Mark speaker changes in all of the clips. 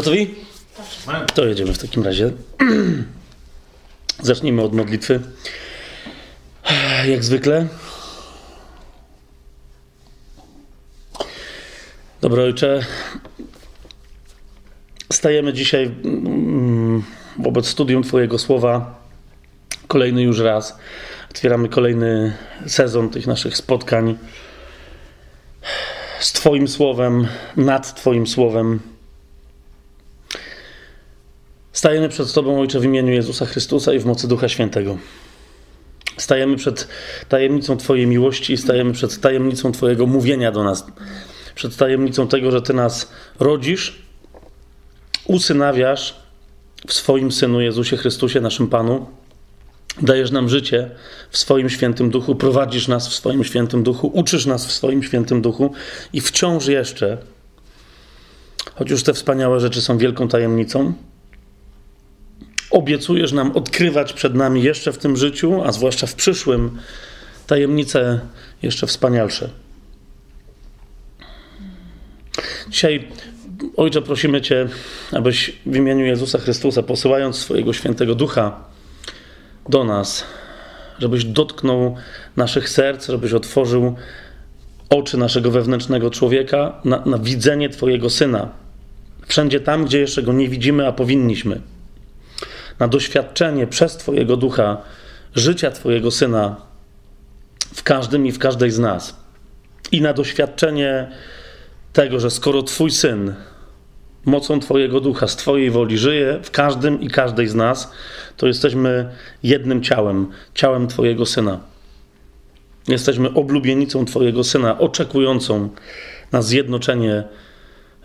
Speaker 1: Gotowi? To jedziemy w takim razie. Zacznijmy od modlitwy. Jak zwykle. Dobro Ojcze, stajemy dzisiaj mm, wobec studium Twojego słowa. Kolejny już raz. Otwieramy kolejny sezon tych naszych spotkań z Twoim słowem, nad Twoim słowem. Stajemy przed Tobą, Ojcze, w imieniu Jezusa Chrystusa i w mocy Ducha Świętego. Stajemy przed tajemnicą Twojej miłości, stajemy przed tajemnicą Twojego mówienia do nas, przed tajemnicą tego, że Ty nas rodzisz, usynawiasz w swoim Synu Jezusie Chrystusie, naszym Panu. Dajesz nam życie w swoim świętym duchu, prowadzisz nas w swoim świętym duchu, uczysz nas w swoim świętym duchu i wciąż jeszcze, choć już te wspaniałe rzeczy są wielką tajemnicą, obiecujesz nam odkrywać przed nami jeszcze w tym życiu, a zwłaszcza w przyszłym, tajemnice jeszcze wspanialsze. Dzisiaj, Ojcze, prosimy Cię, abyś w imieniu Jezusa Chrystusa, posyłając swojego świętego ducha do nas, żebyś dotknął naszych serc, żebyś otworzył oczy naszego wewnętrznego człowieka na, na widzenie Twojego syna. Wszędzie tam, gdzie jeszcze go nie widzimy, a powinniśmy na doświadczenie przez Twojego ducha życia Twojego syna w każdym i w każdej z nas. I na doświadczenie tego, że skoro Twój syn mocą Twojego ducha z Twojej woli żyje w każdym i każdej z nas, to jesteśmy jednym ciałem, ciałem Twojego syna. Jesteśmy oblubienicą Twojego syna, oczekującą na zjednoczenie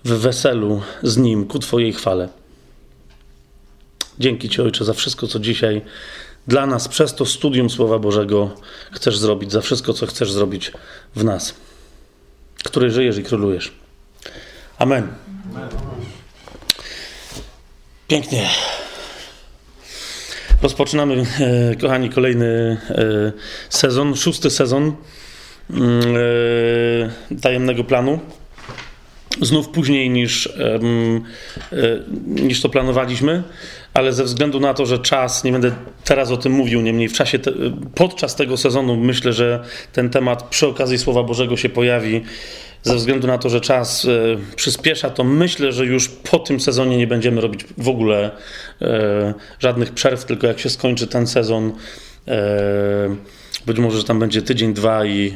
Speaker 1: w weselu z nim ku Twojej chwale. Dzięki Ci, Ojcze, za wszystko, co dzisiaj dla nas przez to studium Słowa Bożego chcesz zrobić, za wszystko, co chcesz zrobić w nas, który żyjesz i królujesz. Amen. Pięknie. Rozpoczynamy, e, kochani, kolejny e, sezon, szósty sezon mm, e, tajemnego planu znów później niż, niż to planowaliśmy, ale ze względu na to, że czas, nie będę teraz o tym mówił, niemniej w czasie, te, podczas tego sezonu myślę, że ten temat przy okazji Słowa Bożego się pojawi. Ze względu na to, że czas e, przyspiesza, to myślę, że już po tym sezonie nie będziemy robić w ogóle e, żadnych przerw, tylko jak się skończy ten sezon, e, być może, że tam będzie tydzień, dwa i,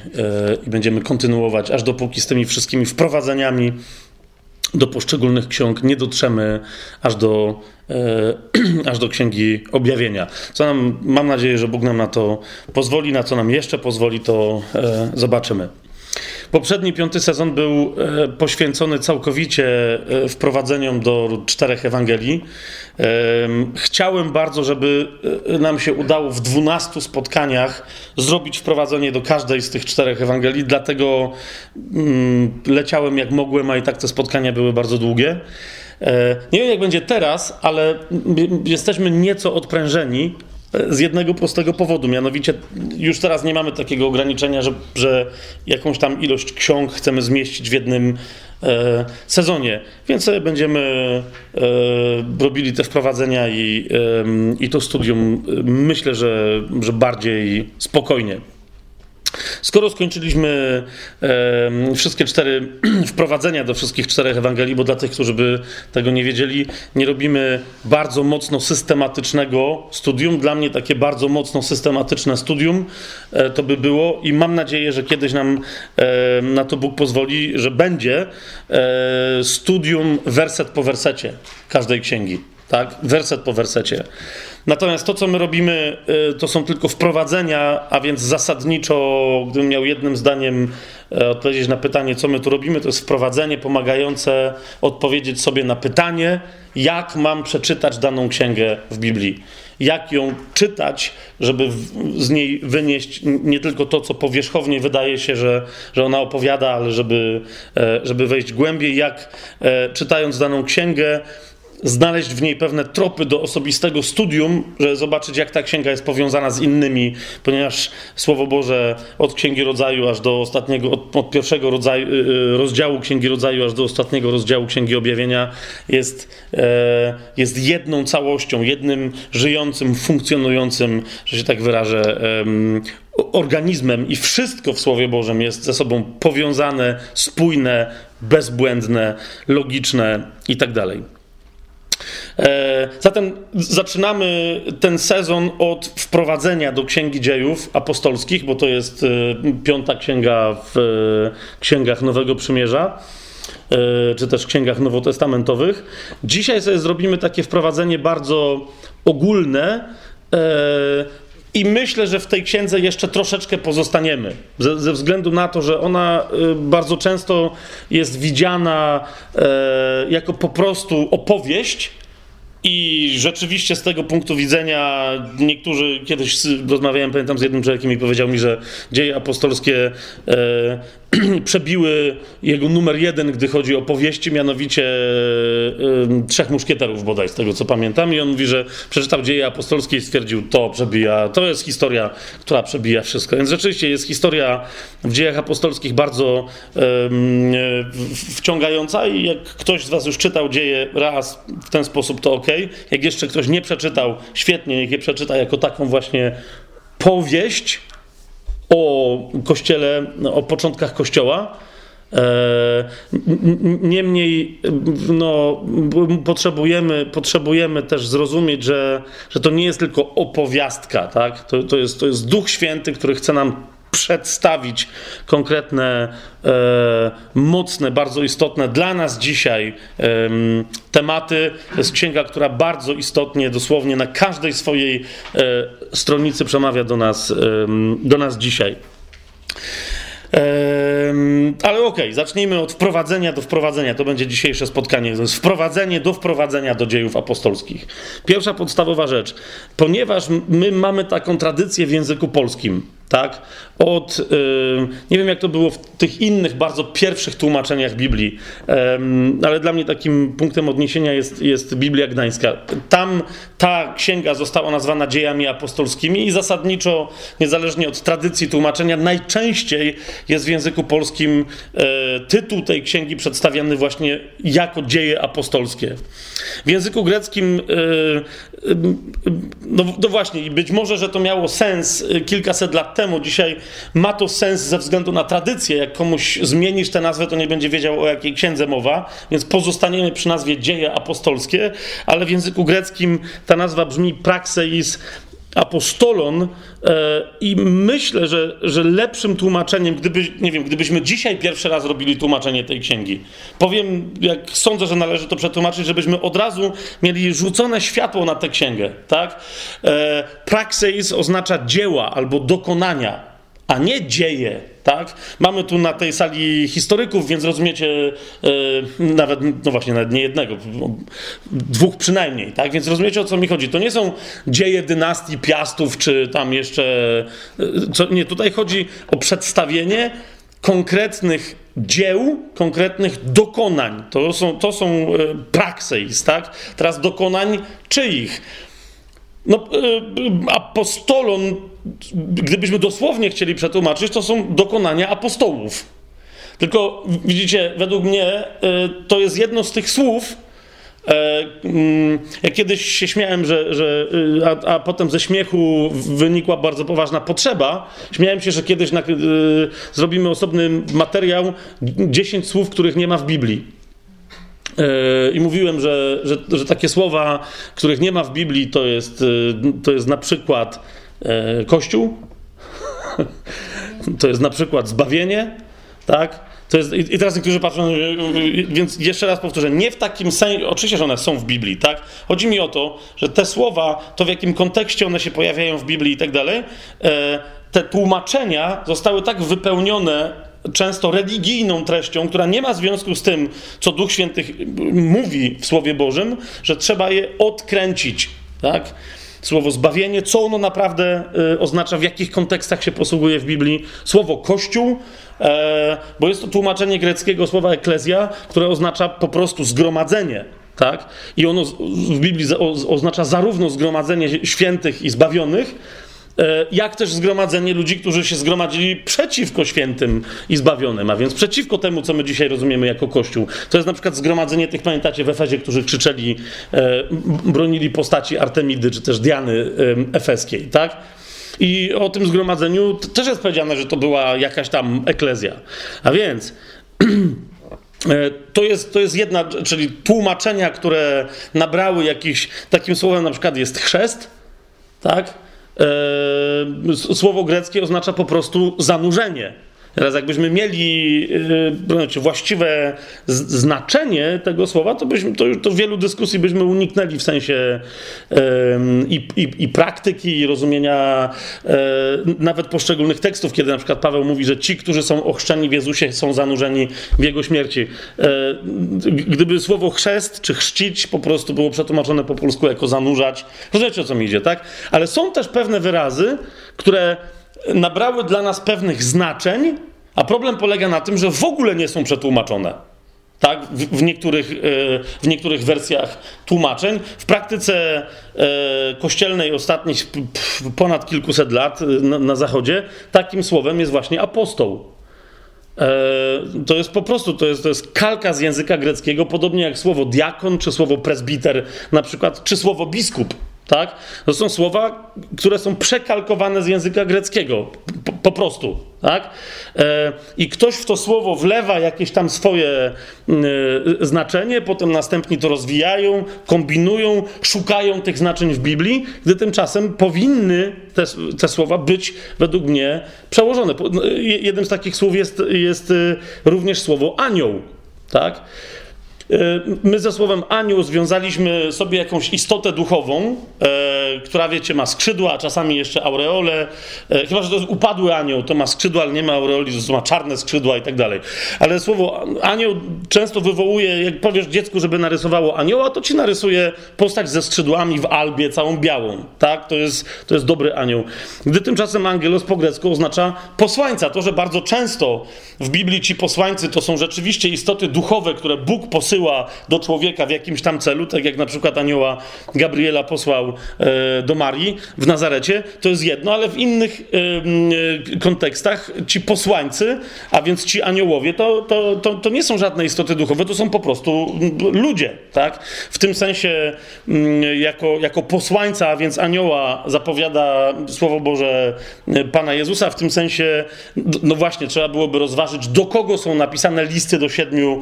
Speaker 1: i będziemy kontynuować, aż dopóki z tymi wszystkimi wprowadzeniami do poszczególnych ksiąg nie dotrzemy aż do, aż do Księgi Objawienia. Co nam, mam nadzieję, że Bóg nam na to pozwoli, na co nam jeszcze pozwoli, to e, zobaczymy. Poprzedni piąty sezon był e, poświęcony całkowicie e, wprowadzeniom do czterech Ewangelii. Chciałem bardzo, żeby e, nam się udało w dwunastu spotkaniach zrobić wprowadzenie do każdej z tych czterech Ewangelii, dlatego mm, leciałem jak mogłem, a i tak te spotkania były bardzo długie. Nie wiem, jak będzie teraz, ale jesteśmy nieco odprężeni z jednego prostego powodu, mianowicie już teraz nie mamy takiego ograniczenia, że, że jakąś tam ilość ksiąg chcemy zmieścić w jednym e, sezonie, więc będziemy e, robili te wprowadzenia i, e, i to studium myślę, że, że bardziej spokojnie. Skoro skończyliśmy e, wszystkie cztery wprowadzenia do wszystkich czterech Ewangelii, bo dla tych, którzy by tego nie wiedzieli, nie robimy bardzo mocno systematycznego studium. Dla mnie takie bardzo mocno systematyczne studium e, to by było i mam nadzieję, że kiedyś nam e, na to Bóg pozwoli, że będzie e, studium werset po wersecie każdej księgi. Tak? Werset po wersecie. Natomiast to, co my robimy, y, to są tylko wprowadzenia, a więc zasadniczo, gdybym miał jednym zdaniem e, odpowiedzieć na pytanie, co my tu robimy, to jest wprowadzenie pomagające odpowiedzieć sobie na pytanie, jak mam przeczytać daną księgę w Biblii. Jak ją czytać, żeby z niej wynieść nie tylko to, co powierzchownie wydaje się, że, że ona opowiada, ale żeby, e, żeby wejść głębiej, jak e, czytając daną księgę, znaleźć w niej pewne tropy do osobistego studium, żeby zobaczyć, jak ta księga jest powiązana z innymi, ponieważ Słowo Boże od Księgi Rodzaju aż do ostatniego, od, od pierwszego rodzaju, y, y, rozdziału Księgi Rodzaju aż do ostatniego rozdziału Księgi Objawienia jest, e, jest jedną całością, jednym żyjącym, funkcjonującym, że się tak wyrażę, organizmem i wszystko w Słowie Bożym jest ze sobą powiązane, spójne, bezbłędne, logiczne i tak zatem zaczynamy ten sezon od wprowadzenia do Księgi Dziejów Apostolskich, bo to jest e, piąta księga w e, księgach Nowego Przymierza, czy też księgach nowotestamentowych. Dzisiaj sobie zrobimy takie wprowadzenie bardzo ogólne. I myślę, że w tej księdze jeszcze troszeczkę pozostaniemy, ze, ze względu na to, że ona bardzo często jest widziana jako po prostu opowieść, i rzeczywiście z tego punktu widzenia niektórzy kiedyś rozmawiałem, pamiętam z jednym człowiekiem i powiedział mi, że dzieje apostolskie e, przebiły jego numer jeden, gdy chodzi o powieści, mianowicie y, Trzech Muszkieterów bodaj, z tego co pamiętam. I on mówi, że przeczytał dzieje apostolskie i stwierdził, to przebija, to jest historia, która przebija wszystko. Więc rzeczywiście jest historia w dziejach apostolskich bardzo y, wciągająca i jak ktoś z was już czytał dzieje raz w ten sposób, to ok. Jak jeszcze ktoś nie przeczytał, świetnie, niech je przeczyta jako taką właśnie powieść, o kościele, o początkach kościoła. E, niemniej no, potrzebujemy, potrzebujemy też zrozumieć, że, że to nie jest tylko opowiastka, tak? to, to, jest, to jest Duch Święty, który chce nam przedstawić konkretne, e, mocne, bardzo istotne dla nas dzisiaj e, tematy. To jest księga, która bardzo istotnie, dosłownie na każdej swojej e, stronicy przemawia do nas, do nas dzisiaj. Ale okej, okay, zacznijmy od wprowadzenia do wprowadzenia. To będzie dzisiejsze spotkanie. To jest wprowadzenie do wprowadzenia do dziejów apostolskich. Pierwsza podstawowa rzecz. Ponieważ my mamy taką tradycję w języku polskim, tak? Od, yy, nie wiem jak to było w tych innych, bardzo pierwszych tłumaczeniach Biblii, yy, ale dla mnie takim punktem odniesienia jest, jest Biblia Gdańska. Tam ta księga została nazwana dziejami apostolskimi i zasadniczo, niezależnie od tradycji tłumaczenia, najczęściej jest w języku polskim yy, tytuł tej księgi przedstawiany właśnie jako dzieje apostolskie. W języku greckim, y, y, no, no właśnie, być może, że to miało sens kilkaset lat temu. Dzisiaj ma to sens ze względu na tradycję. Jak komuś zmienisz tę nazwę, to nie będzie wiedział, o jakiej księdze mowa, więc pozostaniemy przy nazwie dzieje apostolskie, ale w języku greckim ta nazwa brzmi praxeis apostolon e, i myślę, że, że lepszym tłumaczeniem, gdyby, nie wiem, gdybyśmy dzisiaj pierwszy raz robili tłumaczenie tej księgi, powiem, jak sądzę, że należy to przetłumaczyć, żebyśmy od razu mieli rzucone światło na tę księgę, tak? E, praxeis oznacza dzieła albo dokonania, a nie dzieje, tak? Mamy tu na tej sali historyków, więc rozumiecie yy, nawet, no właśnie, nawet nie jednego, dwóch przynajmniej, tak? Więc rozumiecie o co mi chodzi. To nie są dzieje dynastii Piastów, czy tam jeszcze. Yy, co, nie, tutaj chodzi o przedstawienie konkretnych dzieł, konkretnych dokonań. To są, to są yy, prakseis, tak? Teraz dokonań czyich? No, yy, apostolon, gdybyśmy dosłownie chcieli przetłumaczyć, to są dokonania apostołów. Tylko widzicie, według mnie yy, to jest jedno z tych słów, mm, ja kiedyś się śmiałem, że, że a, a, potem ze śmiechu wynikła bardzo poważna potrzeba. Śmiałem się, że kiedyś na, zrobimy osobny materiał 10 słów, których nie ma w Biblii. E, I mówiłem, że, że, że, takie słowa, których nie ma w Biblii, to jest, e, to jest na przykład e, Kościół, to jest na przykład zbawienie, tak? To jest, I teraz niektórzy patrzą, więc jeszcze raz powtórzę, nie w takim sensie, oczywiście, że one są w Biblii, tak? Chodzi mi o to, że te słowa, to w jakim kontekście one się pojawiają w Biblii i tak dalej, te tłumaczenia zostały tak wypełnione często religijną treścią, która nie ma związku z tym, co Duch Święty mówi w Słowie Bożym, że trzeba je odkręcić, tak? Słowo zbawienie, co ono naprawdę y, oznacza, w jakich kontekstach się posługuje w Biblii. Słowo kościół, e, bo jest to tłumaczenie greckiego słowa eklezja, które oznacza po prostu zgromadzenie. tak? I ono w Biblii oznacza zarówno zgromadzenie świętych i zbawionych, jak też zgromadzenie ludzi, którzy się zgromadzili przeciwko świętym i zbawionym, a więc przeciwko temu, co my dzisiaj rozumiemy jako Kościół. To jest na przykład zgromadzenie tych, pamiętacie, w Efezie, którzy krzyczeli, e, bronili postaci Artemidy, czy też Diany Efeskiej, tak? I o tym zgromadzeniu też jest powiedziane, że to była jakaś tam eklezja. A więc E, to jest, to jest jedna, czyli tłumaczenia, które nabrały jakiś, takim słowem na przykład jest chrzest, tak? E, słowo greckie oznacza po prostu zanurzenie. Teraz jakbyśmy mieli yy, właściwe znaczenie tego słowa, to, byśmy, to, to wielu dyskusji byśmy uniknęli w sensie yy, i, i, praktyki, i rozumienia yy, nawet poszczególnych tekstów, kiedy na przykład Paweł mówi, że ci, którzy są ochrzczeni w Jezusie, są zanurzeni w Jego śmierci. Gdyby słowo chrzest czy chrzcić po prostu było przetłumaczone po polsku jako zanurzać, rozumiecie o co mi idzie, tak? Ale są też pewne wyrazy, które nabrały dla nas pewnych znaczeń, a problem polega na tym, że w ogóle nie są przetłumaczone. Tak, w, niektórych, e, w niektórych wersjach tłumaczeń. W praktyce e, kościelnej ostatnich ponad kilkuset lat e, na, na Zachodzie takim słowem jest właśnie apostoł. To jest po prostu, to jest, to jest kalka z języka greckiego, podobnie jak słowo diakon, czy słowo presbiter na przykład, czy słowo biskup. Tak? To są słowa, które są przekalkowane z języka greckiego. Po, po prostu. Tak? E, I ktoś w to słowo wlewa jakieś tam swoje e, znaczenie, potem następni to rozwijają, kombinują, szukają tych znaczeń w Biblii, gdy tymczasem powinny te, te słowa być według mnie przełożone. Jednym z takich słów jest, jest e, również słowo anioł. Tak? E, my ze słowem anioł związaliśmy sobie jakąś istotę duchową, e, która wiecie, ma skrzydła, a czasami jeszcze aureole. E, chyba, że to jest upadły anioł, to ma skrzydła, ale nie ma aureoli, to ma czarne skrzydła i tak dalej. Ale słowo anioł często wywołuje, jak powiesz dziecku, żeby narysowało anioła, to ci narysuje postać ze skrzydłami w albie, całą białą. Tak? To jest, to jest dobry anioł. Gdy tymczasem angelos po grecku oznacza posłańca. To, że bardzo często w Biblii ci posłańcy to są rzeczywiście istoty duchowe, które Bóg posyła posyła do człowieka w jakimś tam celu, tak jak na przykład anioła Gabriela posłał e, do Marii w Nazarecie, to jest jedno, ale w innych e, e, kontekstach ci posłańcy, a więc ci aniołowie, to, to, to, to nie są żadne istoty duchowe, to są po prostu ludzie, tak? W tym sensie jako, jako posłańca, a więc anioła zapowiada Słowo Boże Pana Jezusa, w tym sensie, no właśnie, trzeba byłoby rozważyć, do kogo są napisane listy do siedmiu,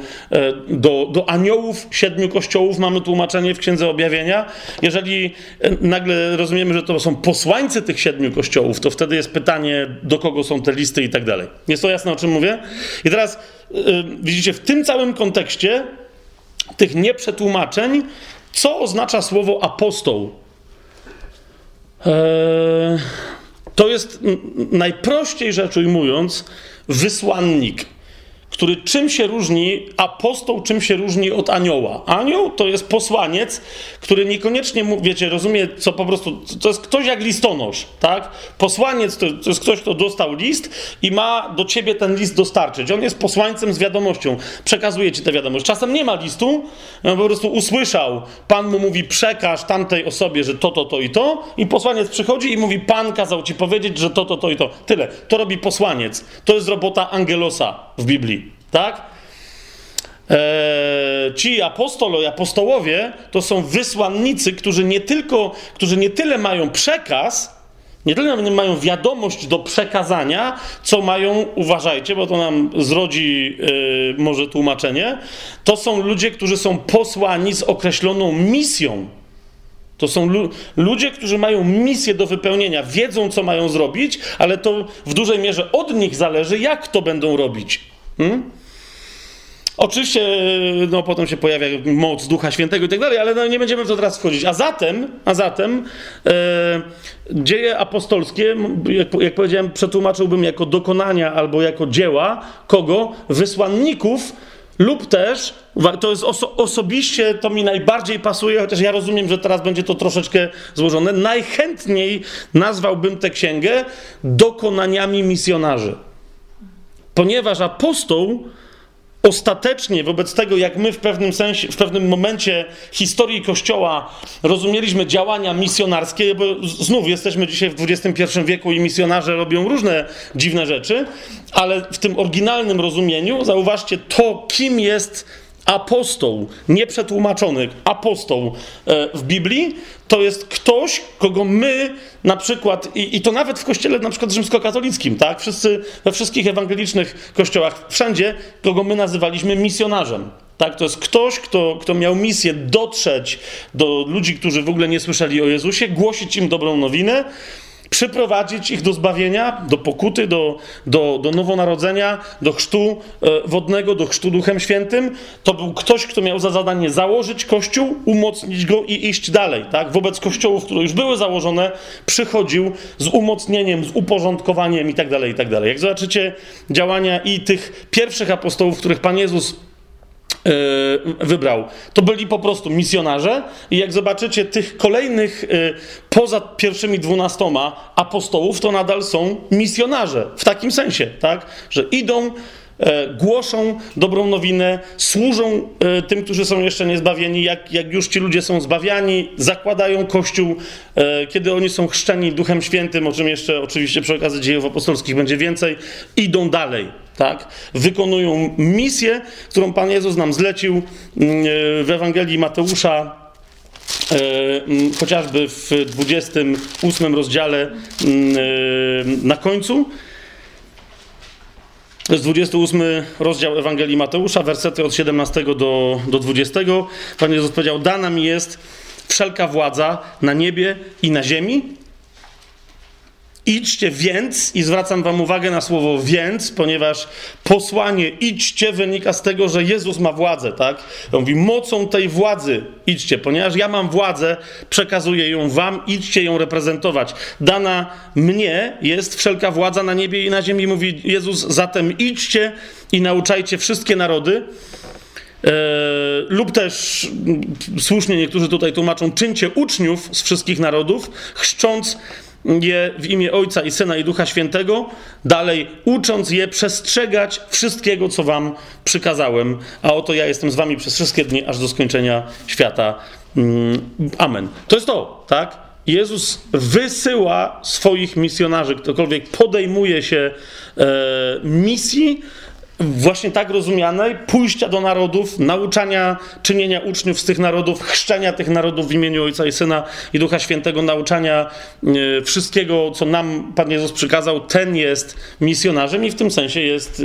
Speaker 1: do, do aniołów siedmiu kościołów mamy tłumaczenie w Księdze Objawienia. Jeżeli e, nagle rozumiemy, że to są posłańcy tych siedmiu kościołów, to wtedy jest pytanie, do kogo są te listy i tak dalej. Jest to jasne, o czym mówię? I teraz yy, widzicie, w tym całym kontekście tych nieprzetłumaczeń, co oznacza słowo apostoł? Eee, to jest najprościej rzecz ujmując wysłannik który czym się różni, apostoł czym się różni od anioła. Anioł to jest posłaniec, który niekoniecznie, wiecie, rozumie, co po prostu, to jest ktoś jak listonosz, tak? Posłaniec to, to jest ktoś, kto dostał list i ma do ciebie ten list dostarczyć. On jest posłańcem z wiadomością, przekazuje ci tę wiadomość. Czasem nie ma listu, on po prostu usłyszał, Pan mu mówi, przekaż tamtej osobie, że to, to, to i to i posłaniec przychodzi i mówi, Pan kazał ci powiedzieć, że to, to, to i to. Tyle. To robi posłaniec. To jest robota angelosa w Biblii. Tak? Eee, ci apostolo i apostołowie to są wysłannicy, którzy nie tylko, którzy nie tyle mają przekaz, nie tyle mają wiadomość do przekazania, co mają, uważajcie, bo to nam zrodzi yy, może tłumaczenie, to są ludzie, którzy są posłani z określoną misją. To są lu ludzie, którzy mają misję do wypełnienia, wiedzą, co mają zrobić, ale to w dużej mierze od nich zależy, jak to będą robić. Hmm? Oczywiście, no potem się pojawia moc Ducha Świętego i tak dalej, ale no, nie będziemy w to teraz wchodzić. A zatem, a zatem e, dzieje apostolskie, jak, jak powiedziałem, przetłumaczyłbym jako dokonania albo jako dzieła kogo? Wysłanników lub też, to jest oso osobiście, to mi najbardziej pasuje, chociaż ja rozumiem, że teraz będzie to troszeczkę złożone, najchętniej nazwałbym tę księgę dokonaniami misjonarzy. Ponieważ apostoł ostatecznie wobec tego, jak my w pewnym sensie, w pewnym momencie historii Kościoła rozumieliśmy działania misjonarskie, bo znów jesteśmy dzisiaj w XXI wieku i misjonarze robią różne dziwne rzeczy, ale w tym oryginalnym rozumieniu, zauważcie to, kim jest apostoł, nieprzetłumaczony apostoł e, w Biblii, to jest ktoś, kogo my na przykład, i, i, to nawet w kościele na przykład rzymskokatolickim, tak? Wszyscy, we wszystkich ewangelicznych kościołach, wszędzie, kogo my nazywaliśmy misjonarzem. Tak? To jest ktoś, kto, kto miał misję dotrzeć do ludzi, którzy w ogóle nie słyszeli o Jezusie, głosić im dobrą nowinę, przyprowadzić ich do zbawienia, do pokuty, do, do, do nowonarodzenia, do chrztu e, wodnego, do chrztu Duchem Świętym. To był ktoś, kto miał za zadanie założyć Kościół, umocnić go i iść dalej. Tak? Wobec kościołów, które już były założone, przychodził z umocnieniem, z uporządkowaniem itd. Tak itd. Tak Jak zobaczycie działania i tych pierwszych apostołów, których Pan Jezus wybrał. To byli po prostu misjonarze i jak zobaczycie tych kolejnych e, poza pierwszymi dwunastoma apostołów, to nadal są misjonarze w takim sensie, tak? Że idą e, głoszą dobrą nowinę, służą tym, którzy są jeszcze niezbawieni. Jak, jak już ci ludzie są zbawiani, zakładają Kościół, kiedy oni są chrzczeni Duchem Świętym, o czym jeszcze oczywiście przy okazji dziejów apostolskich będzie więcej, idą dalej tak? Wykonują misję, którą Pan Jezus nam zlecił mm, e, w Ewangelii Mateusza, e, mm, chociażby w 28 rozdziale mm, e, na końcu. To jest 28 rozdział Ewangelii Mateusza, wersety od 17 do, do 20. Pan Jezus powiedział: Dana mi jest wszelka władza na niebie i na ziemi. Idźcie więc, i zwracam Wam uwagę na słowo więc, ponieważ posłanie idźcie wynika z tego, że Jezus ma władzę, tak? On mówi, mocą tej władzy idźcie, ponieważ ja mam władzę, przekazuję ją Wam, idźcie ją reprezentować. Dana mnie jest wszelka władza na niebie i na ziemi, mówi Jezus, zatem idźcie i nauczajcie wszystkie narody. E, lub też słusznie niektórzy tutaj tłumaczą, czyńcie uczniów z wszystkich narodów, chrzcząc je w imię Ojca i Syna i Ducha Świętego, dalej ucząc je przestrzegać wszystkiego, co wam przykazałem, a oto ja jestem z wami przez wszystkie dni, aż do skończenia świata. Mm, amen. To jest to, tak? Jezus wysyła swoich misjonarzy, ktokolwiek podejmuje się e, misji, właśnie tak rozumianej, pójścia do narodów, nauczania, czynienia uczniów z tych narodów, chrzczenia tych narodów w imieniu Ojca i Syna i Ducha Świętego, nauczania e, wszystkiego, co nam Pan Jezus przykazał, ten jest misjonarzem i w tym sensie jest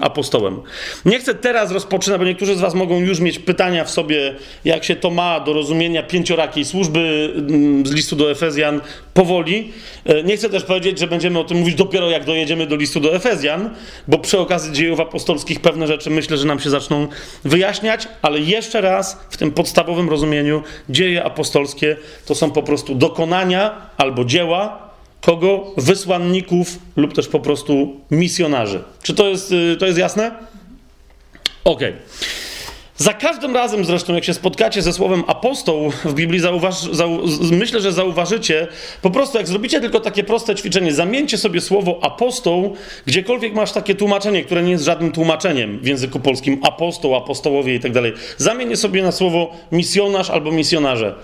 Speaker 1: apostołem. Nie chcę teraz rozpoczynać, bo niektórzy z Was mogą już mieć pytania w sobie, jak się to ma do rozumienia pięciorakiej służby z listu do Efezjan powoli. E, nie chcę też powiedzieć, że będziemy o tym mówić dopiero jak dojedziemy do listu do Efezjan, bo przy okazji dziejów apostolskich pewne rzeczy myślę, że nam się zaczną wyjaśniać, ale jeszcze raz w tym podstawowym rozumieniu dzieje apostolskie to są po prostu dokonania albo dzieła kogo? Wysłanników lub też po prostu misjonarzy. Czy to jest, y, to jest jasne? Okej. Okay. Za każdym razem zresztą, jak się spotkacie ze słowem apostoł w Biblii, zauważ, zau, myślę, że zauważycie, po prostu jak zrobicie tylko takie proste ćwiczenie, zamieńcie sobie słowo apostoł, gdziekolwiek masz takie tłumaczenie, które nie jest żadnym tłumaczeniem w języku polskim, apostoł, apostołowie i tak dalej. Zamień sobie na słowo misjonarz albo misjonarze.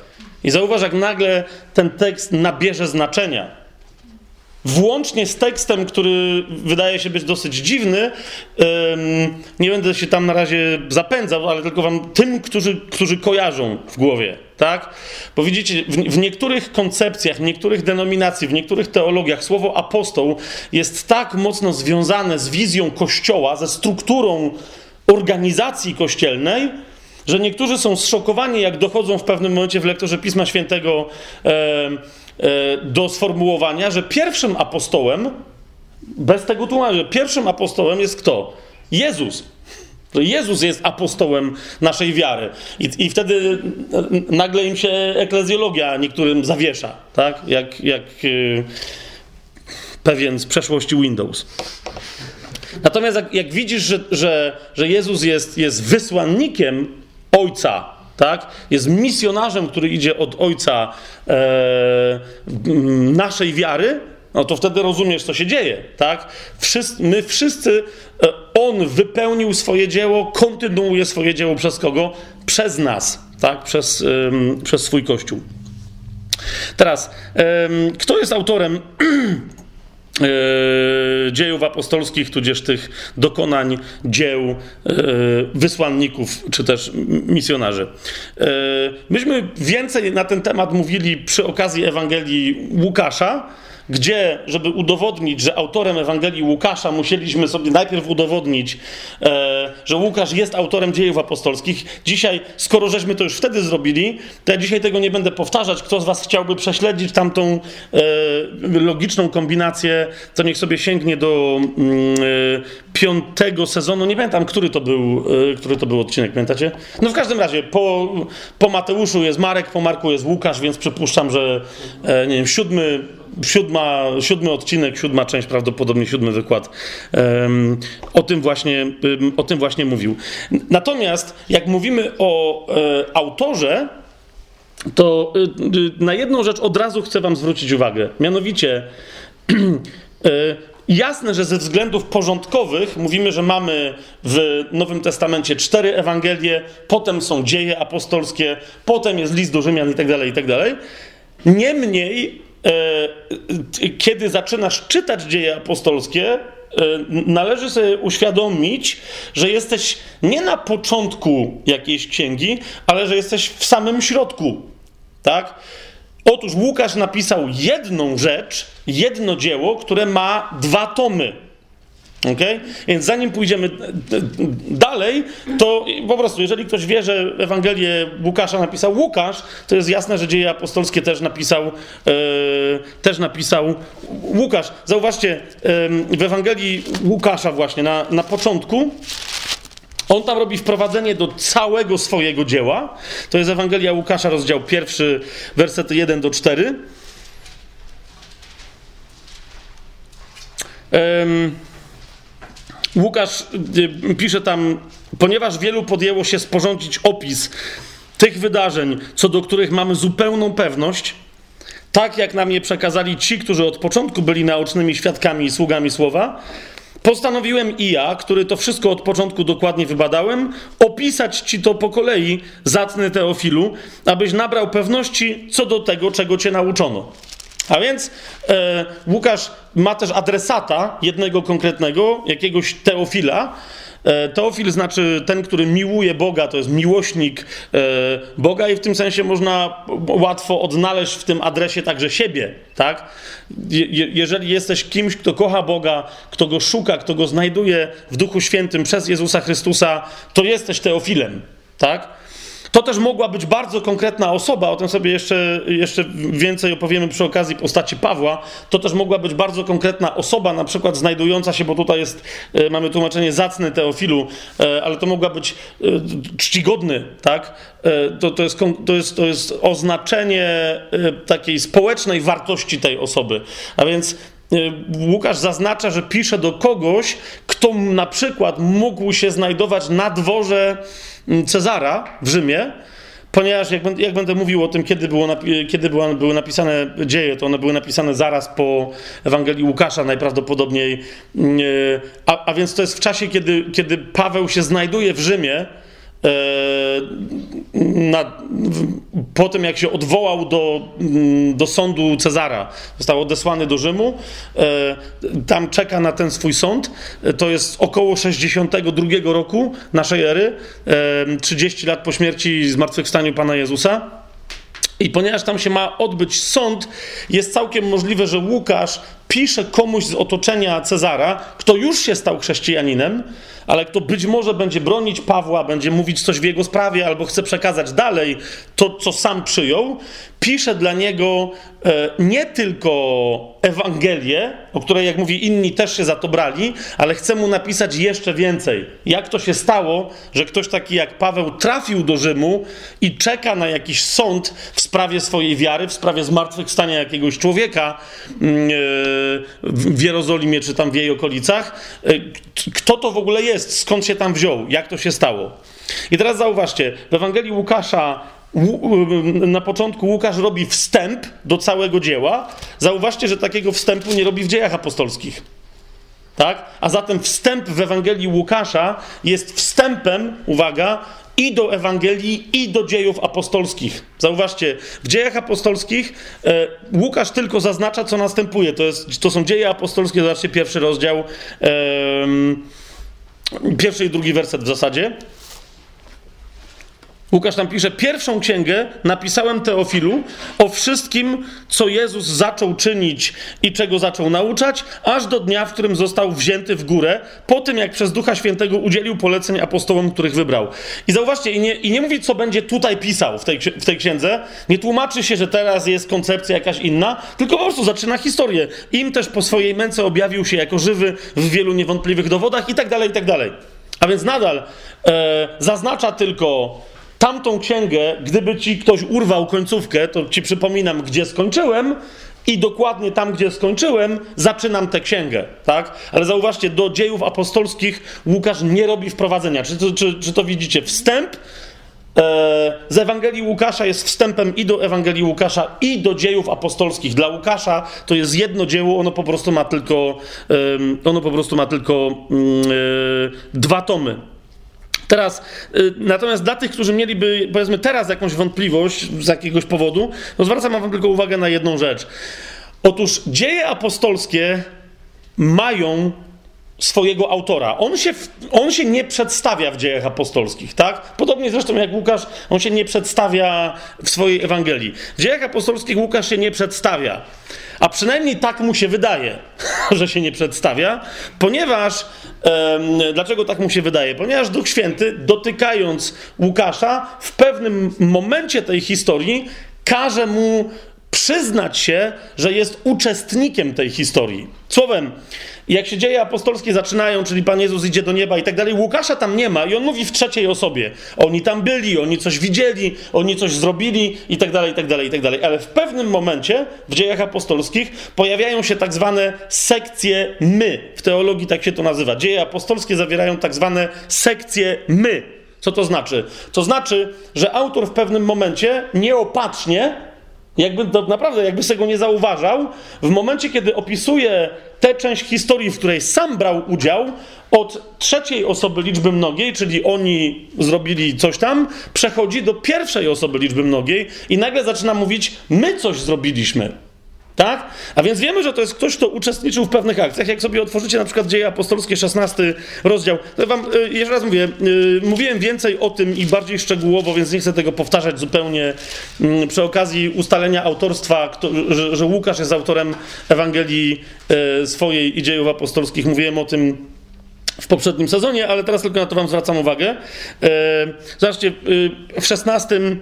Speaker 1: I zauważ, jak nagle ten tekst nabierze znaczenia. Włącznie z tekstem, który wydaje się być dosyć dziwny, nie będę się tam na razie zapędzał, ale tylko wam tym, którzy, którzy kojarzą w głowie, tak? Bo widzicie, w, w niektórych koncepcjach, w niektórych denominacji, w niektórych teologiach słowo apostoł jest tak mocno związane z wizją Kościoła, ze strukturą organizacji kościelnej, że niektórzy są zszokowani, jak dochodzą w pewnym momencie w lektorze Pisma Świętego. Do sformułowania, że pierwszym apostołem, bez tego tłumaczenia, pierwszym apostołem jest kto? Jezus. To Jezus jest apostołem naszej wiary. I, I, wtedy nagle im się eklezjologia niektórym zawiesza, tak? Jak, jak yy, pewien z przeszłości Windows. Natomiast jak, jak widzisz, że, że, że Jezus jest, jest wysłannikiem Ojca tak? Jest misjonarzem, który idzie od ojca e, naszej wiary, no to wtedy rozumiesz, co się dzieje, tak? My wszyscy e, on wypełnił swoje dzieło, kontynuuje swoje dzieło przez kogo? Przez nas, tak? Przez, przez swój Kościół. Teraz, kto jest autorem dziejów apostolskich, tudzież tych dokonań dzieł e, wysłanników czy też misjonarzy. E, myśmy więcej na ten temat mówili przy okazji Ewangelii Łukasza gdzie, żeby udowodnić, że autorem Ewangelii Łukasza, musieliśmy sobie najpierw udowodnić, e, że Łukasz jest autorem dziejów apostolskich. Dzisiaj, skoro żeśmy to już wtedy zrobili, to ja dzisiaj tego nie będę powtarzać. Kto z Was chciałby prześledzić tamtą e, logiczną kombinację, to niech sobie sięgnie do mm, e, piątego sezonu. Nie pamiętam, który to był, e, który to był odcinek, pamiętacie? No w każdym razie, po, po Mateuszu jest Marek, po Marku jest Łukasz, więc przypuszczam, że e, nie wiem, siódmy siódma, siódmy odcinek, siódma część, prawdopodobnie siódmy wykład um, o, tym właśnie, um, o tym właśnie mówił. Natomiast jak mówimy o e, autorze, to e, na jedną rzecz od razu chcę Wam zwrócić uwagę. Mianowicie, e, jasne, że ze względów porządkowych mówimy, że mamy w Nowym Testamencie cztery Ewangelie, potem są dzieje apostolskie, potem jest list do Rzymian i tak dalej, i tak. Niemniej kiedy zaczynasz czytać dzieje apostolskie, e, należy sobie uświadomić, że jesteś nie na początku jakiejś księgi, ale że jesteś w samym środku. Tak? Otóż Łukasz napisał jedną rzecz, jedno dzieło, które ma dwa tomy. Okay? Więc zanim pójdziemy dalej, to po prostu, jeżeli ktoś wie, że Ewangelię Łukasza napisał Łukasz, to jest jasne, że dzieje apostolskie też napisał, e, też napisał Łukasz. Zauważcie, e, w Ewangelii Łukasza właśnie na, na początku on tam robi wprowadzenie do całego swojego dzieła. To jest Ewangelia Łukasza, rozdział pierwszy, wersety 1 do 4. Um, Łukasz y, pisze tam, ponieważ wielu podjęło się sporządzić opis tych wydarzeń, co do których mamy zupełną pewność, tak jak nam je przekazali ci, którzy od początku byli naocznymi świadkami i sługami słowa, postanowiłem i ja, który to wszystko od początku dokładnie wybadałem, opisać ci to po kolei, zacny Teofilu, abyś nabrał pewności co do tego, czego cię nauczono. A więc e, Łukasz ma też adresata jednego konkretnego, jakiegoś Teofila. E, Teofil znaczy ten, który miłuje Boga, to jest miłośnik e, Boga i w tym sensie można łatwo odnaleźć w tym adresie także siebie, tak? Je, jeżeli jesteś kimś, kto kocha Boga, kto go szuka, kto go znajduje w Duchu Świętym przez Jezusa Chrystusa, to jesteś Teofilem, tak? To też mogła być bardzo konkretna osoba, o tym sobie jeszcze, jeszcze więcej opowiemy przy okazji postaci Pawła. To też mogła być bardzo konkretna osoba, na przykład znajdująca się, bo tutaj jest, e, mamy tłumaczenie zacny Teofilu, e, ale to mogła być e, czcigodny, tak? To, to, jest, to, jest, to jest oznaczenie takiej społecznej wartości tej osoby. A więc Łukasz zaznacza, że pisze do kogoś, kto na przykład mógł się znajdować na dworze Cezara w Rzymie, ponieważ jak, będę, jak będę mówił o tym, kiedy, było, kiedy były napisane dzieje, to one były napisane zaraz po Ewangelii Łukasza najprawdopodobniej, mm, a, a więc to jest w czasie, kiedy, kiedy Paweł się znajduje w Rzymie, E, na, po tym, jak się odwołał do, mm, do sądu Cezara, został odesłany do Rzymu, e, tam czeka na ten swój sąd. E, to jest około 62 roku naszej ery, 30 lat po śmierci i zmartwychwstaniu Pana Jezusa. I ponieważ tam się ma odbyć sąd, jest całkiem możliwe, że Łukasz pisze komuś z otoczenia Cezara, kto już się stał chrześcijaninem, ale kto być może będzie bronić Pawła, będzie mówić coś w jego sprawie, albo chce przekazać dalej to, co sam przyjął, pisze dla niego e, nie tylko Ewangelię, o której, jak mówi, inni też się za to brali, ale chce mu napisać jeszcze więcej. Jak to się stało, że ktoś taki jak Paweł trafił do Rzymu i czeka na jakiś sąd w sprawie swojej wiary, w sprawie zmartwychwstania jakiegoś człowieka mm, e, w Jerozolimie czy tam w jej okolicach. E, kto to w ogóle jest? Skąd się tam wziął? Jak to się stało? I teraz zauważcie, w Ewangelii Łukasza na początku Łukasz robi wstęp do całego dzieła. Zauważcie, że takiego wstępu nie robi w dziejach apostolskich. Tak? A zatem wstęp w Ewangelii Łukasza jest wstępem, uwaga, i do Ewangelii, i do dziejów apostolskich. Zauważcie, w dziejach apostolskich e, Łukasz tylko zaznacza, co następuje. To, jest, to są dzieje apostolskie, zobaczcie pierwszy rozdział, e, pierwszy i drugi werset w zasadzie. Łukasz tam pisze: Pierwszą księgę napisałem Teofilu o wszystkim, co Jezus zaczął czynić i czego zaczął nauczać, aż do dnia, w którym został wzięty w górę, po tym jak przez Ducha Świętego udzielił poleceń apostołom, których wybrał. I zauważcie, i nie, i nie mówi, co będzie tutaj pisał w tej, w tej księdze, nie tłumaczy się, że teraz jest koncepcja jakaś inna, tylko po prostu zaczyna historię. Im też po swojej męce objawił się jako żywy w wielu niewątpliwych dowodach i tak dalej, i tak dalej. A więc nadal e, zaznacza tylko tamtą księgę, gdyby ci ktoś urwał końcówkę, to ci przypominam, gdzie skończyłem, i dokładnie tam, gdzie skończyłem, zaczynam tę księgę, tak? Ale zauważcie, do dziejów apostolskich Łukasz nie robi wprowadzenia. Czy to, czy, czy to widzicie? Wstęp e, z Ewangelii Łukasza jest wstępem i do Ewangelii Łukasza, i do dziejów apostolskich. Dla Łukasza to jest jedno dzieło, ono po prostu ma tylko, ono po prostu ma tylko mm, e, dwa tomy. Teraz, y, natomiast dla tych, którzy mieliby, powiedzmy, teraz jakąś wątpliwość z jakiegoś powodu, to zwracam wam tylko uwagę na jedną rzecz. Otóż dzieje apostolskie mają swojego autora. On się, on się nie przedstawia w dziejach apostolskich, tak? Podobnie zresztą jak Łukasz, on się nie przedstawia w swojej Ewangelii. W dziejach apostolskich Łukasz się nie przedstawia. A przynajmniej tak mu się wydaje, że się nie przedstawia, ponieważ. dlaczego tak mu się wydaje? Ponieważ Duch Święty, dotykając Łukasza, w pewnym momencie tej historii każe mu przyznać się, że jest uczestnikiem tej historii. Słowem, jak się dzieje apostolskie zaczynają, czyli Pan Jezus idzie do nieba i tak dalej, Łukasza tam nie ma i on mówi w trzeciej osobie. Oni tam byli, oni coś widzieli, oni coś zrobili i tak dalej, i tak dalej, i tak dalej. Ale w pewnym momencie w dziejach apostolskich pojawiają się tak zwane sekcje my. W teologii tak się to nazywa. Dzieje apostolskie zawierają tak zwane sekcje my. Co to znaczy? To znaczy, że autor w pewnym momencie nieopatrznie jakby to naprawdę, jakby sobie go nie zauważał, w momencie, kiedy opisuje tę część historii, w której sam brał udział, od trzeciej osoby liczby mnogiej, czyli oni zrobili coś tam, przechodzi do pierwszej osoby liczby mnogiej i nagle zaczyna mówić: My coś zrobiliśmy. Tak? A więc wiemy, że to jest ktoś, kto uczestniczył w pewnych akcjach. Jak sobie otworzycie na przykład Dzieje Apostolskie, 16 rozdział, to wam y, jeszcze raz mówię, y, mówiłem więcej o tym i bardziej szczegółowo, więc nie chcę tego powtarzać zupełnie mm, przy okazji ustalenia autorstwa, że, Łukasz jest autorem Ewangelii y, swojej i Dziejów Apostolskich. Mówiłem o tym w poprzednim sezonie, ale teraz tylko na to wam zwracam uwagę. Zobaczcie, w 16 E,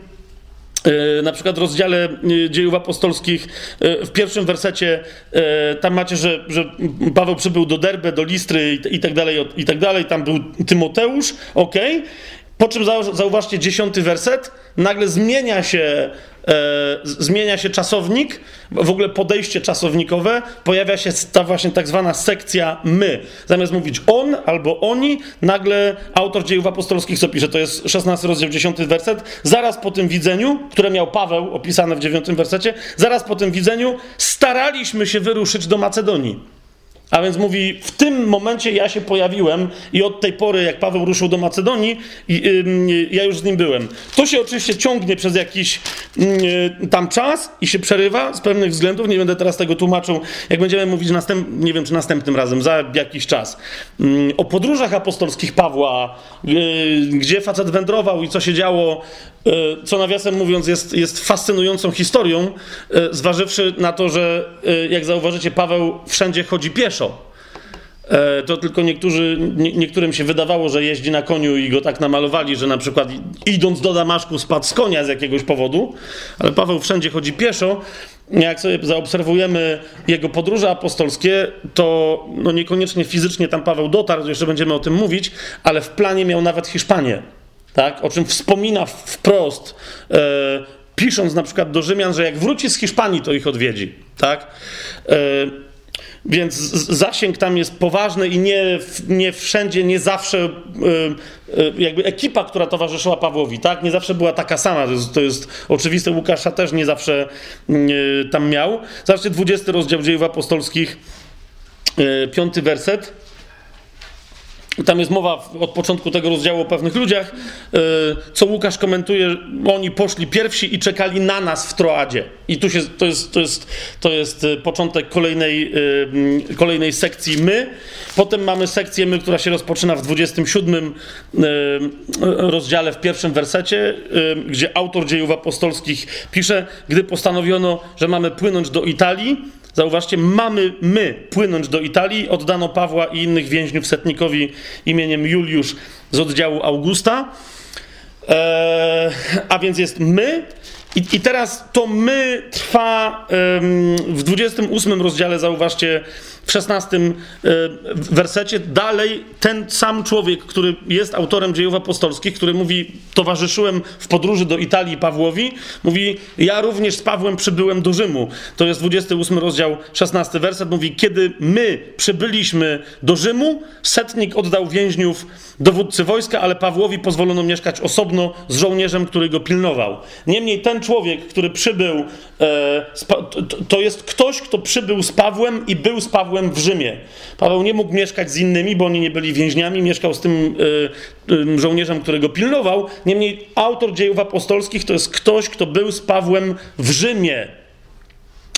Speaker 1: na przykład w rozdziale e, dziejów apostolskich e, w pierwszym wersecie tam macie, że, że Paweł przybył do Derbe, do Listry i, tak dalej, i tak dalej. Tam był Tymoteusz, ok. Po czym zauważcie dziesiąty werset, nagle zmienia się e, zmienia się czasownik, w ogóle podejście czasownikowe, pojawia się ta właśnie tak zwana sekcja my. Zamiast mówić on albo oni, nagle autor dziejów apostolskich co pisze, to jest 16 rozdział 10 werset, zaraz po tym widzeniu, które miał Paweł opisane w 9 wersecie, zaraz po tym widzeniu staraliśmy się wyruszyć do Macedonii. A więc mówi, w tym momencie ja się pojawiłem i od tej pory, jak Paweł ruszył do Macedonii, y, ja już z nim byłem. To się oczywiście ciągnie przez jakiś y, tam czas i się przerywa z pewnych względów. Nie będę teraz tego tłumaczył, jak będziemy mówić następ, nie wiem czy następnym razem, za jakiś czas. Y, o podróżach apostolskich Pawła, gdzie facet wędrował i co się działo, co nawiasem mówiąc jest, jest fascynującą historią, zważywszy na to, że jak zauważycie, Paweł wszędzie chodzi pieszo E, to tylko niektórzy, nie, niektórym się wydawało, że jeździ na koniu i go tak namalowali, że na przykład idąc do Damaszku spadł z konia z jakiegoś powodu, ale Paweł wszędzie chodzi pieszo. Jak sobie zaobserwujemy jego podróże apostolskie, to no niekoniecznie fizycznie tam Paweł dotarł, jeszcze będziemy o tym mówić, ale w planie miał nawet Hiszpanię, tak? o czym wspomina wprost, e, pisząc na przykład do Rzymian, że jak wróci z Hiszpanii, to ich odwiedzi. Tak? E, więc zasięg tam jest poważny i nie, nie wszędzie, nie zawsze e, e, jakby ekipa, która towarzyszyła Pawłowi, tak? Nie zawsze była taka sama. To jest, to jest oczywiste. Łukasza też nie zawsze e, tam miał. Zobaczcie, 20 rozdział dziejów apostolskich, piąty werset. Tam jest mowa od początku tego rozdziału o pewnych ludziach, e, co Łukasz komentuje, oni poszli pierwsi i czekali na nas w Troadzie. I tu się, to, jest, to, jest, to jest e, początek kolejnej, e, kolejnej sekcji my. Potem mamy sekcję my, która się rozpoczyna w 27 rozdziale, w pierwszym wersecie, gdzie autor dziejów apostolskich pisze, gdy postanowiono, że mamy płynąć do Italii, Zauważcie, mamy my płynąć do Italii. Oddano Pawła i innych więźniów setnikowi imieniem Juliusz z oddziału Augusta. Eee, a więc jest my. I, I, teraz to my trwa w 28 rozdziale, zauważcie, w 16 e, wersecie dalej ten sam człowiek, który jest autorem dziejów apostolskich, który mówi, towarzyszyłem w podróży do Italii Pawłowi, mówi, ja również z Pawłem przybyłem do Rzymu. To jest 28 rozdział, 16 werset, mówi, kiedy my przybyliśmy do Rzymu, setnik oddał więźniów dowódcy wojska, ale Pawłowi pozwolono mieszkać osobno z żołnierzem, który go pilnował. Niemniej ten człowiek, który przybył, e, to jest ktoś, kto przybył z Pawłem i był z Pawłem Pawłem w Rzymie. Paweł nie mógł mieszkać z innymi, bo oni nie byli więźniami, mieszkał z tym y, y, żołnierzem, którego pilnował. Niemniej autor dziejów apostolskich to jest ktoś, kto był z Pawłem w Rzymie.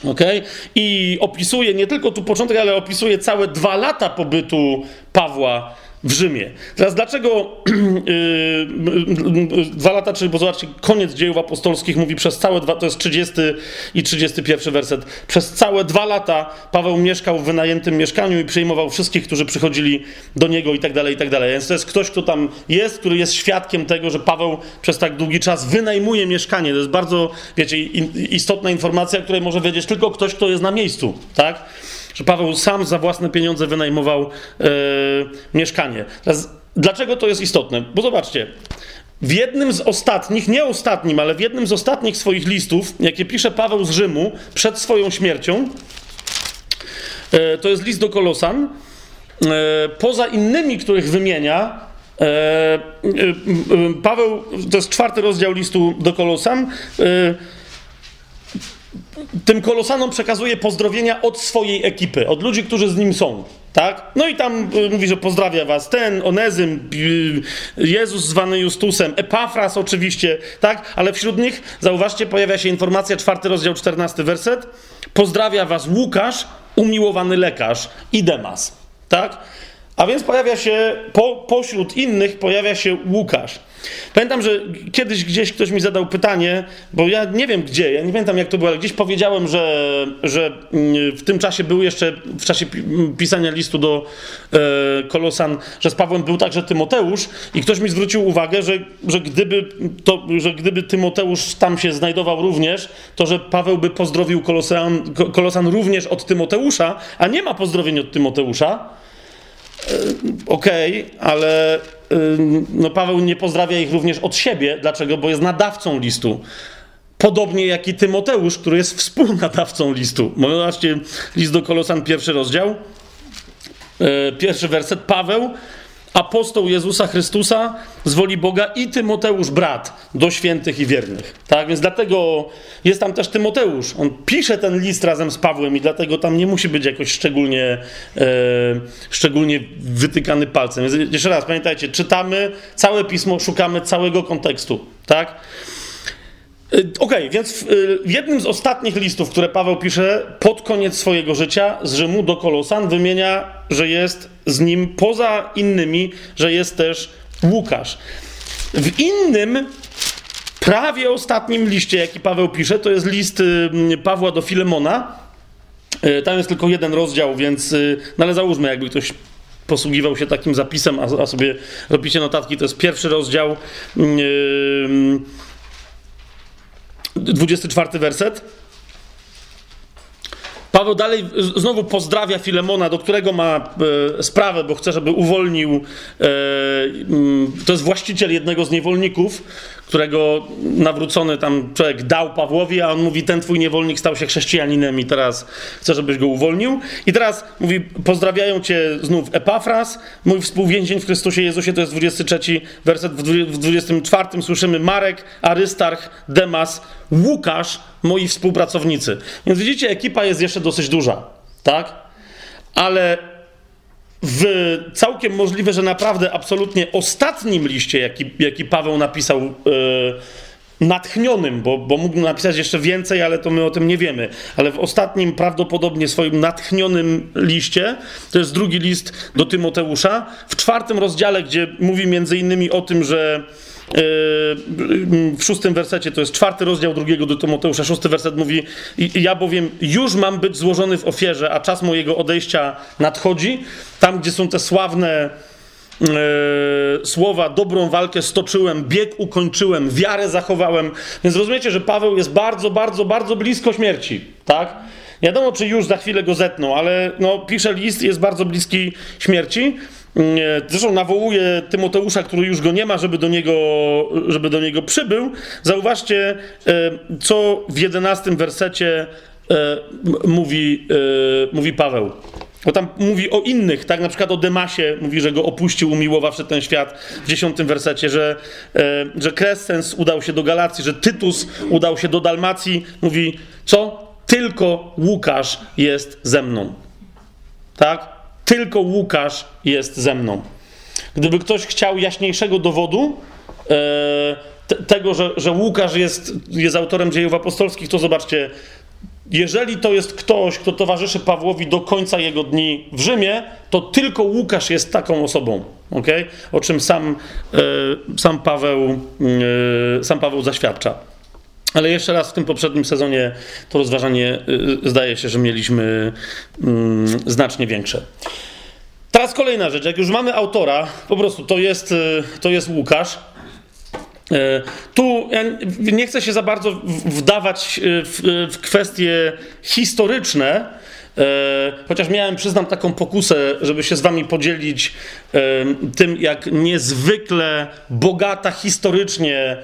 Speaker 1: Okay? I opisuje nie tylko tu początek, ale opisuje całe dwa lata pobytu Pawła w Rzymie. Teraz dlaczego yy, dwa lata, czyli bo zobaczcie, koniec dziejów apostolskich mówi przez całe dwa, to jest 30 i 31 werset. Przez całe dwa lata Paweł mieszkał w wynajętym mieszkaniu i przyjmował wszystkich, którzy przychodzili do niego i tak dalej, i tak dalej. Więc to jest ktoś, kto tam jest, który jest świadkiem tego, że Paweł przez tak długi czas wynajmuje mieszkanie. To jest bardzo, wiecie, istotna informacja, której może wiedzieć tylko ktoś, kto jest na miejscu, tak? Że Paweł sam za własne pieniądze wynajmował e, mieszkanie. Teraz, dlaczego to jest istotne? Bo zobaczcie, w jednym z ostatnich, nie ostatnim, ale w jednym z ostatnich swoich listów, jakie pisze Paweł z Rzymu przed swoją śmiercią, e, to jest list do Kolosan, e, poza innymi, których wymienia, Paweł, to jest czwarty rozdział listu do Kolosan, tym kolosanom przekazuje pozdrowienia od swojej ekipy, od ludzi, którzy z nim są. Tak? No i tam y, mówi, że pozdrawia was ten, Onezym, y, Jezus zwany Justusem, Epafras oczywiście, tak? Ale wśród nich, zauważcie, pojawia się informacja, czwarty rozdział, czternasty werset. Pozdrawia was Łukasz, umiłowany lekarz i Demas, tak? A więc pojawia się, po, pośród innych pojawia się Łukasz. Pamiętam, że kiedyś gdzieś ktoś mi zadał pytanie, bo ja nie wiem gdzie, ja nie pamiętam jak to było, ale gdzieś powiedziałem, że, że mm, w tym czasie był jeszcze, w czasie pisania listu do e, Kolosan, że z Pawłem był także Tymoteusz i ktoś mi zwrócił uwagę, że, że, gdyby to, że gdyby Tymoteusz tam się znajdował również, to że Paweł by pozdrowił Kolosan, Kolosan również od Tymoteusza, a nie ma pozdrowień od Tymoteusza. E, okej, okay, ale no Paweł nie pozdrawia ich również od siebie. Dlaczego? Bo jest nadawcą listu. Podobnie jak i Tymoteusz, który jest współnadawcą listu. Zobaczcie, list do Kolosan, pierwszy rozdział, e, pierwszy werset. Paweł, apostoł Jezusa Chrystusa z woli Boga i Tymoteusz, brat do świętych i wiernych. Tak więc dlatego jest tam też Tymoteusz. On pisze ten list razem z Pawłem i dlatego tam nie musi być jakoś szczególnie, e, szczególnie wytykany palcem. Więc jeszcze raz, pamiętajcie, czytamy całe pismo, szukamy całego kontekstu. Tak? E, okej, okay, więc w, w, jednym z ostatnich listów, które Paweł pisze pod koniec swojego życia z Rzymu do Kolosan, wymienia, że jest z nim poza innymi, że jest też Łukasz. W innym, prawie ostatnim liście, jaki Paweł pisze, to jest list Pawła do Filemona. Tam jest tylko jeden rozdział, więc, y, no ale załóżmy, jakby ktoś posługiwał się takim zapisem, a, a sobie robicie notatki, to jest pierwszy rozdział. Yy, 24 werset. Paweł dalej znowu pozdrawia Filemona, do którego ma e, sprawę, bo chce, żeby uwolnił. E, mm, to jest właściciel jednego z niewolników, którego nawrócony tam człowiek dał Pawłowi, a on mówi: Ten twój niewolnik stał się chrześcijaninem i teraz chcę, żebyś go uwolnił. I teraz mówi: Pozdrawiają cię znów Epafras, mój współwięzień w Chrystusie Jezusie. To jest 23 werset. W 24 słyszymy Marek, Arystarch, Demas, Łukasz, moi współpracownicy. Więc widzicie, ekipa jest jeszcze dosyć duża, tak? Ale w całkiem możliwe, że naprawdę absolutnie ostatnim liście, jaki, jaki Paweł napisał. Yy, natchnionym, bo, bo mógł napisać jeszcze więcej, ale to my o tym nie wiemy. Ale w ostatnim, prawdopodobnie swoim natchnionym liście, to jest drugi list do Tymoteusza, w czwartym rozdziale, gdzie mówi między innymi o tym, że w szóstym wersecie, to jest czwarty rozdział drugiego do Tymoteusza, szósty werset mówi ja bowiem już mam być złożony w ofierze, a czas mojego odejścia nadchodzi. Tam, gdzie są te sławne E, słowa, dobrą walkę stoczyłem, bieg ukończyłem, wiarę zachowałem. Więc rozumiecie, że Paweł jest bardzo, bardzo, bardzo blisko śmierci, tak? Nie wiadomo, czy już za chwilę go zetną, ale no, pisze list, jest bardzo bliski śmierci. E, zresztą nawołuje Tymoteusza, który już go nie ma, żeby do niego, żeby do niego przybył. Zauważcie, e, co w jedenastym wersecie mówi, mówi Paweł. Bo tam mówi o innych, tak? Na przykład o Demasie, mówi, że go opuścił, umiłowawszy ten świat w dziesiątym wersecie, że, e, że Krescens udał się do Galacji, że Tytus udał się do Dalmacji. Mówi, co? Tylko Łukasz jest ze mną. Tak? Tylko Łukasz jest ze mną. Gdyby ktoś chciał jaśniejszego dowodu, e, tego, że, że Łukasz jest, jest autorem dziejów apostolskich, to zobaczcie jeżeli to jest ktoś, kto towarzyszy Pawłowi do końca jego dni w Rzymie, to tylko Łukasz jest taką osobą, okay? o czym sam, e, sam, Paweł, e, sam Paweł zaświadcza. Ale jeszcze raz w tym poprzednim sezonie to rozważanie e, zdaje się, że mieliśmy mm, znacznie większe. Teraz kolejna rzecz. Jak już mamy autora, po prostu to jest, e, to jest Łukasz. E, tu ja nie chcę się za bardzo wdawać w, w kwestie historyczne, chociaż miałem, przyznam, taką pokusę, żeby się z wami podzielić tym, jak niezwykle bogata historycznie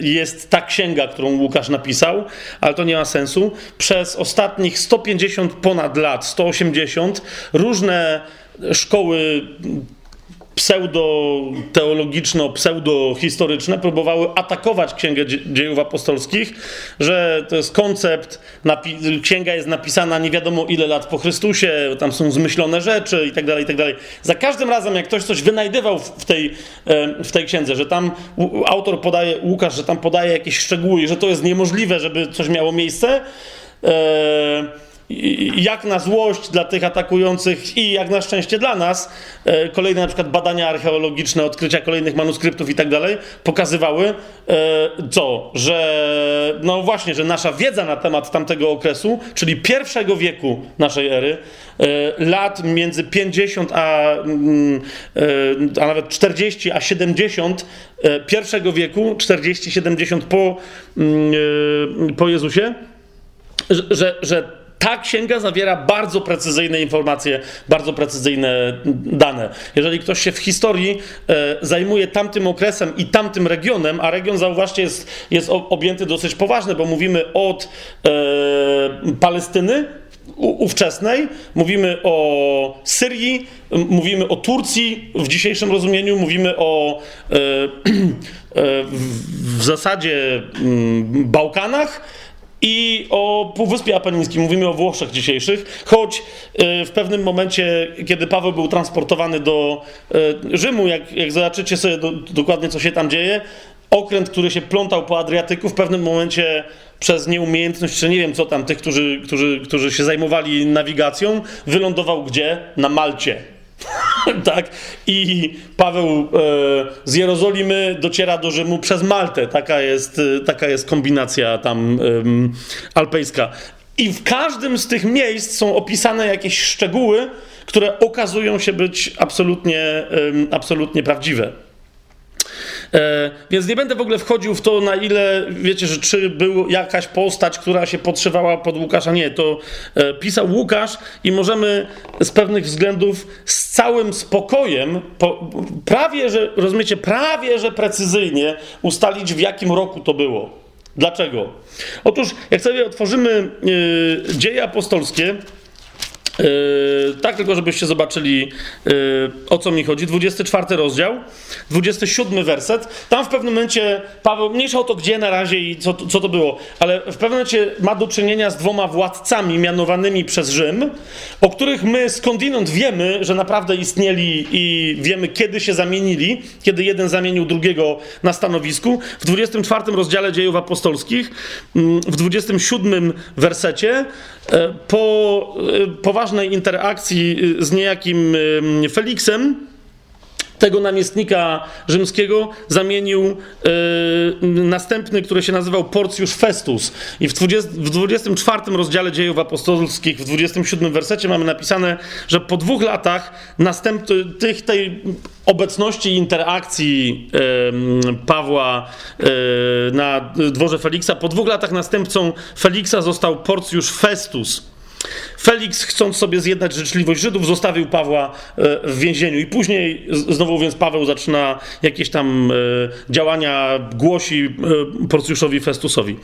Speaker 1: jest ta księga, którą Łukasz napisał, ale to nie ma sensu. Przez ostatnich 150 ponad lat, 180, różne szkoły pseudo-teologiczno, pseudo-historyczne próbowały atakować Księgę Dziejów Apostolskich, że to jest koncept, księga jest napisana nie wiadomo ile lat po Chrystusie, tam są zmyślone rzeczy i tak dalej, i tak. Za każdym razem, jak ktoś coś wynajdywał w tej, w tej księdze, że tam autor podaje, Łukasz, że tam podaje jakieś szczegóły i że to jest niemożliwe, żeby coś miało miejsce, e, jak na złość dla tych atakujących i jak na szczęście dla nas, e, kolejne na przykład badania archeologiczne, odkrycia kolejnych manuskryptów i tak dalej, pokazywały e, co? Że no właśnie, że nasza wiedza na temat tamtego okresu, czyli pierwszego wieku naszej ery, e, lat między 50 a, mm, a nawet 40 a 70 pierwszego wieku, 40-70 po, mm, po Jezusie, że, że ta księga zawiera bardzo precyzyjne informacje, bardzo precyzyjne dane. Jeżeli ktoś się w historii e, zajmuje tamtym okresem i tamtym regionem, a region, zauważcie, jest, jest objęty dosyć poważny, bo mówimy od e, Palestyny ówczesnej, mówimy o Syrii, mówimy o Turcji w dzisiejszym rozumieniu, mówimy o e, e, w zasadzie Bałkanach i o Półwyspie Apenińskim, mówimy o Włoszech dzisiejszych, choć e, w pewnym momencie, kiedy Paweł był transportowany do e, Rzymu, jak, jak zobaczycie sobie do, dokładnie, co się tam dzieje, okręt, który się plątał po Adriatyku, w pewnym momencie przez nieumiejętność, czy nie wiem co tam, tych, którzy, którzy, którzy się zajmowali nawigacją, wylądował gdzie? Na Malcie. tak? I Paweł e, z Jerozolimy dociera do Rzymu przez Maltę. Taka jest, e, taka jest kombinacja tam e, alpejska. I w każdym z tych miejsc są opisane jakieś szczegóły, które okazują się być absolutnie, absolutnie prawdziwe. E, więc nie będę w ogóle wchodził w to, na ile, wiecie, że czy była jakaś postać, która się podszywała pod Łukasza. Nie, to e, pisał Łukasz i możemy z pewnych względów z całym spokojem, po, prawie, że, rozumiecie, prawie, że precyzyjnie ustalić, w jakim roku to było. Dlaczego? Otóż, jak sobie otworzymy yy, dzieje apostolskie, Yy, tak, tylko żebyście zobaczyli yy, o co mi chodzi. 24 rozdział, 27 werset. Tam w pewnym momencie Paweł, mniejsza o to gdzie na razie i co, co to było, ale w pewnym momencie ma do czynienia z dwoma władcami mianowanymi przez Rzym, o których my skądinąd wiemy, że naprawdę istnieli i wiemy kiedy się zamienili, kiedy jeden zamienił drugiego na stanowisku. W 24 rozdziale dziejów apostolskich, mm, w 27 wersecie, po e, poważnej interakcji y, z niejakim Feliksem, tego namiestnika rzymskiego zamienił yy, następny, który się nazywał Porcjusz Festus. I w, 20, w 24 rozdziale dziejów apostolskich, w 27 wersecie mamy napisane, że po dwóch latach następ, tych, tej obecności i interakcji yy, Pawła yy, na dworze Feliksa, po dwóch latach następcą Feliksa został Porcjusz Festus. Felix, chcąc sobie zjednać życzliwość Żydów, zostawił Pawła e, w więzieniu. I później, znowu więc Paweł zaczyna jakieś tam e, działania, głosi e, Porcjuszowi Festusowi.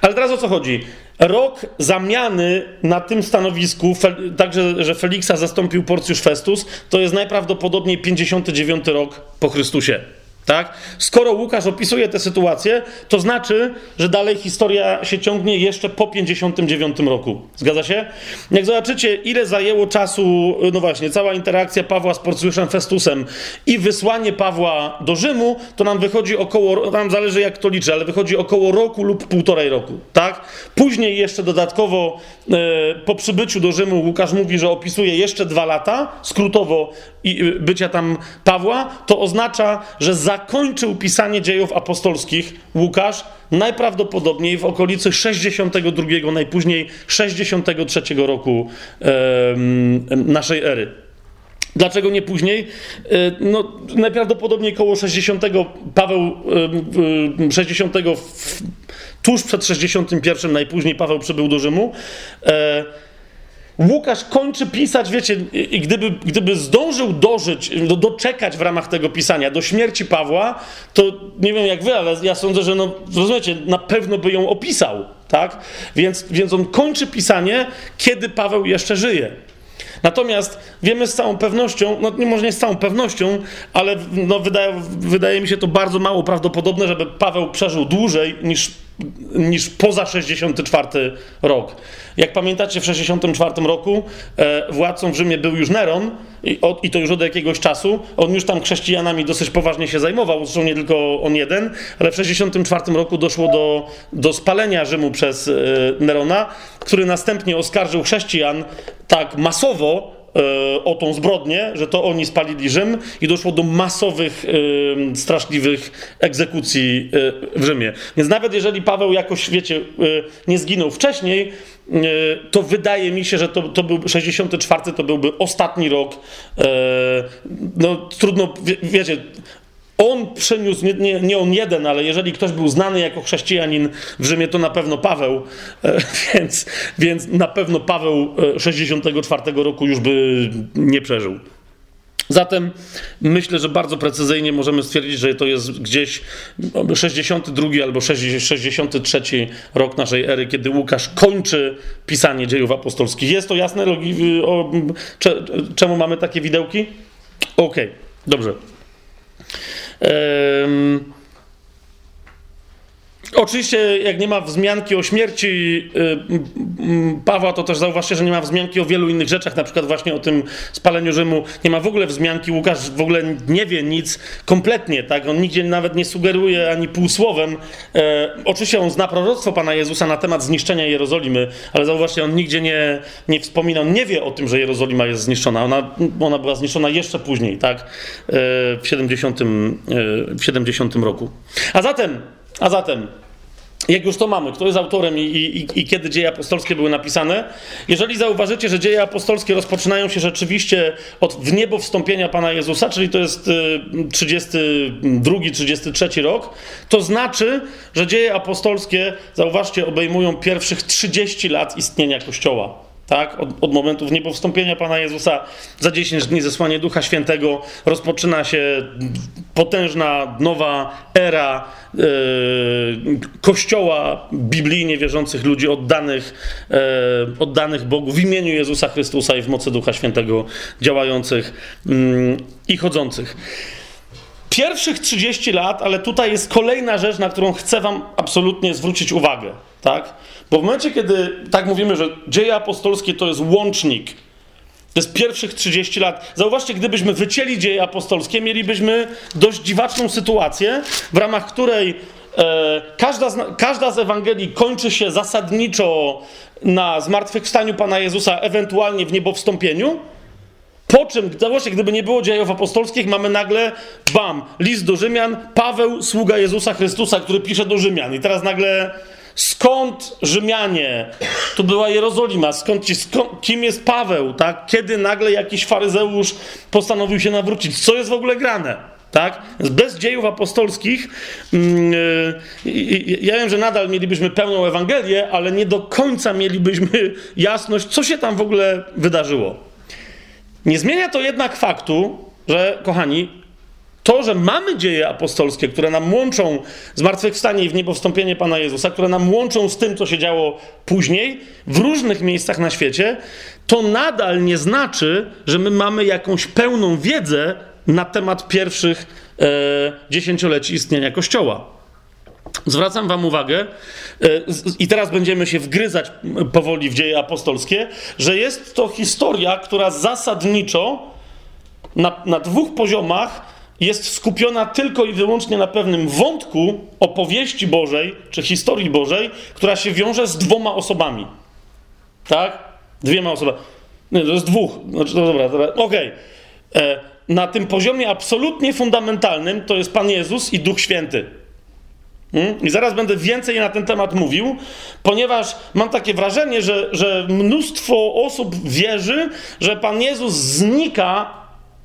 Speaker 1: Ale teraz o co chodzi? Rok zamiany na tym stanowisku, także, że Feliksa zastąpił Porcjusz Festus, to jest najprawdopodobniej 59 rok po Chrystusie. Tak? Skoro Łukasz opisuje tę sytuację, to znaczy, że dalej historia się ciągnie jeszcze po 59 roku. Zgadza się? Jak zobaczycie, ile zajęło czasu, no właśnie, cała interakcja Pawła z Porcjuszem Festusem i wysłanie Pawła do Rzymu, to nam wychodzi około, nam zależy jak to liczy, ale wychodzi około roku lub półtorej roku. Tak? Później jeszcze dodatkowo e, po przybyciu do Rzymu Łukasz mówi, że opisuje jeszcze dwa lata, skrótowo, i, bycia tam Pawła, to oznacza, że za zakończył pisanie dziejów apostolskich Łukasz najprawdopodobniej w okolicy 62, najpóźniej 63 roku e, naszej ery. Dlaczego nie później? E, no, najprawdopodobniej koło 60 Paweł e, 60 w, tuż przed 61 najpóźniej Paweł przybył do Rzymu. Łukasz kończy pisać, wiecie, i gdyby, gdyby zdążył dożyć, do, doczekać w ramach tego pisania do śmierci Pawła, to nie wiem jak wy, ale ja sądzę, że no, rozumiecie, na pewno by ją opisał, tak? Więc, więc on kończy pisanie, kiedy Paweł jeszcze żyje. Natomiast wiemy z całą pewnością, no nie może nie z całą pewnością, ale no wydaje, wydaje mi się to bardzo mało prawdopodobne, żeby Paweł przeżył dłużej niż, niż poza 64 rok. Jak pamiętacie, w 64 roku e, władcą w Rzymie był już Neron i, od, i, to już od jakiegoś czasu. On już tam chrześcijanami dosyć poważnie się zajmował, zresztą nie tylko on jeden, ale w 64 roku doszło do, do spalenia Rzymu przez e, Nerona, który następnie oskarżył chrześcijan tak masowo, o tą zbrodnię, że to oni spalili Rzym i doszło do masowych, e, straszliwych egzekucji e, w Rzymie. Więc nawet jeżeli Paweł jakoś, wiecie, nie zginął wcześniej, to wydaje mi się, że to, to był 64 to byłby ostatni rok. No trudno, wiecie, on przyniósł, nie, nie, nie, on jeden, ale jeżeli ktoś był znany jako chrześcijanin w Rzymie, to na pewno Paweł, e, więc, więc na pewno Paweł 64 e, roku już by nie przeżył. Zatem myślę, że bardzo precyzyjnie możemy stwierdzić, że to jest gdzieś 62 albo 63 rok naszej ery, kiedy Łukasz kończy pisanie dziejów apostolskich. Jest to jasne? Czemu mamy takie widełki? Okej, okay, dobrze. Um, Oczywiście, jak nie ma wzmianki o śmierci y, Pawła, to też zauważcie, że nie ma wzmianki o wielu innych rzeczach, na przykład właśnie o tym spaleniu Rzymu. Nie ma w ogóle wzmianki, Łukasz w ogóle nie wie nic kompletnie, tak? On nigdzie nawet nie sugeruje ani półsłowem. E, oczywiście on zna proroctwo Pana Jezusa na temat zniszczenia Jerozolimy, ale zauważcie, on nigdzie nie, nie wspomina, on nie wie o tym, że Jerozolima jest zniszczona. Ona, ona była zniszczona jeszcze później, tak? E, w 70, e, w 70 roku. A zatem a zatem, jak już to mamy, kto jest autorem i, i, i, kiedy dzieje apostolskie były napisane? Jeżeli zauważycie, że dzieje apostolskie rozpoczynają się rzeczywiście od niebo wstąpienia Pana Jezusa, czyli to jest 32, y, 33 rok, to znaczy, że dzieje apostolskie, zauważcie, obejmują pierwszych 30 lat istnienia Kościoła. Tak? Od, od momentu wniebowstąpienia Pana Jezusa za 10 dni zesłanie Ducha Świętego rozpoczyna się potężna nowa era e, kościoła biblijnie wierzących ludzi oddanych, e, oddanych Bogu w imieniu Jezusa Chrystusa i w mocy Ducha Świętego działających mm, i chodzących. Pierwszych 30 lat, ale tutaj jest kolejna rzecz, na którą chcę Wam absolutnie zwrócić uwagę, tak? Bo w momencie, kiedy tak mówimy, że dzieje apostolskie to jest łącznik, to jest pierwszych 30 lat. Zauważcie, gdybyśmy wycięli dzieje apostolskie, mielibyśmy dość dziwaczną sytuację, w ramach której e, każda, z, każda z Ewangelii kończy się zasadniczo na zmartwychwstaniu Pana Jezusa, ewentualnie w niebowstąpieniu. Po czym, zauważcie, gdyby nie było dziejów apostolskich, mamy nagle, bam, list do Rzymian, Paweł, sługa Jezusa Chrystusa, który pisze do Rzymian. I teraz nagle Skąd Rzymianie? Tu była Jerozolima. Skąd ci, skąd, kim jest Paweł? Tak? Kiedy nagle jakiś faryzeusz postanowił się nawrócić? Co jest w ogóle grane? Tak? Bez dziejów apostolskich yy, ja wiem, że nadal mielibyśmy pełną Ewangelię, ale nie do końca mielibyśmy jasność, co się tam w ogóle wydarzyło. Nie zmienia to jednak faktu, że, kochani, to, że mamy dzieje apostolskie, które nam łączą zmartwychwstanie i w niebo wstąpienie Pana Jezusa, które nam łączą z tym, co się działo później w różnych miejscach na świecie, to nadal nie znaczy, że my mamy jakąś pełną wiedzę na temat pierwszych e, dziesięcioleci istnienia Kościoła. Zwracam Wam uwagę, e, i teraz będziemy się wgryzać powoli w dzieje apostolskie, że jest to historia, która zasadniczo na, na dwóch poziomach jest skupiona tylko i wyłącznie na pewnym wątku opowieści Bożej, czy historii Bożej, która się wiąże z dwoma osobami. Tak? Dwiema osobami. Nie, to jest dwóch. Znaczy, no dobra, dobra. okej. Okay. E, na tym poziomie absolutnie fundamentalnym to jest Pan Jezus i Duch Święty. Hmm? I zaraz będę więcej na ten temat mówił, ponieważ mam takie wrażenie, że, że mnóstwo osób wierzy, że Pan Jezus znika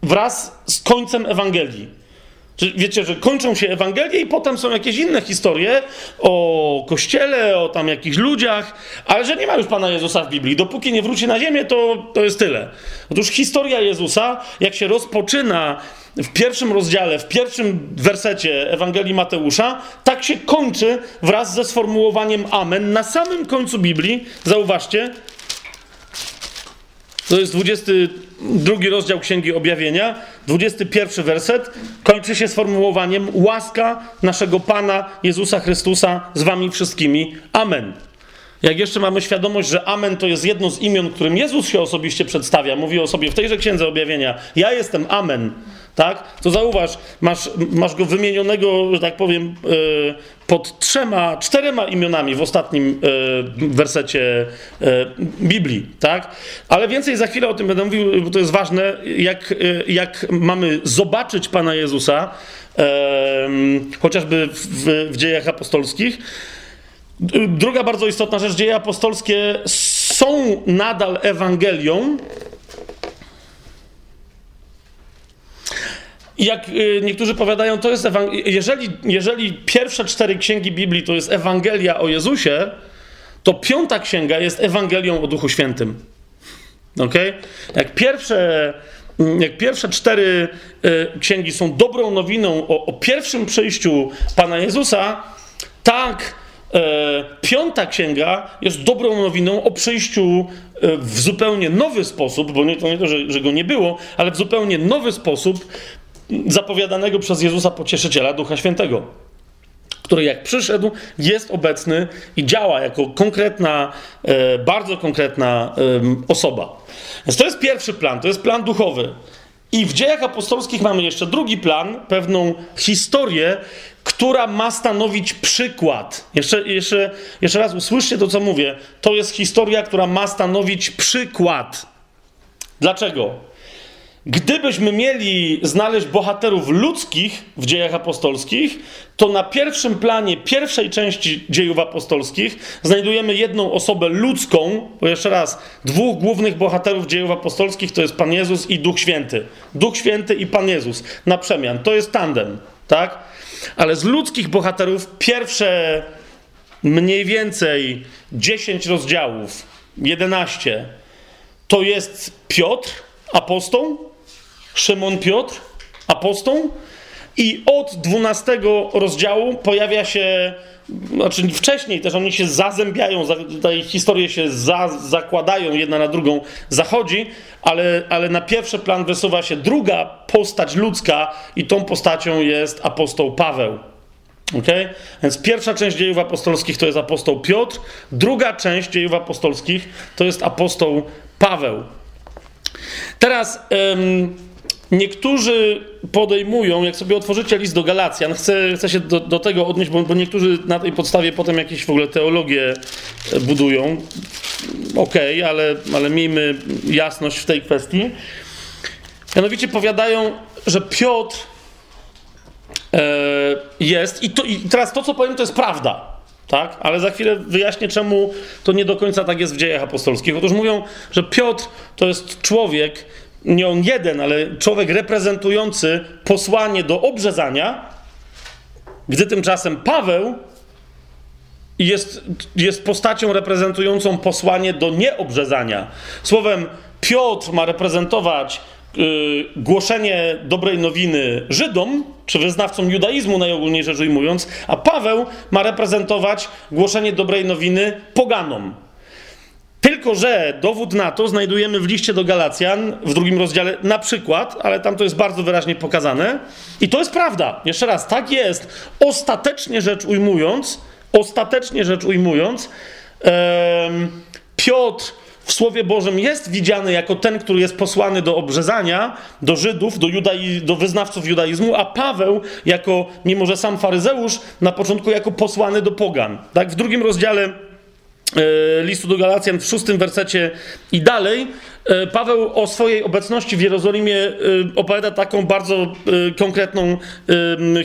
Speaker 1: wraz z końcem Ewangelii. Wiecie, że kończą się Ewangelie i potem są jakieś inne historie o Kościele, o tam jakichś ludziach, ale że nie ma już Pana Jezusa w Biblii. Dopóki nie wróci na ziemię, to, to jest tyle. Otóż historia Jezusa, jak się rozpoczyna w pierwszym rozdziale, w pierwszym wersecie Ewangelii Mateusza, tak się kończy wraz ze sformułowaniem Amen na samym końcu Biblii. Zauważcie, to jest 22 rozdział Księgi Objawienia, 21 werset, kończy się sformułowaniem łaska naszego Pana Jezusa Chrystusa z wami wszystkimi. Amen. Jak jeszcze mamy świadomość, że Amen to jest jedno z imion, którym Jezus się osobiście przedstawia, mówi o sobie w tejże Księdze Objawienia, ja jestem Amen tak? To zauważ, masz, masz go wymienionego, że tak powiem, e, pod trzema, czterema imionami w ostatnim e, wersecie e, Biblii, tak? Ale więcej za chwilę o tym będę mówił, bo to jest ważne, jak, jak mamy zobaczyć Pana Jezusa, chociażby w, w dziejach apostolskich. Druga bardzo istotna rzecz, dzieje apostolskie są nadal Ewangelią, Jak y, niektórzy powiadają, to jest jeżeli, jeżeli pierwsze cztery księgi Biblii to jest Ewangelia o Jezusie, to piąta księga jest Ewangelią o Duchu Świętym. Ok? Jak pierwsze, jak pierwsze cztery y, księgi są dobrą nowiną o, o pierwszym przyjściu Pana Jezusa, tak e, piąta księga jest dobrą nowiną o przyjściu w zupełnie nowy sposób, bo nie to, nie to że, że go nie było, ale w zupełnie nowy sposób zapowiadanego przez Jezusa Pocieszyciela, Ducha Świętego, który jak przyszedł, jest obecny i działa jako konkretna, e, bardzo konkretna osoba. Więc to jest pierwszy plan, to jest plan duchowy. I w dziejach apostolskich mamy jeszcze drugi plan, pewną historię, która ma stanowić przykład. Jeszcze, jeszcze, jeszcze raz usłyszcie to, co mówię. To jest historia, która ma stanowić przykład. Dlaczego? Gdybyśmy mieli znaleźć bohaterów ludzkich w dziejach apostolskich, to na pierwszym planie pierwszej części dziejów apostolskich znajdujemy jedną osobę ludzką, bo jeszcze raz, dwóch głównych bohaterów dziejów apostolskich to jest Pan Jezus i Duch Święty. Duch Święty i Pan Jezus na przemian. To jest tandem, tak? Ale z ludzkich bohaterów pierwsze mniej więcej 10 rozdziałów, 11 to jest Piotr, apostoł, Szymon Piotr, apostoł, i od 12 rozdziału pojawia się, znaczy wcześniej też oni się zazębiają, te historie się za, zakładają jedna na drugą, zachodzi, ale, ale na pierwszy plan wysuwa się druga postać ludzka i tą postacią jest apostoł Paweł. Okay? Więc pierwsza część dziejów apostolskich to jest apostoł Piotr, druga część dziejów apostolskich to jest apostoł Paweł. Teraz ym, niektórzy podejmują, jak sobie otworzycie list do Galacjan, chcę, chcę się do, do tego odnieść, bo, bo, niektórzy na tej podstawie potem jakieś w ogóle teologię e, budują. Okej, okay, ale, ale miejmy jasność w tej kwestii. Mianowicie powiadają, że Piotr e, jest, i, to, i teraz to, co powiem, to jest prawda. Tak? Ale za chwilę wyjaśnię, czemu to nie do końca tak jest w dziejach apostolskich. Otóż mówią, że Piotr to jest człowiek, nie on jeden, ale człowiek reprezentujący posłanie do obrzezania, gdy tymczasem Paweł jest, jest postacią reprezentującą posłanie do nieobrzezania. Słowem, Piotr ma reprezentować yy, głoszenie dobrej nowiny Żydom, czy wyznawcom judaizmu najogólniej rzecz ujmując, a Paweł ma reprezentować głoszenie dobrej nowiny poganom. Tylko, że dowód na to znajdujemy w liście do Galacjan w drugim rozdziale na przykład, ale tam to jest bardzo wyraźnie pokazane. I to jest prawda. Jeszcze raz, tak jest. Ostatecznie rzecz ujmując, ostatecznie rzecz ujmując, Piotr w Słowie Bożym jest widziany jako ten, który jest posłany do obrzezania, do Żydów, do, judai, do wyznawców judaizmu, a Paweł jako, mimo że sam faryzeusz, na początku jako posłany do pogan. Tak? W drugim rozdziale listu do Galacjan w szóstym wersecie i dalej, e, Paweł o swojej obecności w Jerozolimie e, opowiada taką bardzo konkretną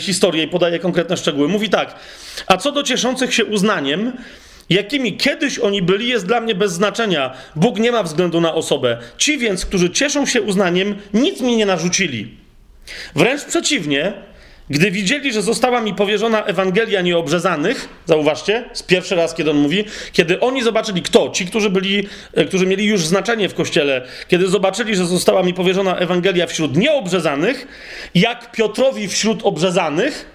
Speaker 1: historię i podaje konkretne szczegóły. Mówi tak: A co do cieszących się uznaniem, jakimi kiedyś oni byli, jest dla mnie bez znaczenia. Bóg nie ma względu na osobę. Ci więc, którzy cieszą się uznaniem, nic mi nie narzucili. Wręcz przeciwnie, gdy widzieli, że została mi powierzona Ewangelia nieobrzezanych, zauważcie, z pierwszy raz, kiedy on mówi, kiedy oni zobaczyli, kto? Ci, którzy byli, e, którzy mieli już znaczenie w kościele, kiedy zobaczyli, że została mi powierzona Ewangelia wśród nieobrzezanych, jak Piotrowi wśród obrzezanych,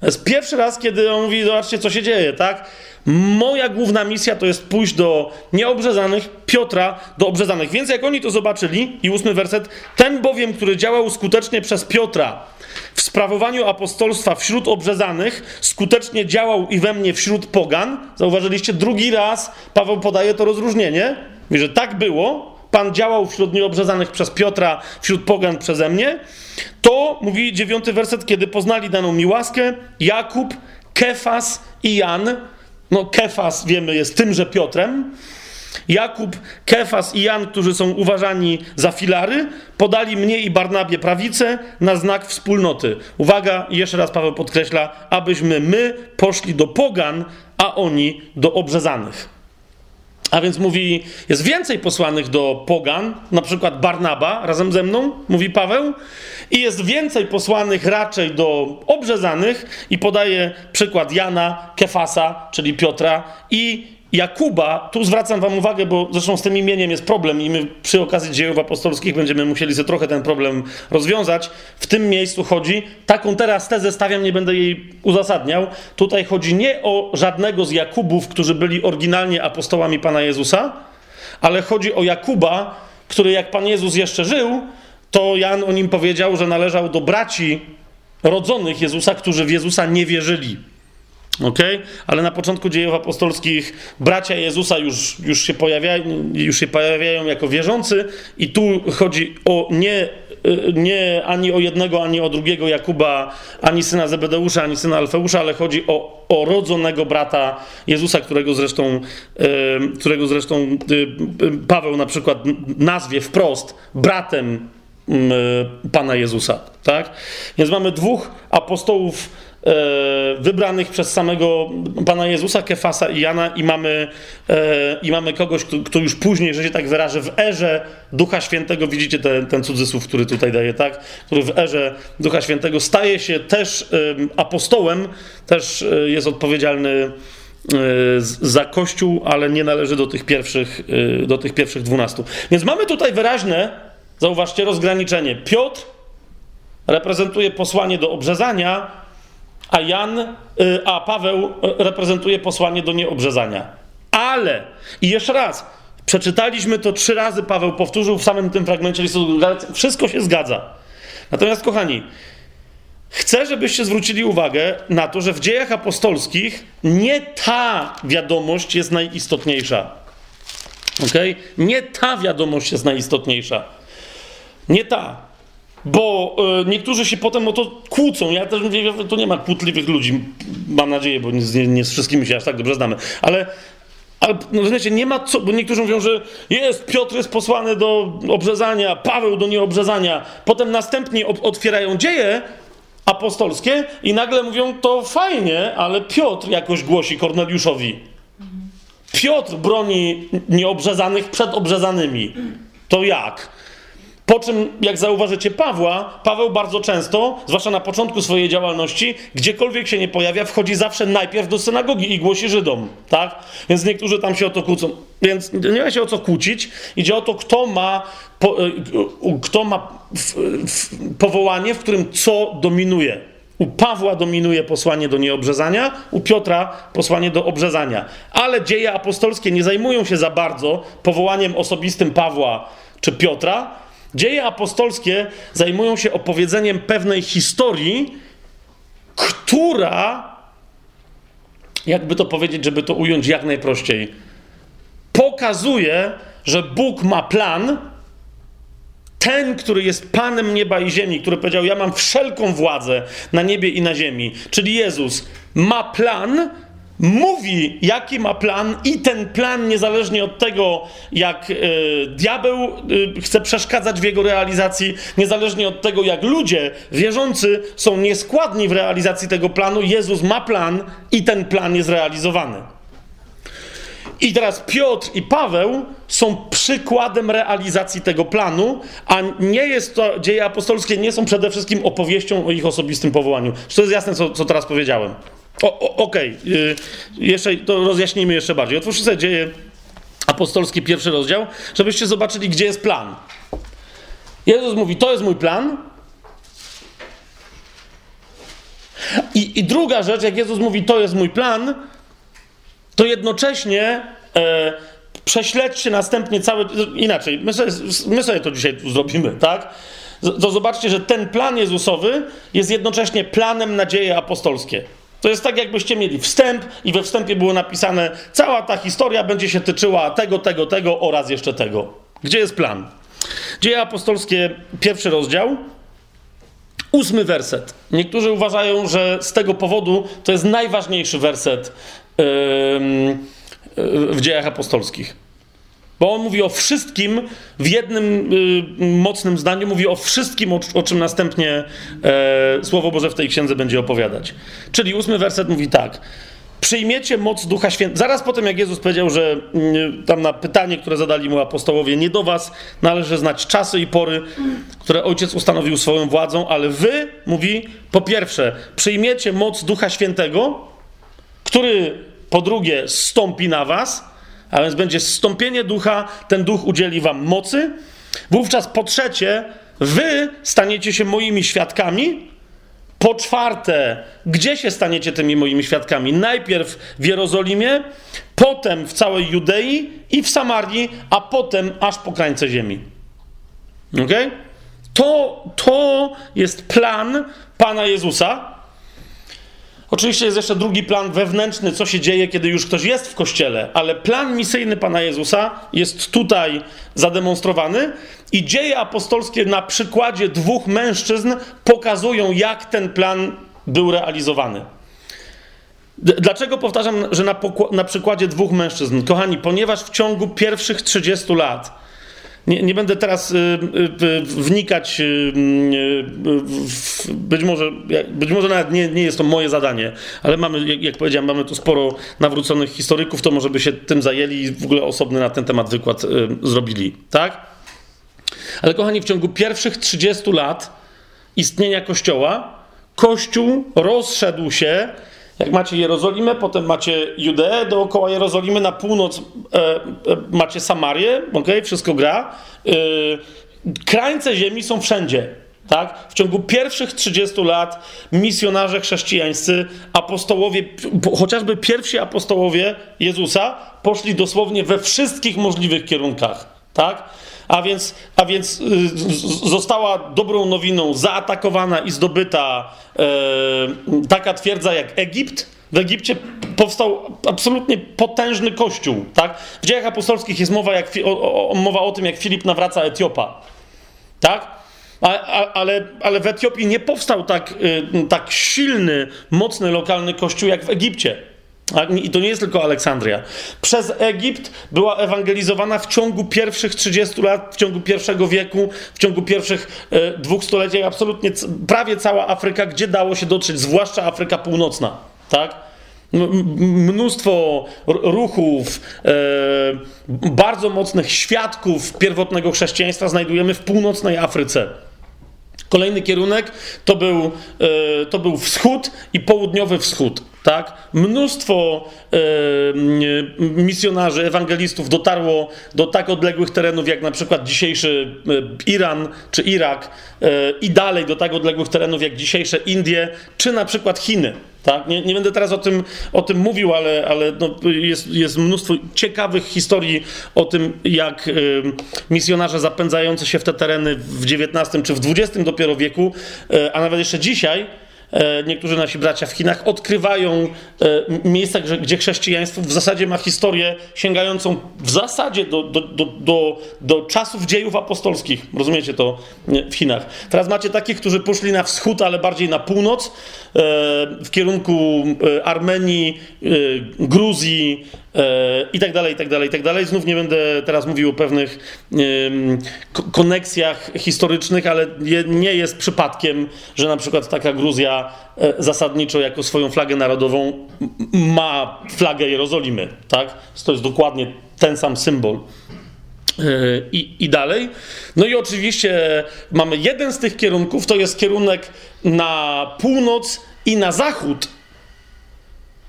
Speaker 1: to jest pierwszy raz, kiedy on mówi, zobaczcie, co się dzieje, tak? Moja główna misja to jest pójść do nieobrzezanych, Piotra do obrzezanych. Więc jak oni to zobaczyli, i ósmy werset, ten bowiem, który działał skutecznie przez Piotra, w sprawowaniu apostolstwa wśród obrzezanych skutecznie działał i we mnie wśród pogan. Zauważyliście, drugi raz Paweł podaje to rozróżnienie. Mówi, że tak było, Pan działał wśród nieobrzezanych przez Piotra, wśród pogan przeze mnie. To, mówi dziewiąty werset, kiedy poznali daną mi łaskę, Jakub, Kefas i Jan. No, Kefas, wiemy, jest tymże Piotrem. Jakub, Kefas i Jan, którzy są uważani za filary, podali mnie i Barnabie prawicę na znak wspólnoty. Uwaga, jeszcze raz Paweł podkreśla, abyśmy my poszli do pogan, a oni do obrzezanych. A więc mówi, jest więcej posłanych do pogan, na przykład Barnaba razem ze mną, mówi Paweł, i jest więcej posłanych raczej do obrzezanych, i podaje przykład Jana, Kefasa, czyli Piotra, i Jakuba, tu zwracam Wam uwagę, bo zresztą z tym imieniem jest problem i my przy okazji dziejów apostolskich będziemy musieli sobie trochę ten problem rozwiązać. W tym miejscu chodzi, taką teraz tezę stawiam, nie będę jej uzasadniał. Tutaj chodzi nie o żadnego z Jakubów, którzy byli oryginalnie apostołami Pana Jezusa, ale chodzi o Jakuba, który jak Pan Jezus jeszcze żył, to Jan o nim powiedział, że należał do braci rodzonych Jezusa, którzy w Jezusa nie wierzyli. Okay? Ale na początku dziejów apostolskich bracia Jezusa już, już, się pojawiają, już się pojawiają jako wierzący, i tu chodzi o nie, nie ani o jednego, ani o drugiego Jakuba, ani syna Zebedeusza, ani syna Alfeusza, ale chodzi o, o rodzonego brata Jezusa, którego zresztą, którego zresztą Paweł na przykład nazwie wprost bratem Pana Jezusa. Tak? Więc mamy dwóch apostołów E, wybranych przez samego Pana Jezusa, Kefasa i Jana i mamy, e, i mamy kogoś, kto, kto, już później, że się tak wyrażę, w erze Ducha Świętego, widzicie ten, ten cudzysłów, który tutaj daje, tak? Który w erze Ducha Świętego staje się też apostołem, też e, jest odpowiedzialny za Kościół, ale nie należy do tych pierwszych, do tych pierwszych dwunastu. Więc mamy tutaj wyraźne, zauważcie, rozgraniczenie. Piotr reprezentuje posłanie do obrzezania, a Jan, a Paweł reprezentuje posłanie do nieobrzezania. Ale, i jeszcze raz, przeczytaliśmy to trzy razy, Paweł powtórzył w samym tym fragmencie listu wszystko się zgadza. Natomiast, kochani, Chcę, żebyście zwrócili uwagę na to, że w dziejach apostolskich nie ta wiadomość jest najistotniejsza. Ok? Nie ta wiadomość jest najistotniejsza. Nie ta. Bo y, niektórzy się potem o to kłócą. Ja też mówię, tu nie ma kłótliwych ludzi, mam nadzieję, bo nie, nie z wszystkimi się aż tak dobrze znamy. Ale ale no, rozumiecie, nie ma co, bo niektórzy mówią, że jest, Piotr jest posłany do obrzezania, Paweł do nieobrzezania. Potem następnie otwierają dzieje apostolskie i nagle mówią, to fajnie, ale Piotr jakoś głosi Korneliuszowi. Piotr broni nieobrzezanych przed obrzezanymi. To jak? Po czym, jak zauważycie Pawła, Paweł bardzo często, zwłaszcza na początku swojej działalności, gdziekolwiek się nie pojawia, wchodzi zawsze najpierw do synagogi i głosi Żydom, tak? Więc niektórzy tam się o to kłócą. Więc nie ma się o co kłócić. Idzie o to, kto ma, po, y, kto ma w, w, powołanie, w którym co dominuje. U Pawła dominuje posłanie do nieobrzezania, u Piotra posłanie do obrzezania. Ale dzieje apostolskie nie zajmują się za bardzo powołaniem osobistym Pawła czy Piotra, Dzieje apostolskie zajmują się opowiedzeniem pewnej historii, która, jakby to powiedzieć, żeby to ująć jak najprościej, pokazuje, że Bóg ma plan. Ten, który jest Panem nieba i ziemi, który powiedział: Ja mam wszelką władzę na niebie i na ziemi, czyli Jezus, ma plan, mówi, jaki ma plan, i ten plan, niezależnie od tego, jak y, diabeł y, chce przeszkadzać w jego realizacji, niezależnie od tego, jak ludzie wierzący są nieskładni w realizacji tego planu, Jezus ma plan i ten plan jest realizowany. I teraz Piotr i Paweł są przykładem realizacji tego planu, a nie jest to, dzieje apostolskie nie są przede wszystkim opowieścią o ich osobistym powołaniu. Czy to jest jasne, co, co teraz powiedziałem? Okej, okay. jeszcze to rozjaśnijmy jeszcze bardziej. Otwórzcie sobie dzieje apostolski pierwszy rozdział, żebyście zobaczyli, gdzie jest plan. Jezus mówi, to jest mój plan. I, i druga rzecz, jak Jezus mówi, to jest mój plan, to jednocześnie e, prześledźcie następnie cały. Inaczej, my sobie, my sobie to dzisiaj zrobimy, tak? To zobaczcie, że ten plan Jezusowy jest jednocześnie planem na dzieje apostolskie. To jest tak, jakbyście mieli wstęp i we wstępie było napisane, cała ta historia będzie się tyczyła tego, tego, tego oraz jeszcze tego. Gdzie jest plan? Dzieje apostolskie, pierwszy rozdział, ósmy werset. Niektórzy uważają, że z tego powodu to jest najważniejszy werset yy, w dziejach apostolskich. Bo on mówi o wszystkim w jednym y, mocnym zdaniu, mówi o wszystkim, o, o czym następnie e, Słowo Boże w tej księdze będzie opowiadać. Czyli ósmy werset mówi tak. Przyjmiecie moc Ducha Świętego. Zaraz po tym, jak Jezus powiedział, że y, tam na pytanie, które zadali mu apostołowie, nie do was należy znać czasy i pory, które Ojciec ustanowił swoją władzą, ale wy, mówi, po pierwsze, przyjmiecie moc Ducha Świętego, który po drugie stąpi na was, a więc będzie zstąpienie ducha, ten duch udzieli wam mocy. Wówczas po trzecie, wy staniecie się moimi świadkami. Po czwarte, gdzie się staniecie tymi moimi świadkami? Najpierw w Jerozolimie, potem w całej Judei i w Samarii, a potem aż po krańce ziemi. Ok? To, to jest plan Pana Jezusa, Oczywiście jest jeszcze drugi plan wewnętrzny, co się dzieje, kiedy już ktoś jest w kościele, ale plan misyjny Pana Jezusa jest tutaj zademonstrowany i dzieje apostolskie na przykładzie dwóch mężczyzn pokazują, jak ten plan był realizowany. Dlaczego powtarzam, że na, na przykładzie dwóch mężczyzn? Kochani, ponieważ w ciągu pierwszych 30 lat nie, nie będę teraz y, y, wnikać, y, w, być, może, być może nawet nie, nie jest to moje zadanie, ale mamy, jak powiedziałem, mamy tu sporo nawróconych historyków, to może by się tym zajęli i w ogóle osobny na ten temat wykład zrobili, tak? Ale kochani, w ciągu pierwszych 30 lat istnienia Kościoła, Kościół rozszedł się Jak macie Jerozolimę, potem macie Judeę, dookoła Jerozolimy na północ e, e, macie Samarię, ok, wszystko gra. E, krańce ziemi są wszędzie. Tak? W ciągu pierwszych 30 lat misjonarze chrześcijańscy, apostołowie, chociażby pierwsi apostołowie Jezusa, poszli dosłownie we wszystkich możliwych kierunkach. Tak? A więc, a więc y, została dobrą nowiną zaatakowana i zdobyta e, taka twierdza jak Egipt. W Egipcie powstał absolutnie potężny kościół. Tak? W dziejach apostolskich jest mowa, jak, o, o, mowa o tym, jak Filip nawraca Etiopa. Tak? ale, ale w Etiopii nie powstał tak, y, tak silny, mocny lokalny kościół jak w Egipcie. I to nie jest tylko Aleksandria. Przez Egipt była ewangelizowana w ciągu pierwszych 30 lat, w ciągu pierwszego wieku, w ciągu pierwszych e, dwóch stuleci, absolutnie prawie cała Afryka, gdzie dało się dotrzeć, zwłaszcza Afryka Północna. Tak? Mnóstwo ruchów, e, bardzo mocnych świadków pierwotnego chrześcijaństwa znajdujemy w północnej Afryce. Kolejny kierunek to był, e, to był wschód i południowy wschód. Tak? Mnóstwo e, misjonarzy, ewangelistów dotarło do tak odległych terenów, jak na przykład dzisiejszy e, Iran czy Irak, e, i dalej do tak odległych terenów, jak dzisiejsze Indie, czy na przykład Chiny. Tak? Nie, nie, będę teraz o tym, o tym mówił, ale, ale no jest, jest mnóstwo ciekawych historii o tym, jak y, misjonarze zapędzający się w te tereny w XIX czy w XX dopiero wieku, a nawet jeszcze dzisiaj, niektórzy nasi bracia w Chinach odkrywają e, miejsca, gdzie chrześcijaństwo w zasadzie ma historię sięgającą w zasadzie do, do, do, do, do czasów dziejów apostolskich. Rozumiecie to w Chinach. Teraz macie takich, którzy poszli na wschód, ale bardziej na północ, e, w kierunku Armenii, Gruzji, i tak dalej, i tak dalej, i tak dalej. Znów nie będę teraz mówił o pewnych koneksjach historycznych, ale nie jest przypadkiem, że na przykład taka Gruzja e, zasadniczo jako swoją flagę narodową ma flagę Jerozolimy, tak? To jest dokładnie ten sam symbol. E, I, I dalej. No i oczywiście mamy jeden z tych kierunków, to jest kierunek na północ i na zachód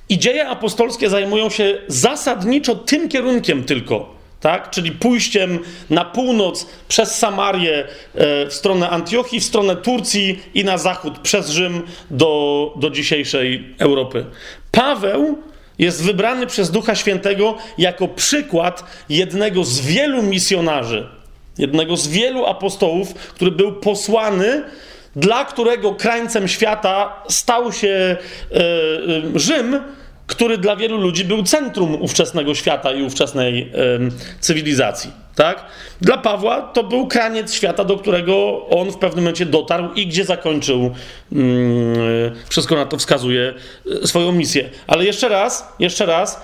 Speaker 1: i dzieje apostolskie zajmują się zasadniczo tym kierunkiem tylko. Tak? Czyli pójściem na północ przez Samarię e, w stronę Antiochii, w stronę Turcji i na zachód przez Rzym do, do dzisiejszej Europy. Paweł jest wybrany przez Ducha Świętego jako przykład jednego z wielu misjonarzy, jednego z wielu apostołów, który był posłany, dla którego krańcem świata stał się e, e, Rzym który dla wielu ludzi był centrum ówczesnego świata i ówczesnej cywilizacji. Tak? Dla Pawła to był kraniec świata, do którego on w pewnym momencie dotarł i gdzie zakończył, mm, wszystko na to wskazuje, e, swoją misję. Ale jeszcze raz, jeszcze raz,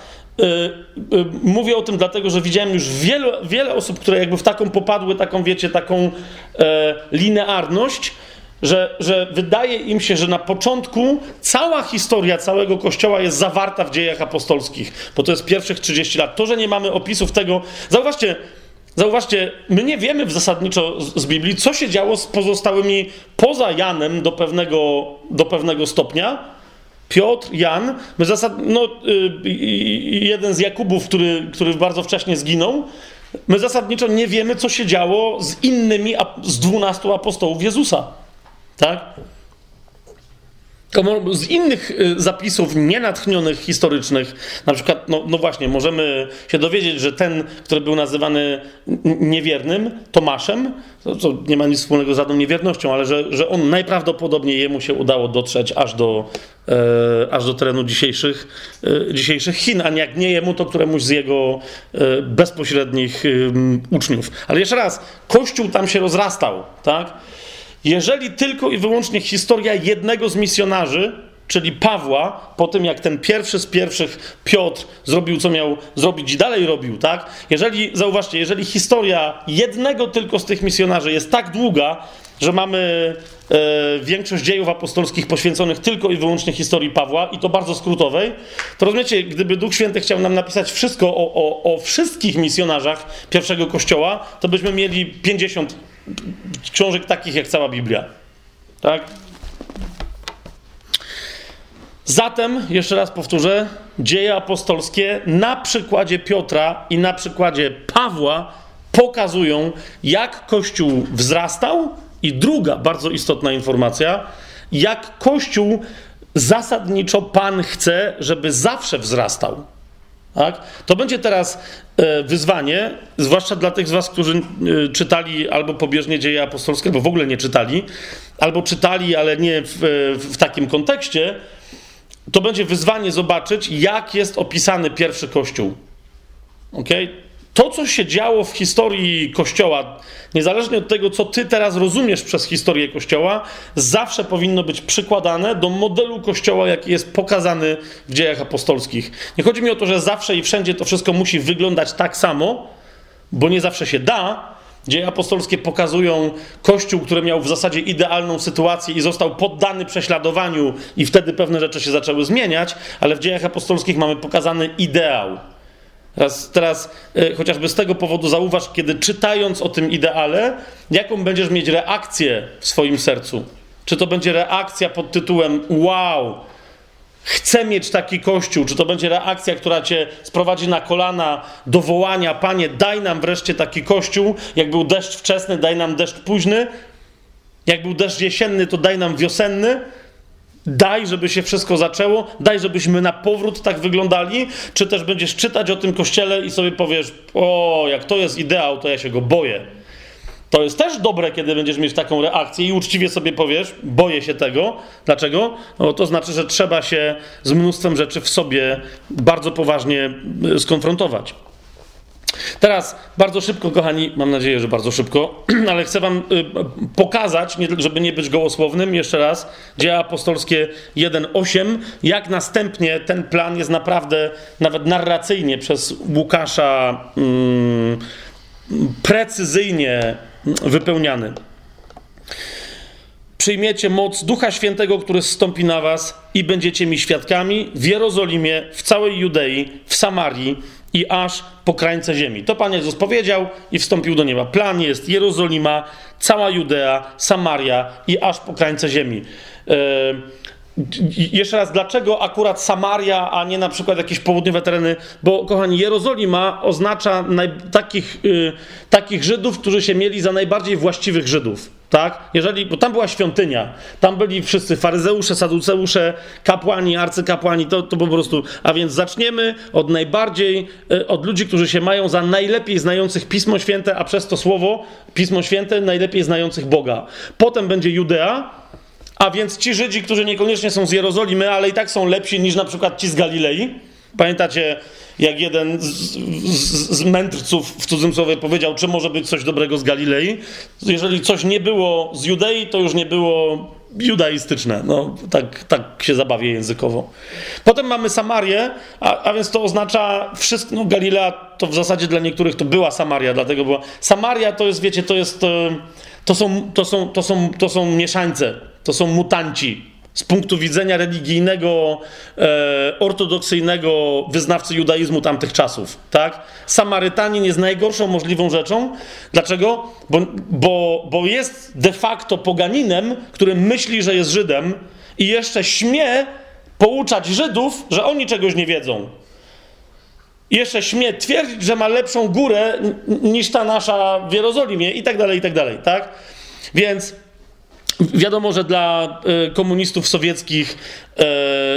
Speaker 1: mówię o tym dlatego, że widziałem już wiele, wiele osób, które jakby w taką popadły, taką wiecie, taką linearność, że, że wydaje im się, że na początku cała historia całego Kościoła jest zawarta w dziejach apostolskich, bo to jest pierwszych 30 lat. To, że nie mamy opisów tego. Zauważcie, zauważcie, my nie wiemy w zasadniczo z, z Biblii, co się działo z pozostałymi poza Janem do pewnego, do pewnego stopnia. Piotr, Jan, my zasad, no, y, jeden z Jakubów, który, który bardzo wcześnie zginął, my zasadniczo nie wiemy, co się działo z innymi, z dwunastu apostołów Jezusa. Tak? Z innych y, zapisów nienatchnionych, historycznych, na przykład, no, no, właśnie, możemy się dowiedzieć, że ten, który był nazywany niewiernym, Tomaszem, to, nie ma nic wspólnego z żadną niewiernością, ale że, że on najprawdopodobniej jemu się udało dotrzeć aż do, e, aż do terenu dzisiejszych, e, dzisiejszych Chin, a jak nie jemu, to któremuś z jego e, bezpośrednich uczniów. Ale jeszcze raz, Kościół tam się rozrastał, tak? Jeżeli tylko i wyłącznie historia jednego z misjonarzy, czyli Pawła, po tym jak ten pierwszy z pierwszych, Piotr, zrobił co miał zrobić i dalej robił, tak? Jeżeli, zauważcie, jeżeli historia jednego tylko z tych misjonarzy jest tak długa, że mamy e, większość dziejów apostolskich poświęconych tylko i wyłącznie historii Pawła, i to bardzo skrótowej, to rozumiecie, gdyby Duch Święty chciał nam napisać wszystko o, o, o wszystkich misjonarzach pierwszego kościoła, to byśmy mieli 50 książek takich jak cała Biblia. Tak? Zatem, jeszcze raz powtórzę, dzieje apostolskie na przykładzie Piotra i na przykładzie Pawła pokazują, jak Kościół wzrastał. I druga bardzo istotna informacja, jak Kościół zasadniczo Pan chce, żeby zawsze wzrastał. Tak? To będzie teraz e, wyzwanie, zwłaszcza dla tych z Was, którzy e, czytali albo pobieżnie dzieje apostolskie, albo w ogóle nie czytali, albo czytali, ale nie w, e, w takim kontekście. To będzie wyzwanie zobaczyć, jak jest opisany pierwszy kościół. Okay? To, co się działo w historii Kościoła, niezależnie od tego, co ty teraz rozumiesz przez historię Kościoła, zawsze powinno być przykładane do modelu Kościoła, jaki jest pokazany w dziejach apostolskich. Nie chodzi mi o to, że zawsze i wszędzie to wszystko musi wyglądać tak samo, bo nie zawsze się da. Dzieje apostolskie pokazują Kościół, który miał w zasadzie idealną sytuację i został poddany prześladowaniu, i wtedy pewne rzeczy się zaczęły zmieniać, ale w dziejach apostolskich mamy pokazany ideał Teraz, teraz e, chociażby z tego powodu zauważ, kiedy czytając o tym ideale, jaką będziesz mieć reakcję w swoim sercu. Czy to będzie reakcja pod tytułem Wow, chcę mieć taki kościół? Czy to będzie reakcja, która cię sprowadzi na kolana do wołania: Panie, daj nam wreszcie taki kościół? Jak był deszcz wczesny, daj nam deszcz późny. Jak był deszcz jesienny, to daj nam wiosenny. Daj, żeby się wszystko zaczęło, daj, żebyśmy na powrót tak wyglądali, czy też będziesz czytać o tym kościele i sobie powiesz, o, jak to jest ideał, to ja się go boję. To jest też dobre, kiedy będziesz mieć taką reakcję i uczciwie sobie powiesz, boję się tego. Dlaczego? No, to znaczy, że trzeba się z mnóstwem rzeczy w sobie bardzo poważnie y, skonfrontować. Teraz bardzo szybko, kochani, mam nadzieję, że bardzo szybko, ale chcę Wam y, pokazać, żeby nie być gołosłownym, jeszcze raz, dzieje apostolskie 1.8, jak następnie ten plan jest naprawdę, nawet narracyjnie przez Łukasza mm, precyzyjnie wypełniany. Przyjmiecie moc Ducha Świętego, który zstąpi na Was i będziecie mi świadkami w Jerozolimie, w całej Judei, w Samarii i aż po krańce ziemi. To Pan Jezus powiedział i wstąpił do nieba. Plan jest Jerozolima, cała Judea, Samaria i aż po krańce ziemi. Yy, jeszcze raz, dlaczego akurat Samaria, a nie na przykład jakieś południowe tereny? Bo, kochani, Jerozolima oznacza takich, yy, takich Żydów, którzy się mieli za najbardziej właściwych Żydów. Tak? Jeżeli, bo tam była świątynia, tam byli wszyscy faryzeusze, saduceusze, kapłani, arcykapłani, to, to po prostu. A więc zaczniemy od najbardziej, yy, od ludzi, którzy się mają za najlepiej znających Pismo Święte, a przez to słowo Pismo Święte najlepiej znających Boga. Potem będzie Judea, a więc ci Żydzi, którzy niekoniecznie są z Jerozolimy, ale i tak są lepsi niż na przykład ci z Galilei. Pamiętacie, jak jeden z, z, z mędrców w cudzysłowie powiedział, czy może być coś dobrego z Galilei? Jeżeli coś nie było z Judei, to już nie było judaistyczne. No, tak, tak się zabawię językowo. Potem mamy Samarię, a, a więc to oznacza wszystko. No, Galilea to w zasadzie dla niektórych to była Samaria, dlatego była. Samaria to jest, wiecie, to jest. To są, to są, to są, to są mieszańce to są mutanci. Z punktu widzenia religijnego, e, ortodoksyjnego wyznawcy judaizmu tamtych czasów, tak? Samarytanin jest najgorszą możliwą rzeczą. Dlaczego? Bo, bo, bo jest de facto poganinem, który myśli, że jest Żydem i jeszcze śmie pouczać Żydów, że oni czegoś nie wiedzą. I jeszcze śmie twierdzić, że ma lepszą górę niż ta nasza w Jerozolimie i tak dalej, i tak dalej, tak? Więc Wiadomo, że dla e, komunistów sowieckich e,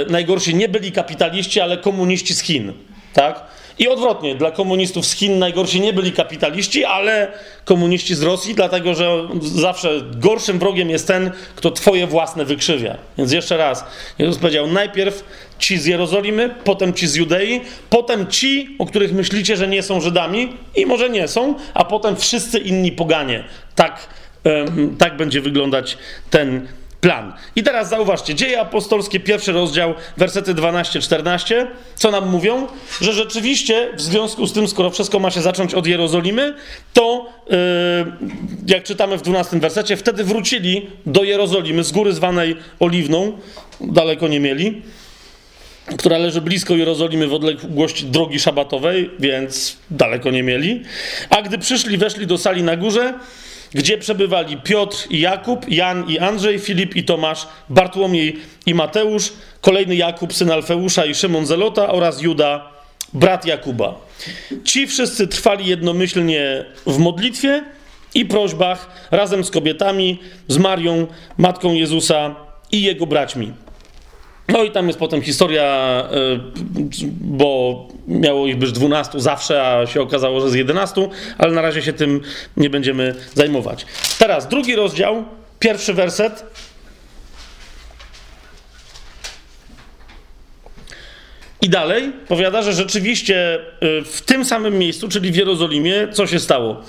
Speaker 1: najgorsi nie byli kapitaliści, ale komuniści z Chin. Tak? I odwrotnie, dla komunistów z Chin najgorsi nie byli kapitaliści, ale komuniści z Rosji, dlatego że zawsze gorszym wrogiem jest ten, kto twoje własne wykrzywia. Więc jeszcze raz, Jezus powiedział: najpierw ci z Jerozolimy, potem ci z Judei, potem ci, o których myślicie, że nie są Żydami, i może nie są, a potem wszyscy inni poganie. Tak tak będzie wyglądać ten plan. I teraz zauważcie, Dzieje Apostolskie, pierwszy rozdział, wersety 12-14, co nam mówią? Że rzeczywiście w związku z tym, skoro wszystko ma się zacząć od Jerozolimy, to yy, jak czytamy w 12 wersecie, wtedy wrócili do Jerozolimy z góry zwanej Oliwną, daleko nie mieli, która leży blisko Jerozolimy w odległości drogi szabatowej, więc daleko nie mieli. A gdy przyszli, weszli do sali na górze, gdzie przebywali Piotr i Jakub, Jan i Andrzej, Filip i Tomasz, Bartłomiej i Mateusz, kolejny Jakub, syn Alfeusza i Szymon Zelota oraz Juda, brat Jakuba. Ci wszyscy trwali jednomyślnie w modlitwie i prośbach razem z kobietami, z Marią, matką Jezusa i jego braćmi. No i tam jest potem historia, y, bo miało ich być 12 zawsze, a się okazało, że z 11, ale na razie się tym nie będziemy zajmować. Teraz drugi rozdział, pierwszy werset. I dalej powiada, że rzeczywiście y, w tym samym miejscu, czyli w Jerozolimie, co się stało?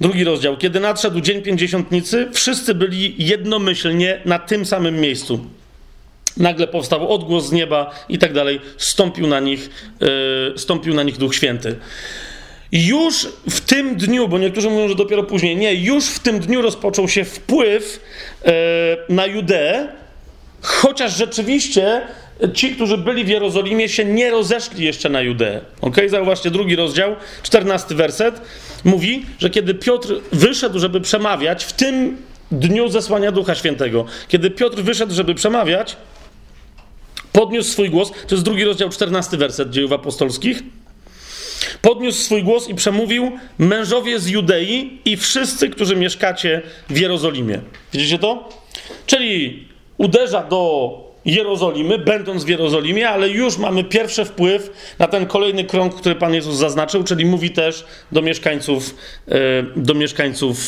Speaker 1: Drugi rozdział. Kiedy nadszedł dzień pięćdziesiątnicy, wszyscy byli jednomyślnie na tym samym miejscu. Nagle powstał odgłos z nieba i tak dalej. Stąpił na nich, yy, stąpił na nich Duch Święty. Już w tym dniu, bo niektórzy mówią, że dopiero później, nie, już w tym dniu rozpoczął się wpływ yy, na Judeę, chociaż rzeczywiście ci, którzy byli w Jerozolimie, się nie rozeszli jeszcze na Judeę. Ok? Zauważcie, drugi rozdział, czternasty werset, mówi, że kiedy Piotr wyszedł, żeby przemawiać, w tym dniu zesłania Ducha Świętego, kiedy Piotr wyszedł, żeby przemawiać, podniósł swój głos, to jest drugi rozdział, czternasty werset dziejów apostolskich, podniósł swój głos i przemówił mężowie z Judei i wszyscy, którzy mieszkacie w Jerozolimie. Widzicie to? Czyli uderza do Jerozolimy, będąc w Jerozolimie, ale już mamy pierwszy wpływ na ten kolejny krąg, który Pan Jezus zaznaczył, czyli mówi też do mieszkańców, e, do mieszkańców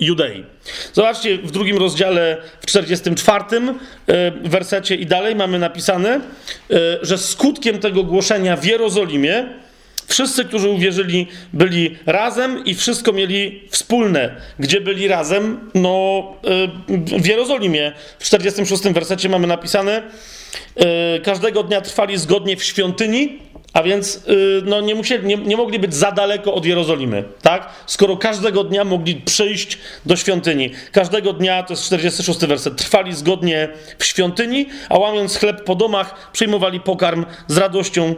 Speaker 1: Judei. Zobaczcie, w drugim rozdziale, w 44 e, wersecie i dalej mamy napisane, e, że skutkiem tego głoszenia w Jerozolimie Wszyscy, którzy uwierzyli, byli razem i wszystko mieli wspólne. Gdzie byli razem? No, y, w Jerozolimie. W 46 wersecie mamy napisane: y, Każdego dnia trwali zgodnie w świątyni, a więc y, no, nie, musieli, nie, nie, mogli być za daleko od Jerozolimy, tak? Skoro każdego dnia mogli przyjść do świątyni. Każdego dnia, to jest 46 werset, trwali zgodnie w świątyni, a łamiąc chleb po domach, przyjmowali pokarm z radością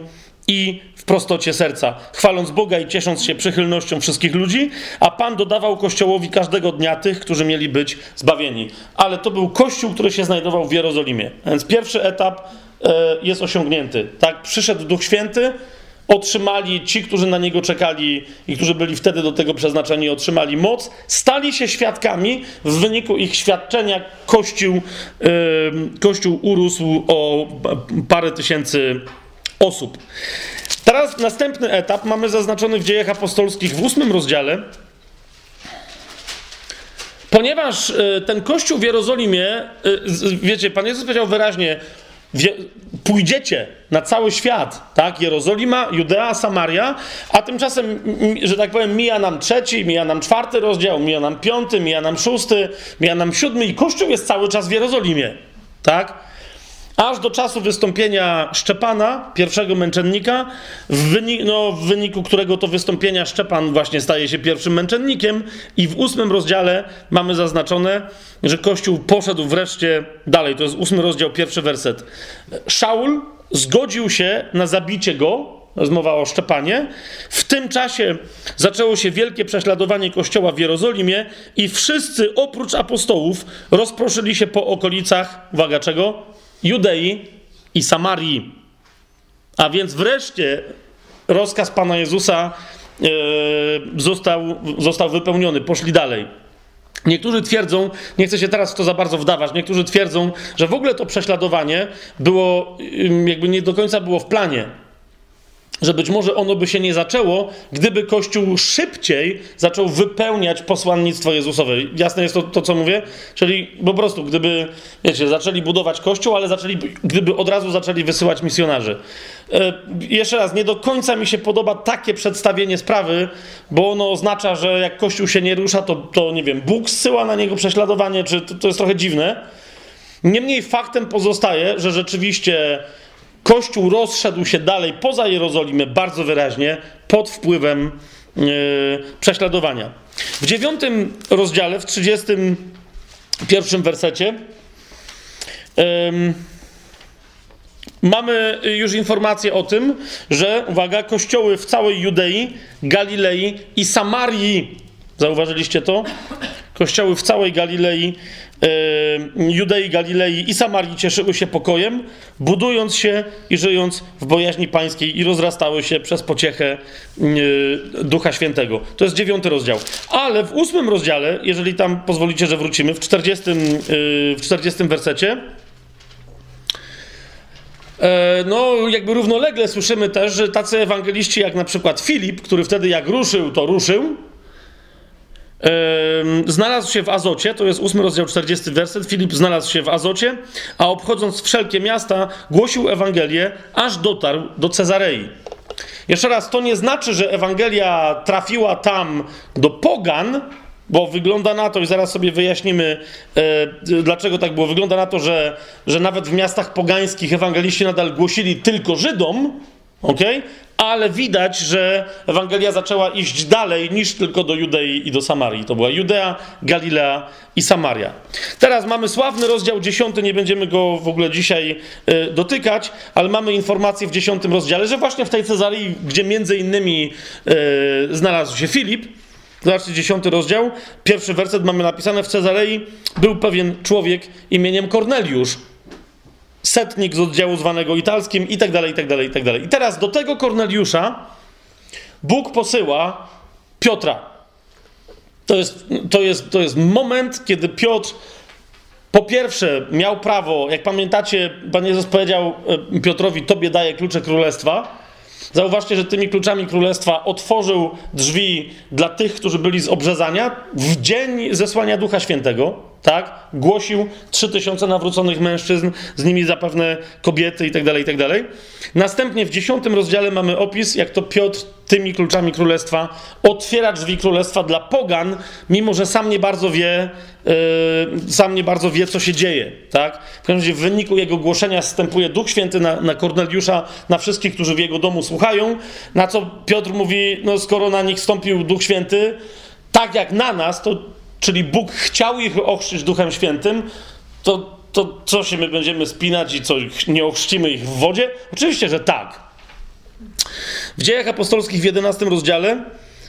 Speaker 1: i prostocie serca, chwaląc Boga i ciesząc się przychylnością wszystkich ludzi, a Pan dodawał Kościołowi każdego dnia tych, którzy mieli być zbawieni. Ale to był Kościół, który się znajdował w Jerozolimie. Więc pierwszy etap e, jest osiągnięty. Tak, przyszedł Duch Święty, otrzymali ci, którzy na niego czekali i którzy byli wtedy do tego przeznaczeni, otrzymali moc, stali się świadkami. W wyniku ich świadczenia Kościół, yy, Kościół urósł o parę tysięcy osób. Teraz następny etap mamy zaznaczony w dziejach apostolskich w ósmym rozdziale. Ponieważ y, ten kościół w Jerozolimie, y, wiecie, Pan Jezus powiedział wyraźnie, pójdziecie na cały świat, tak? Jerozolima, Judea, Samaria, a tymczasem, że tak powiem, mija nam trzeci, mija nam czwarty rozdział, mija nam piąty, mija nam szósty, mija nam siódmy i Kościół jest cały czas w Jerozolimie, tak? Aż do czasu wystąpienia Szczepana, pierwszego męczennika, w, wyniku, no, w wyniku którego to wystąpienia Szczepan właśnie staje się pierwszym męczennikiem i w ósmym rozdziale mamy zaznaczone, że Kościół poszedł wreszcie dalej. To jest ósmy rozdział, pierwszy werset. Szaul zgodził się na zabicie go, rozmowa o Szczepanie. W tym czasie zaczęło się wielkie prześladowanie kościoła w Jerozolimie i wszyscy oprócz apostołów rozproszyli się po okolicach, uwaga czego? Judei i Samarii. A więc wreszcie rozkaz Pana Jezusa e, został, został wypełniony. Poszli dalej. Niektórzy twierdzą, nie chcę się teraz w to za bardzo wdawać, niektórzy twierdzą, że w ogóle to prześladowanie było, jakby nie do końca było w planie że być może ono by się nie zaczęło, gdyby Kościół szybciej zaczął wypełniać posłannictwo Jezusowe. Jasne jest to, to, co mówię? Czyli po prostu, gdyby, wiecie, zaczęli budować Kościół, ale zaczęli, gdyby od razu zaczęli wysyłać misjonarzy. E, jeszcze raz, nie do końca mi się podoba takie przedstawienie sprawy, bo ono oznacza, że jak Kościół się nie rusza, to, to nie wiem, Bóg zsyła na niego prześladowanie, czy to, to jest trochę dziwne. Niemniej faktem pozostaje, że rzeczywiście Kościół rozszedł się dalej poza Jerozolimę bardzo wyraźnie pod wpływem yy, prześladowania. W dziewiątym rozdziale, w trzydziestym pierwszym wersecie yy, mamy już informację o tym, że, uwaga, kościoły w całej Judei, Galilei i Samarii Zauważyliście to? Kościoły w całej Galilei, Judei, Galilei i Samarii cieszyły się pokojem, budując się i żyjąc w bojaźni pańskiej i rozrastały się przez pociechę e, Ducha Świętego. To jest dziewiąty rozdział. Ale w ósmym rozdziale, jeżeli tam pozwolicie, że wrócimy, w czterdziestym, e, w czterdziestym wersecie, e, no, jakby równolegle słyszymy też, że tacy ewangeliści jak na przykład Filip, który wtedy jak ruszył, to ruszył, znalazł się w Azocie, to jest 8 rozdział 40 werset, Filip znalazł się w Azocie, a obchodząc wszelkie miasta, głosił Ewangelię, aż dotarł do Cezarei. Jeszcze raz, to nie znaczy, że Ewangelia trafiła tam do pogan, bo wygląda na to, i zaraz sobie wyjaśnimy, e, dlaczego tak było. Wygląda na to, że, że nawet w miastach pogańskich ewangeliści nadal głosili tylko Żydom, okay? ale widać, że Ewangelia zaczęła iść dalej niż tylko do Judei i do Samarii. To była Judea, Galilea i Samaria. Teraz mamy sławny rozdział 10, nie będziemy go w ogóle dzisiaj y, dotykać, ale mamy informację w 10 rozdziale, że właśnie w tej Cezarii, gdzie między innymi y, znalazł się Filip, Zobaczcie, dziesiąty rozdział, pierwszy werset mamy napisane w Cezarei, był pewien człowiek imieniem Korneliusz, setnik z oddziału zwanego italskim i tak dalej, i tak dalej, i tak dalej. I teraz do tego Korneliusza Bóg posyła Piotra. To jest, to jest, to jest moment, kiedy Piotr po pierwsze miał prawo, jak pamiętacie, Pan Jezus powiedział e, Piotrowi, tobie daje klucze królestwa. Zauważcie, że tymi kluczami królestwa otworzył drzwi dla tych, którzy byli z obrzezania w dzień zesłania Ducha Świętego tak? Głosił 3000 nawróconych mężczyzn, z nimi zapewne kobiety itd., tak itd. Tak Następnie w dziesiątym rozdziale mamy opis, jak to Piotr tymi kluczami królestwa otwiera drzwi królestwa dla pogan, mimo że sam nie bardzo wie, yy, sam nie bardzo wie, co się dzieje, tak? W każdym razie w wyniku jego głoszenia wstępuje Duch Święty na, na Korneliusza, na wszystkich, którzy w jego domu słuchają, na co Piotr mówi, no skoro na nich wstąpił Duch Święty, tak jak na nas, to czyli Bóg chciał ich ochrzcić Duchem Świętym, to, to co się my będziemy spinać i co, nie ochrzcimy ich w wodzie? Oczywiście, że tak. W dziejach apostolskich w 11 rozdziale,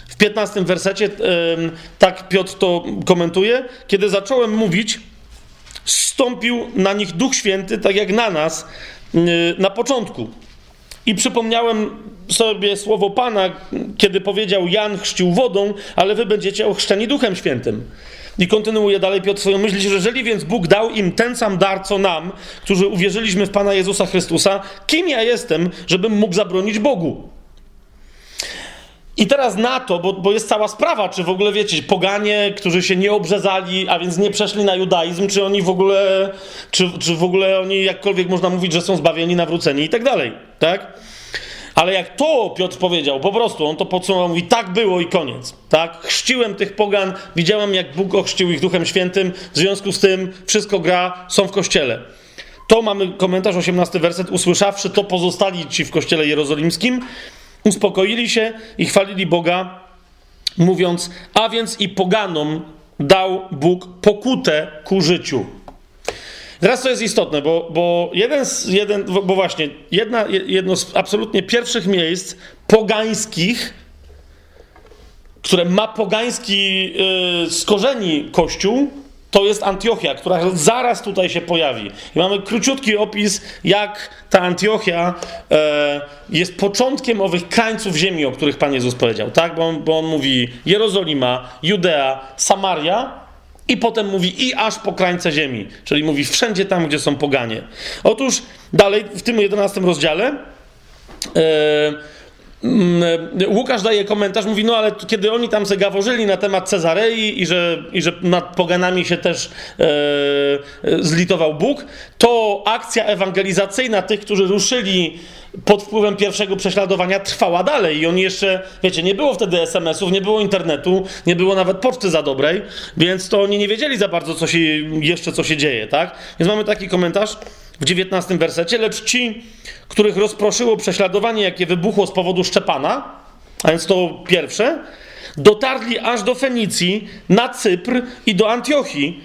Speaker 1: w 15 wersecie, tak Piotr to komentuje, kiedy zacząłem mówić, stąpił na nich Duch Święty, tak jak na nas na początku. I przypomniałem sobie słowo Pana, kiedy powiedział: Jan chrzcił wodą, ale wy będziecie ochrzczeni Duchem Świętym. I kontynuuje dalej Piotr swoją myśl, że jeżeli więc Bóg dał im ten sam dar, co nam, którzy uwierzyliśmy w Pana Jezusa Chrystusa, kim ja jestem, żebym mógł zabronić Bogu? I teraz na to, bo, bo, jest cała sprawa, czy w ogóle wiecie, poganie, którzy się nie obrzezali, a więc nie przeszli na judaizm, czy oni w ogóle, czy, czy w ogóle oni jakkolwiek można mówić, że są zbawieni, nawróceni i tak dalej, tak? Ale jak to Piotr powiedział, po prostu on to podsumował, mówi, tak było i koniec. Tak? Chrzciłem tych pogan, widziałem jak Bóg ochrzcił ich Duchem Świętym, w związku z tym wszystko gra, są w kościele. To mamy komentarz, 18 werset, usłyszawszy to pozostali ci w kościele jerozolimskim, uspokoili się i chwalili Boga, mówiąc, a więc i poganom dał Bóg pokutę ku życiu. Teraz to jest istotne, bo, bo jeden z, jeden, bo właśnie, jedna, jedno z absolutnie pierwszych miejsc pogańskich, które ma pogański yy, z korzeni kościół, to jest Antiochia, która zaraz tutaj się pojawi. I mamy króciutki opis, jak ta Antiochia e, jest początkiem owych krańców ziemi, o których Pan Jezus powiedział. Tak? Bo on, bo on mówi Jerozolima, Judea, Samaria, i potem mówi i aż po krańce ziemi, czyli mówi wszędzie tam, gdzie są poganie. Otóż dalej w tym 11 rozdziale yy, Łukasz daje komentarz, mówi, no ale kiedy oni tam se gaworzyli na temat Cezarei i że, i że nad poganami się też e, zlitował Bóg, to akcja ewangelizacyjna tych, którzy ruszyli pod wpływem pierwszego prześladowania trwała dalej i oni jeszcze, wiecie, nie było wtedy SMS-ów, nie było internetu, nie było nawet poczty za dobrej, więc to oni nie wiedzieli za bardzo, co się jeszcze co się dzieje, tak? Więc mamy taki komentarz w 19 wersecie, lecz ci, których rozproszyło prześladowanie, jakie wybuchło z powodu Szczepana, a więc to pierwsze, dotarli aż do Fenicji, na Cypr i do Antiochii.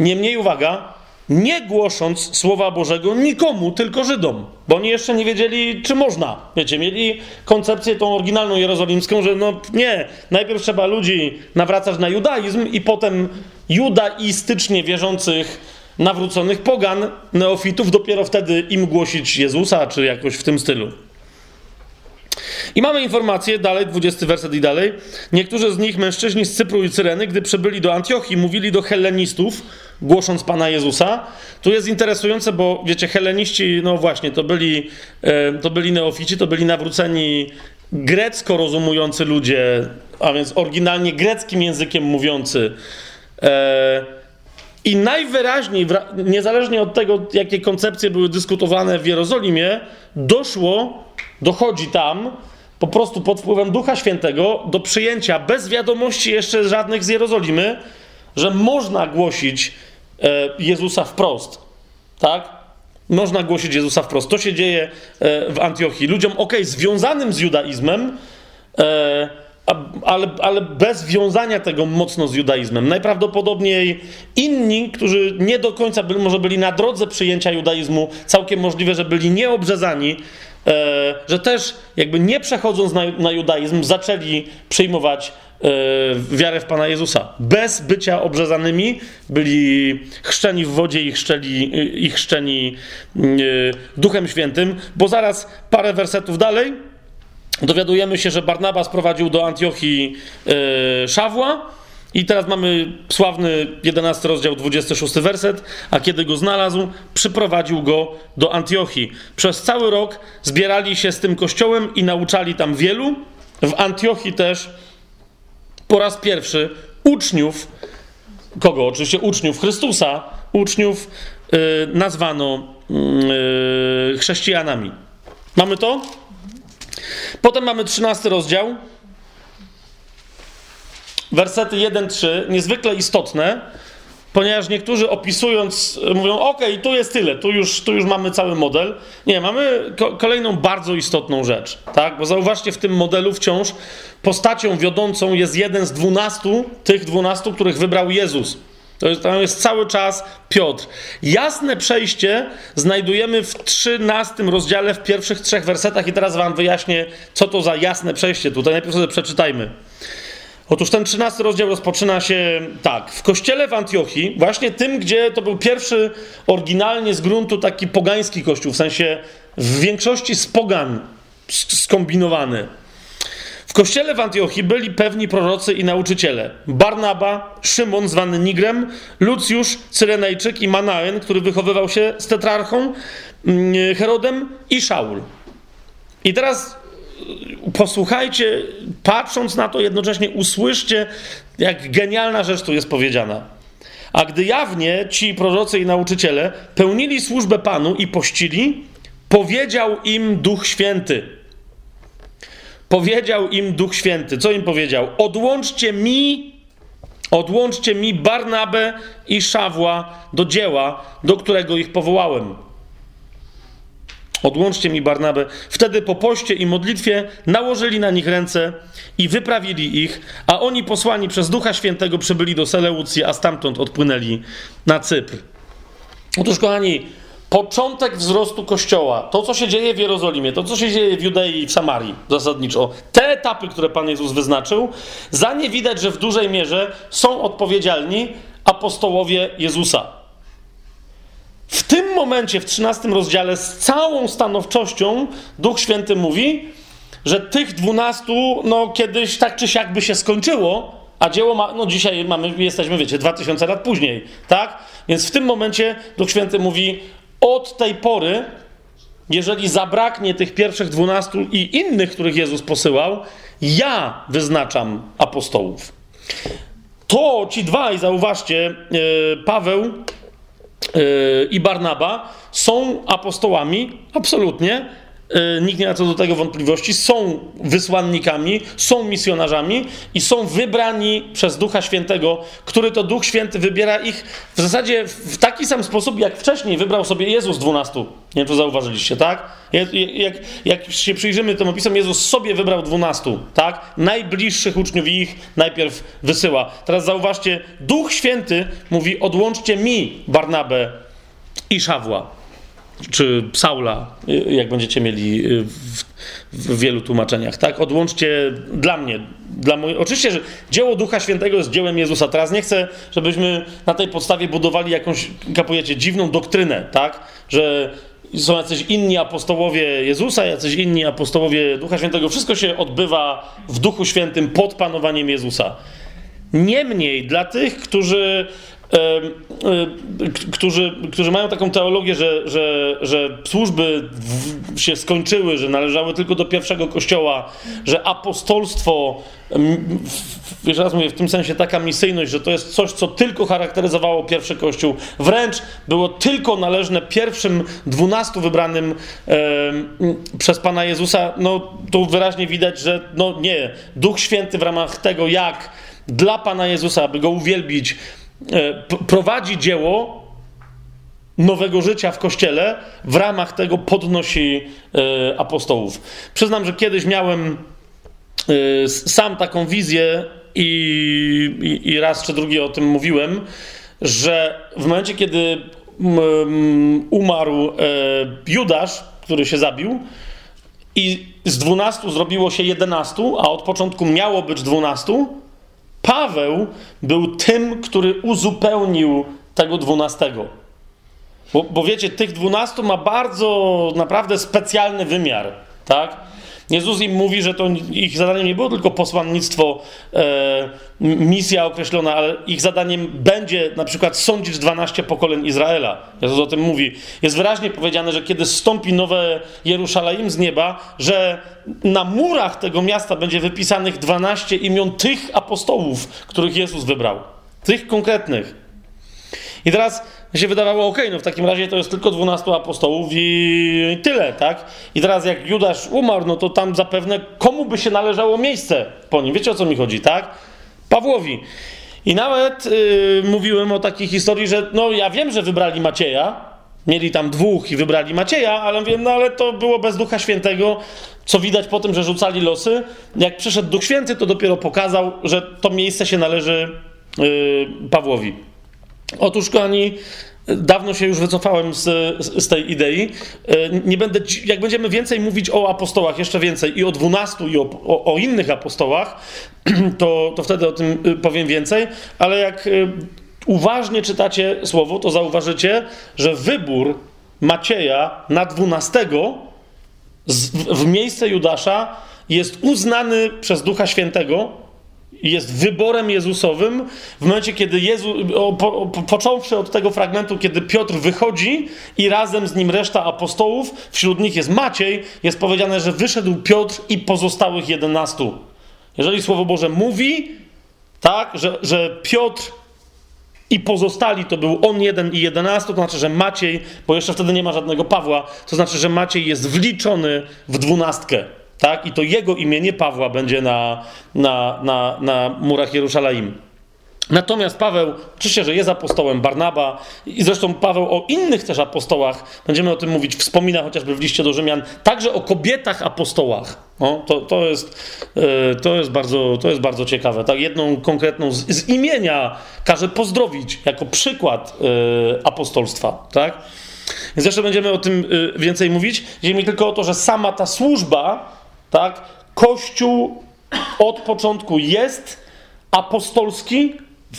Speaker 1: Niemniej, uwaga, nie głosząc Słowa Bożego nikomu, tylko Żydom, bo oni jeszcze nie wiedzieli, czy można. Wiecie, mieli koncepcję tą oryginalną jerozolimską, że no nie, najpierw trzeba ludzi nawracać na judaizm i potem judaistycznie wierzących, nawróconych pogan, neofitów, dopiero wtedy im głosić Jezusa, czy jakoś w tym stylu. I mamy informację, dalej, 20 werset i dalej. Niektórzy z nich, mężczyźni z Cypru i Cyreny, gdy przybyli do Antiochii, mówili do hellenistów, głosząc Pana Jezusa. Tu jest interesujące, bo wiecie, heleniści, no właśnie, to byli, e, to byli neofici, to byli nawróceni grecko rozumujący ludzie, a więc oryginalnie greckim językiem mówiący. E, I najwyraźniej, niezależnie od tego, jakie koncepcje były dyskutowane w Jerozolimie, doszło, dochodzi tam, po prostu pod wpływem Ducha Świętego, do przyjęcia bez wiadomości jeszcze żadnych z Jerozolimy, że można głosić E, Jezusa wprost. Tak? Można głosić Jezusa wprost. To się dzieje e, w Antiochii. Ludziom, ok, związanym z judaizmem, e, ale, ale bez wiązania tego mocno z judaizmem. Najprawdopodobniej inni, którzy nie do końca byli, może byli na drodze przyjęcia judaizmu, całkiem możliwe, że byli nieobrzezani, że też jakby nie przechodząc na, na judaizm, zaczęli przyjmować E, wiarę w Pana Jezusa. Bez bycia obrzezanymi byli chrzczeni w wodzie i chrzczeni, i chrzczeni e, Duchem Świętym, bo zaraz parę wersetów dalej dowiadujemy się, że Barnaba sprowadził do Antiochii e, Szawła i teraz mamy sławny 11 rozdział 26 werset, a kiedy go znalazł, przyprowadził go do Antiochii. Przez cały rok zbierali się z tym kościołem i nauczali tam wielu. W Antiochii też po raz pierwszy uczniów, kogo? Oczywiście uczniów Chrystusa, uczniów yy, nazwano yy, chrześcijanami. Mamy to? Potem mamy trzynasty rozdział. Wersety 1-3, niezwykle istotne Ponieważ niektórzy opisując mówią, ok, tu jest tyle, tu już, tu już mamy cały model. Nie, mamy ko kolejną bardzo istotną rzecz, tak? Bo zauważcie, w tym modelu wciąż postacią wiodącą jest jeden z dwunastu, tych dwunastu, których wybrał Jezus. To jest, tam jest cały czas Piotr. Jasne przejście znajdujemy w trzynastym rozdziale, w pierwszych trzech wersetach i teraz wam wyjaśnię, co to za jasne przejście tutaj. Najpierw sobie przeczytajmy. Otóż ten 13 rozdział rozpoczyna się tak. W kościele w Antiochii, właśnie tym, gdzie to był pierwszy oryginalnie z gruntu taki pogański kościół, w sensie w większości z pogan skombinowany. W kościele w Antiochii byli pewni prorocy i nauczyciele. Barnaba, Szymon zwany Nigrem, Lucjusz, Cyrenejczyk i Manaen, który wychowywał się z tetrarchą, mm, Herodem i Szaul. I teraz posłuchajcie, patrząc na to, jednocześnie usłyszcie, jak genialna rzecz tu jest powiedziana. A gdy jawnie ci prorocy i nauczyciele pełnili służbę Panu i pościli, powiedział im Duch Święty. Powiedział im Duch Święty. Co im powiedział? Odłączcie mi, odłączcie mi Barnabę i Szawła do dzieła, do którego ich powołałem. Odłączcie mi Barnabę. Wtedy po poście i modlitwie nałożyli na nich ręce i wyprawili ich, a oni posłani przez Ducha Świętego przybyli do Seleucji, a stamtąd odpłynęli na Cypr. Otóż, kochani, początek wzrostu Kościoła, to co się dzieje w Jerozolimie, to co się dzieje w Judei i w Samarii zasadniczo, te etapy, które Pan Jezus wyznaczył, za nie widać, że w dużej mierze są odpowiedzialni apostołowie Jezusa. W tym momencie, w 13 rozdziale, z całą stanowczością Duch Święty mówi, że tych dwunastu, no kiedyś tak czy siak by się skończyło, a dzieło ma, no dzisiaj mamy, jesteśmy, wiecie, 2000 lat później, tak? Więc w tym momencie Duch Święty mówi, od tej pory, jeżeli zabraknie tych pierwszych dwunastu i innych, których Jezus posyłał, ja wyznaczam apostołów. To ci dwaj, zauważcie, yy, Paweł i Barnaba są apostołami, absolutnie. Yy, nikt nie ma co do tego wątpliwości. Są wysłannikami, są misjonarzami i są wybrani przez Ducha Świętego, który to Duch Święty wybiera ich w zasadzie w taki sam sposób, jak wcześniej wybrał sobie Jezus dwunastu. Nie wiem, czy zauważyliście, tak? Jak, jak, się przyjrzymy tym opisom, Jezus sobie wybrał dwunastu, tak? Najbliższych uczniów ich najpierw wysyła. Teraz zauważcie, Duch Święty mówi: odłączcie mi Barnabę i Szawła, czy Saula, jak będziecie mieli w, w wielu tłumaczeniach, tak? Odłączcie dla mnie, dla mojej... Oczywiście, że dzieło Ducha Świętego jest dziełem Jezusa. Teraz nie chcę, żebyśmy na tej podstawie budowali jakąś, kapujecie, dziwną doktrynę, tak? Że są jacyś inni apostołowie Jezusa, jacyś inni apostołowie Ducha Świętego. Wszystko się odbywa w Duchu Świętym pod panowaniem Jezusa. Niemniej dla tych, którzy którzy, którzy mają taką teologię, że, że, że służby się skończyły, że należały tylko do pierwszego kościoła, że apostolstwo, jeszcze raz mówię, w tym sensie taka misyjność, że to jest coś, co tylko charakteryzowało pierwszy kościół, wręcz było tylko należne pierwszym dwunastu wybranym przez Pana Jezusa, no tu wyraźnie widać, że no nie, Duch Święty w ramach tego, jak dla Pana Jezusa, aby Go uwielbić, prowadzi dzieło nowego życia w kościele, w ramach tego podnosi e, apostołów. Przyznam, że kiedyś miałem e, sam taką wizję i, i, i raz czy drugi o tym mówiłem, że w momencie, kiedy umarł Judasz, który się zabił, i z dwunastu zrobiło się jedenastu, a od początku miało być dwunastu, Paweł był tym, który uzupełnił tego dwunastego. Bo, bo wiecie, tych dwunastu ma bardzo naprawdę specjalny wymiar, tak? Jezus im mówi, że to ich zadaniem nie było tylko posłannictwo, e, misja określona, ale ich zadaniem będzie na przykład sądzić 12 pokoleń Izraela. Jezus o tym mówi. Jest wyraźnie powiedziane, że kiedy stąpi nowe Jerusalem z nieba, że na murach tego miasta będzie wypisanych 12 imion tych apostołów, których Jezus wybrał. Tych konkretnych. I teraz się wydawało, ok, no w takim razie to jest tylko 12 apostołów i tyle, tak? I teraz jak Judasz umarł, no to tam zapewne komu by się należało miejsce po nim? Wiecie o co mi chodzi, tak? Pawłowi. I nawet yy, mówiłem o takiej historii, że no ja wiem, że wybrali Macieja, mieli tam dwóch i wybrali Macieja, ale wiem, no ale to było bez Ducha Świętego, co widać po tym, że rzucali losy. Jak przyszedł Duch Święty, to dopiero pokazał, że to miejsce się należy yy, Pawłowi. Otóż, kochani, dawno się już wycofałem z, z, tej idei. E, nie będę, jak będziemy więcej mówić o apostołach, jeszcze więcej i o dwunastu, i o, o, o, innych apostołach, to, to wtedy o tym y, powiem więcej, ale jak y, uważnie czytacie słowo, to zauważycie, że wybór Macieja na dwunastego w miejsce Judasza jest uznany przez Ducha Świętego jest wyborem Jezusowym w momencie, kiedy Jezu, po, po, począwszy od tego fragmentu, kiedy Piotr wychodzi i razem z nim reszta apostołów, wśród nich jest Maciej, jest powiedziane, że wyszedł Piotr i pozostałych jedenastu. Jeżeli Słowo Boże mówi, tak, że, że Piotr i pozostali to był on jeden i jedenastu, to znaczy, że Maciej, bo jeszcze wtedy nie ma żadnego Pawła, to znaczy, że Maciej jest wliczony w dwunastkę tak? I to jego imię, nie Pawła, będzie na, na, na, na murach Jerusalem. Natomiast Paweł, oczywiście, że jest apostołem Barnaba i zresztą Paweł o innych też apostołach, będziemy o tym mówić, wspomina chociażby w liście do Rzymian, także o kobietach apostołach. No, to, to, jest, e, to, jest bardzo, to jest bardzo ciekawe. Tak, jedną konkretną z, z imienia każe pozdrowić jako przykład y, apostolstwa. Tak? Więc jeszcze będziemy o tym y, więcej mówić. Chodzi mi tylko o to, że sama ta służba tak? Kościół od początku jest apostolski.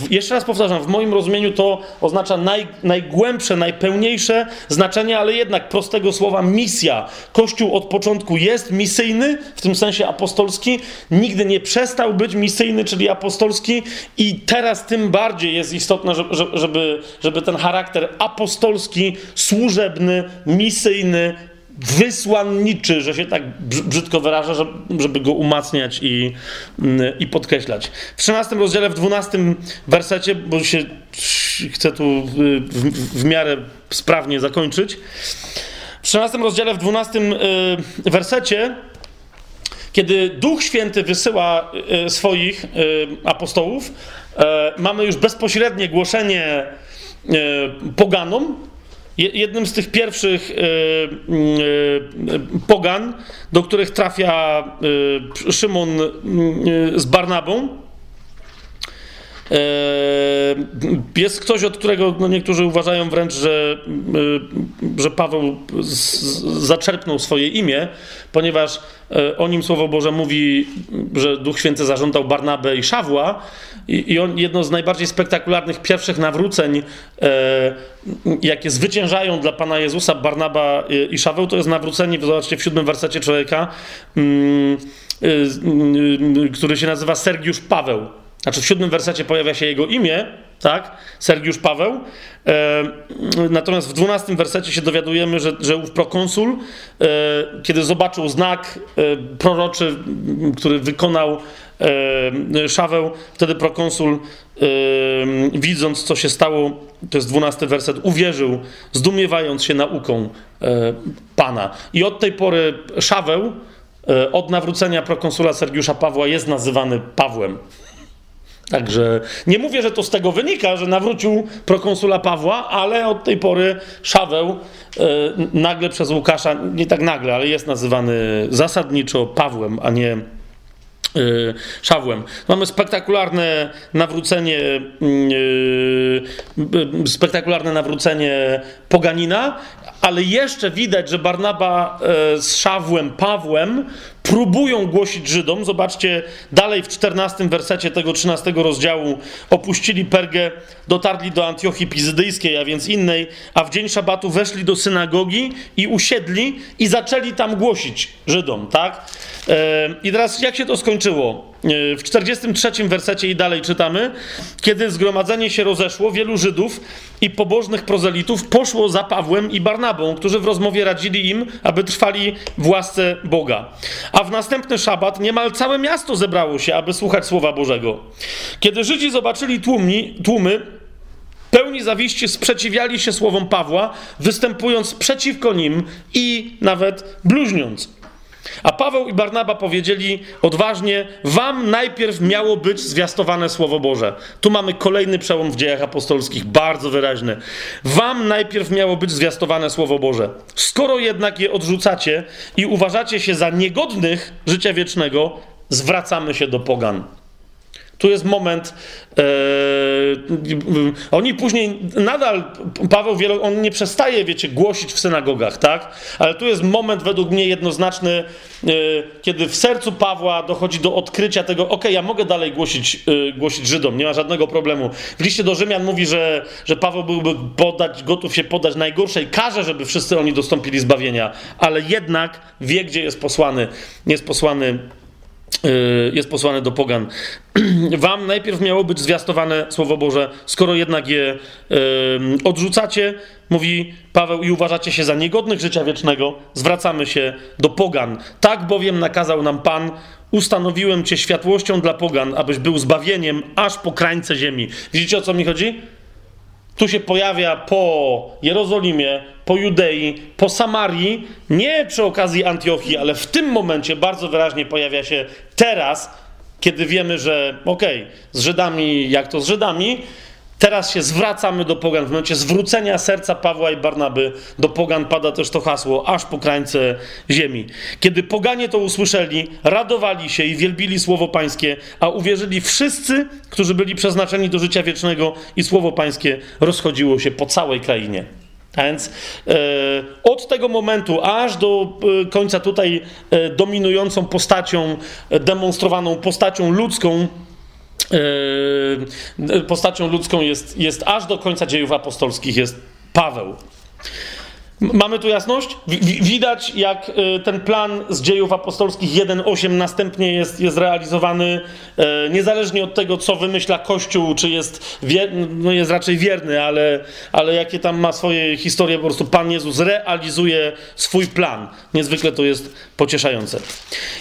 Speaker 1: Jeszcze raz powtarzam, w moim rozumieniu to oznacza naj, najgłębsze, najpełniejsze znaczenie, ale jednak prostego słowa misja. Kościół od początku jest misyjny, w tym sensie apostolski, nigdy nie przestał być misyjny, czyli apostolski, i teraz tym bardziej jest istotne, żeby, żeby ten charakter apostolski, służebny, misyjny wysłanniczy, że się tak brzydko wyraża, żeby go umacniać i, i podkreślać. W 13 rozdziale, w 12 wersecie, bo się chcę tu w, w miarę sprawnie zakończyć. W 13 rozdziale, w 12 y, wersecie, kiedy Duch Święty wysyła y, swoich y, apostołów, mamy już bezpośrednie głoszenie poganom, Jednym z tych pierwszych e, e, pogan, do których trafia e, Szymon z Barnabą, Jest ktoś, od którego no niektórzy uważają wręcz, że, że Paweł zaczerpnął swoje imię, ponieważ o nim Słowo Boże mówi, że Duch Święty zażądał Barnabę i Szawła i, i on jedno z najbardziej spektakularnych pierwszych nawróceń, jakie zwyciężają dla Pana Jezusa Barnaba i Szaweł, to jest nawrócenie, zobaczcie w siódmym wersecie człowieka, mm, Y, y, y, który się nazywa Sergiusz Paweł. Znaczy w siódmym wersecie pojawia się jego imię, tak? Sergiusz Paweł. E, natomiast w dwunastym wersecie się dowiadujemy, że, że ów prokonsul, e, kiedy zobaczył znak e, proroczy, który wykonał e, Szaweł, wtedy prokonsul, e, widząc co się stało, to jest dwunasty werset, uwierzył, zdumiewając się nauką e, Pana. I od tej pory Szaweł od nawrócenia prokonsula Sergiusza Pawła jest nazywany Pawłem. Także nie mówię, że to z tego wynika, że nawrócił prokonsula Pawła, ale od tej pory Szaweł e, nagle przez Łukasza, nie tak nagle, ale jest nazywany zasadniczo Pawłem, a nie Y, Szawłem. Mamy spektakularne nawrócenie, yy, spektakularne nawrócenie Poganina, ale jeszcze widać, że Barnaba yy, z Szawłem, Pawłem próbują głosić Żydom. Zobaczcie, dalej w 14 wersecie tego 13 rozdziału opuścili Pergę, dotarli do Antiochii Pizydyjskiej, a więc innej, a w dzień szabatu weszli do synagogi i usiedli i zaczęli tam głosić Żydom, tak? I teraz jak się to skończyło? E, w 43 wersecie i dalej czytamy, kiedy zgromadzenie się rozeszło, wielu Żydów i pobożnych prozelitów poszło za Pawłem i Barnabą, którzy w rozmowie radzili im, aby trwali w łasce Boga. A w następny szabat niemal całe miasto zebrało się, aby słuchać Słowa Bożego. Kiedy Żydzi zobaczyli tłumni, tłumy, pełni zawiści sprzeciwiali się słowom Pawła, występując przeciwko nim i nawet bluźniąc. A Paweł i Barnaba powiedzieli odważnie: Wam najpierw miało być zwiastowane Słowo Boże. Tu mamy kolejny przełom w dziejach apostolskich, bardzo wyraźny. Wam najpierw miało być zwiastowane Słowo Boże. Skoro jednak je odrzucacie i uważacie się za niegodnych życia wiecznego, zwracamy się do Pogan. Tu jest moment. E, oni później nadal, Paweł wielo, on nie przestaje, wiecie, głosić w synagogach, tak? Ale tu jest moment według mnie jednoznaczny, e, kiedy w sercu Pawła dochodzi do odkrycia tego, ok, ja mogę dalej głosić, e, głosić Żydom, nie ma żadnego problemu. W liście do Rzymian mówi, że, że Paweł byłby podać, gotów się podać najgorszej karze, żeby wszyscy oni dostąpili zbawienia, ale jednak wie, gdzie jest posłany. Jest posłany jest posłany do pogan. Wam najpierw miało być zwiastowane Słowo Boże, skoro jednak je odrzucacie, mówi Paweł, i uważacie się za niegodnych życia wiecznego, zwracamy się do pogan. Tak bowiem nakazał nam Pan, ustanowiłem Cię światłością dla pogan, abyś był zbawieniem aż po krańce ziemi. Widzicie o co mi chodzi? Tu się pojawia po Jerozolimie, po Judei, po Samarii, nie przy okazji Antiochii, ale w tym momencie bardzo wyraźnie pojawia się teraz, kiedy wiemy, że okej, okay, z Żydami, jak to z Żydami, Teraz się zwracamy do pogan. W momencie zwrócenia serca Pawła i Barnaby do pogan pada też to hasło, aż po krańce ziemi. Kiedy poganie to usłyszeli, radowali się i wielbili słowo Pańskie, a uwierzyli wszyscy, którzy byli przeznaczeni do życia wiecznego, i słowo Pańskie rozchodziło się po całej krainie. A więc e, od tego momentu aż do e, końca tutaj e, dominującą postacią, e, demonstrowaną postacią ludzką, postacią ludzką jest, jest aż do końca dziejów apostolskich jest Paweł. Mamy tu jasność? Widać, jak y, ten plan z dziejów apostolskich 1.8 następnie jest, jest realizowany y, niezależnie od tego, co wymyśla Kościół, czy jest, no jest raczej wierny, ale, ale jakie tam ma swoje historie, po prostu Pan Jezus realizuje swój plan. Niezwykle to jest pocieszające.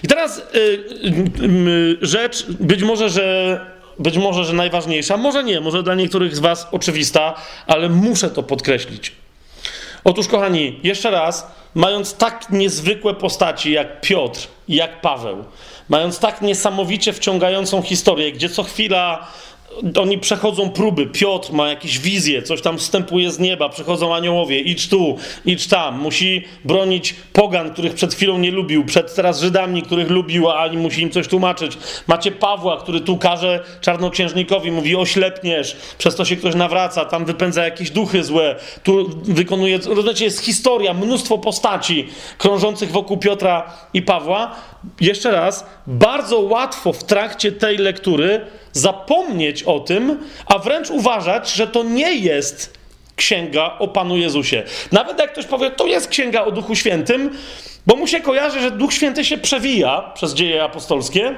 Speaker 1: I teraz y, rzecz, być może, że być może, że najważniejsza, może nie, może dla niektórych z Was oczywista, ale muszę to podkreślić. Otóż, kochani, jeszcze raz, mając tak niezwykłe postaci jak Piotr jak Paweł, mając tak niesamowicie wciągającą historię, gdzie co chwila oni przechodzą próby. Piotr ma jakieś wizje, coś tam wstępuje z nieba, przychodzą aniołowie, idź tu, idź tam. Musi bronić pogan, których przed chwilą nie lubił, przed teraz Żydami, których lubił, a ani musi im coś tłumaczyć. Macie Pawła, który tu każe czarnoksiężnikowi, mówi oślepniesz, przez to się ktoś nawraca, tam wypędza jakieś duchy złe, tu wykonuje, rozumiecie, jest historia, mnóstwo postaci krążących wokół Piotra i Pawła. Jeszcze raz, bardzo łatwo w trakcie tej lektury zapomnieć o tym, a wręcz uważać, że to nie jest księga o Panu Jezusie. Nawet jak ktoś powie, to jest księga o Duchu Świętym, bo mu się kojarzy, że Duch Święty się przewija przez dzieje apostolskie,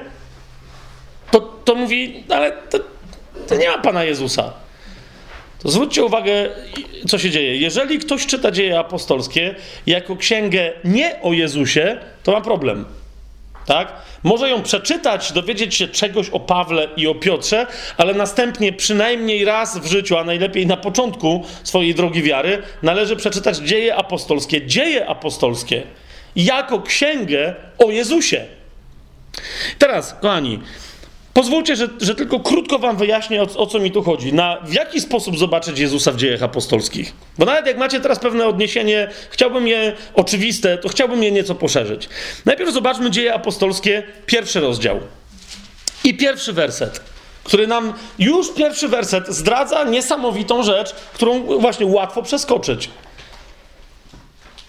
Speaker 1: to, to mówi, ale to, to nie ma Pana Jezusa. To zwróćcie uwagę, co się dzieje. Jeżeli ktoś czyta dzieje apostolskie jako księgę nie o Jezusie, to ma problem. Tak? Może ją przeczytać, dowiedzieć się czegoś o Pawle i o Piotrze, ale następnie przynajmniej raz w życiu, a najlepiej na początku swojej drogi wiary, należy przeczytać dzieje apostolskie, dzieje apostolskie, jako księgę o Jezusie. Teraz, kochani, Pozwólcie, że, że, tylko krótko wam wyjaśnię, o, o, co mi tu chodzi. Na, w jaki sposób zobaczyć Jezusa w dziejach apostolskich? Bo nawet jak macie teraz pewne odniesienie, chciałbym je oczywiste, to chciałbym je nieco poszerzyć. Najpierw zobaczmy dzieje apostolskie, pierwszy rozdział. I pierwszy werset, który nam już pierwszy werset zdradza niesamowitą rzecz, którą właśnie łatwo przeskoczyć.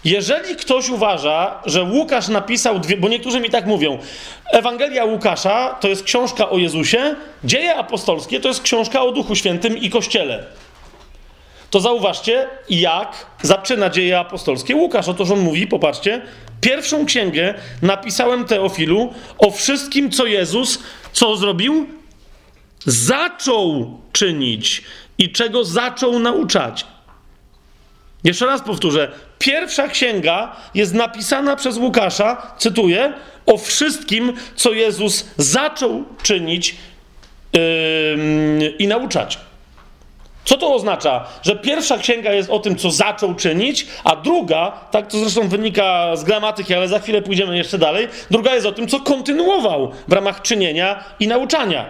Speaker 1: Jeżeli ktoś uważa, że Łukasz napisał dwie, bo niektórzy mi tak mówią, Ewangelia Łukasza to jest książka o Jezusie, dzieje apostolskie to jest książka o Duchu Świętym i Kościele. To zauważcie, jak zaczyna dzieje apostolskie Łukasz. Otóż on mówi, popatrzcie, pierwszą księgę napisałem Teofilu o wszystkim, co Jezus, co zrobił? Zaczął czynić i czego zaczął nauczać. Jeszcze raz powtórzę. Pierwsza księga jest napisana przez Łukasza, cytuję, o wszystkim, co Jezus zaczął czynić yy, i nauczać. Co to oznacza? Że pierwsza księga jest o tym, co zaczął czynić, a druga, tak to zresztą wynika z gramatyki, ale za chwilę pójdziemy jeszcze dalej, druga jest o tym, co kontynuował w ramach czynienia i nauczania.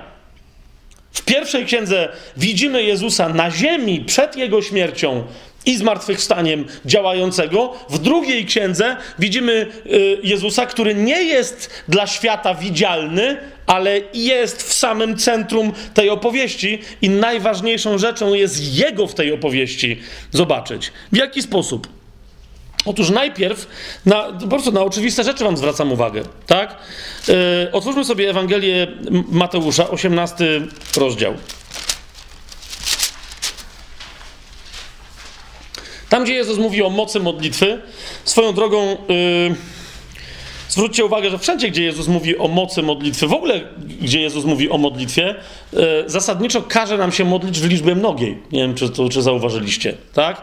Speaker 1: W pierwszej księdze widzimy Jezusa na ziemi przed jego śmiercią i zmartwychwstaniem działającego. W drugiej księdze widzimy y, Jezusa, który nie jest dla świata widzialny, ale jest w samym centrum tej opowieści i najważniejszą rzeczą jest Jego w tej opowieści zobaczyć. W jaki sposób? Otóż najpierw na, po prostu na oczywiste rzeczy wam zwracam uwagę, tak? Yy, otwórzmy sobie Ewangelię Mateusza, 18 rozdział. Tam, gdzie Jezus mówi o mocy modlitwy, swoją drogą yy, zwróćcie uwagę, że wszędzie, gdzie Jezus mówi o mocy modlitwy, w ogóle gdzie Jezus mówi o modlitwie, yy, zasadniczo każe nam się modlić w liczbie mnogiej. Nie wiem, czy to czy zauważyliście, tak?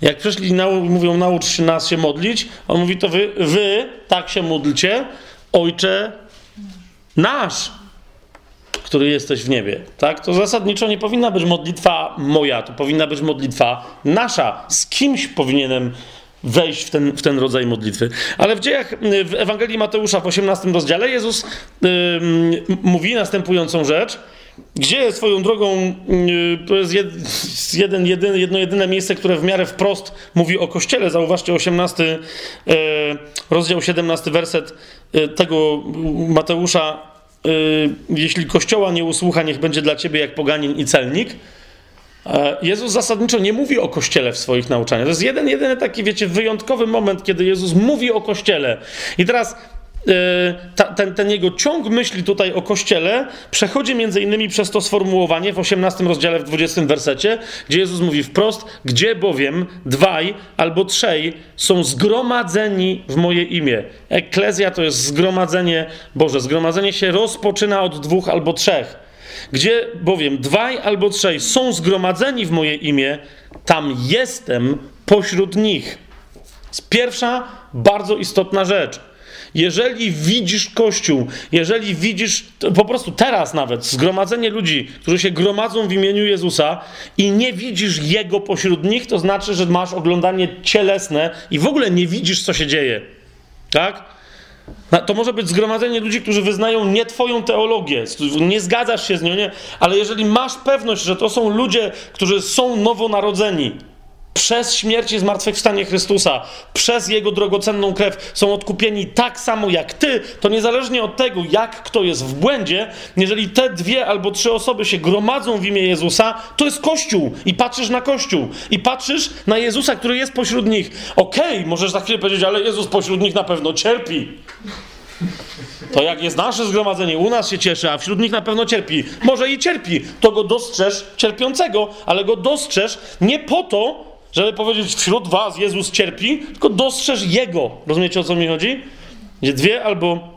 Speaker 1: Jak przyszli i mówią, naucz nas się modlić, on mówi, to wy, wy tak się módlcie, Ojcze nasz, który jesteś w niebie. Tak? To zasadniczo nie powinna być modlitwa moja, to powinna być modlitwa nasza. Z kimś powinienem wejść w ten, w ten rodzaj modlitwy. Ale w dziejach, w Ewangelii Mateusza w 18 rozdziale Jezus yy, mówi następującą rzecz, gdzie swoją drogą yy, to jest jed, jeden, jedno jedyne miejsce, które w miarę wprost mówi o Kościele. Zauważcie 18 yy, rozdział 17 werset yy, tego Mateusza jeśli Kościoła nie usłucha, niech będzie dla ciebie jak poganin i celnik. E, Jezus zasadniczo nie mówi o Kościele w swoich nauczaniach. To jest jeden, jedyny taki, wiecie, wyjątkowy moment, kiedy Jezus mówi o Kościele. I teraz ta, ten, ten, jego ciąg myśli tutaj o Kościele przechodzi między innymi przez to sformułowanie w 18 rozdziale, w 20 wersecie, gdzie Jezus mówi wprost, gdzie bowiem dwaj albo trzej są zgromadzeni w moje imię. Eklezja to jest zgromadzenie Boże. Zgromadzenie się rozpoczyna od dwóch albo trzech. Gdzie bowiem dwaj albo trzej są zgromadzeni w moje imię, tam jestem pośród nich. pierwsza bardzo istotna rzecz. Jeżeli widzisz Kościół, jeżeli widzisz po prostu teraz nawet zgromadzenie ludzi, którzy się gromadzą w imieniu Jezusa i nie widzisz Jego pośród nich, to znaczy, że masz oglądanie cielesne i w ogóle nie widzisz, co się dzieje. Tak? To może być zgromadzenie ludzi, którzy wyznają nie Twoją teologię, nie zgadzasz się z nią, nie? ale jeżeli masz pewność, że to są ludzie, którzy są nowonarodzeni, przez śmierć i zmartwychwstanie Chrystusa, przez Jego drogocenną krew są odkupieni tak samo jak Ty, to niezależnie od tego, jak kto jest w błędzie, jeżeli te dwie albo trzy osoby się gromadzą w imię Jezusa, to jest Kościół i patrzysz na Kościół i patrzysz na Jezusa, który jest pośród nich. Okej, okay, możesz za chwilę powiedzieć, ale Jezus pośród nich na pewno cierpi. To jak jest nasze zgromadzenie, u nas się cieszy, a wśród nich na pewno cierpi. Może i cierpi, to go dostrzeż cierpiącego, ale go dostrzeż nie po to, żeby powiedzieć, wśród was Jezus cierpi, tylko dostrzeż Jego. Rozumiecie, o co mi chodzi? Gdzie dwie albo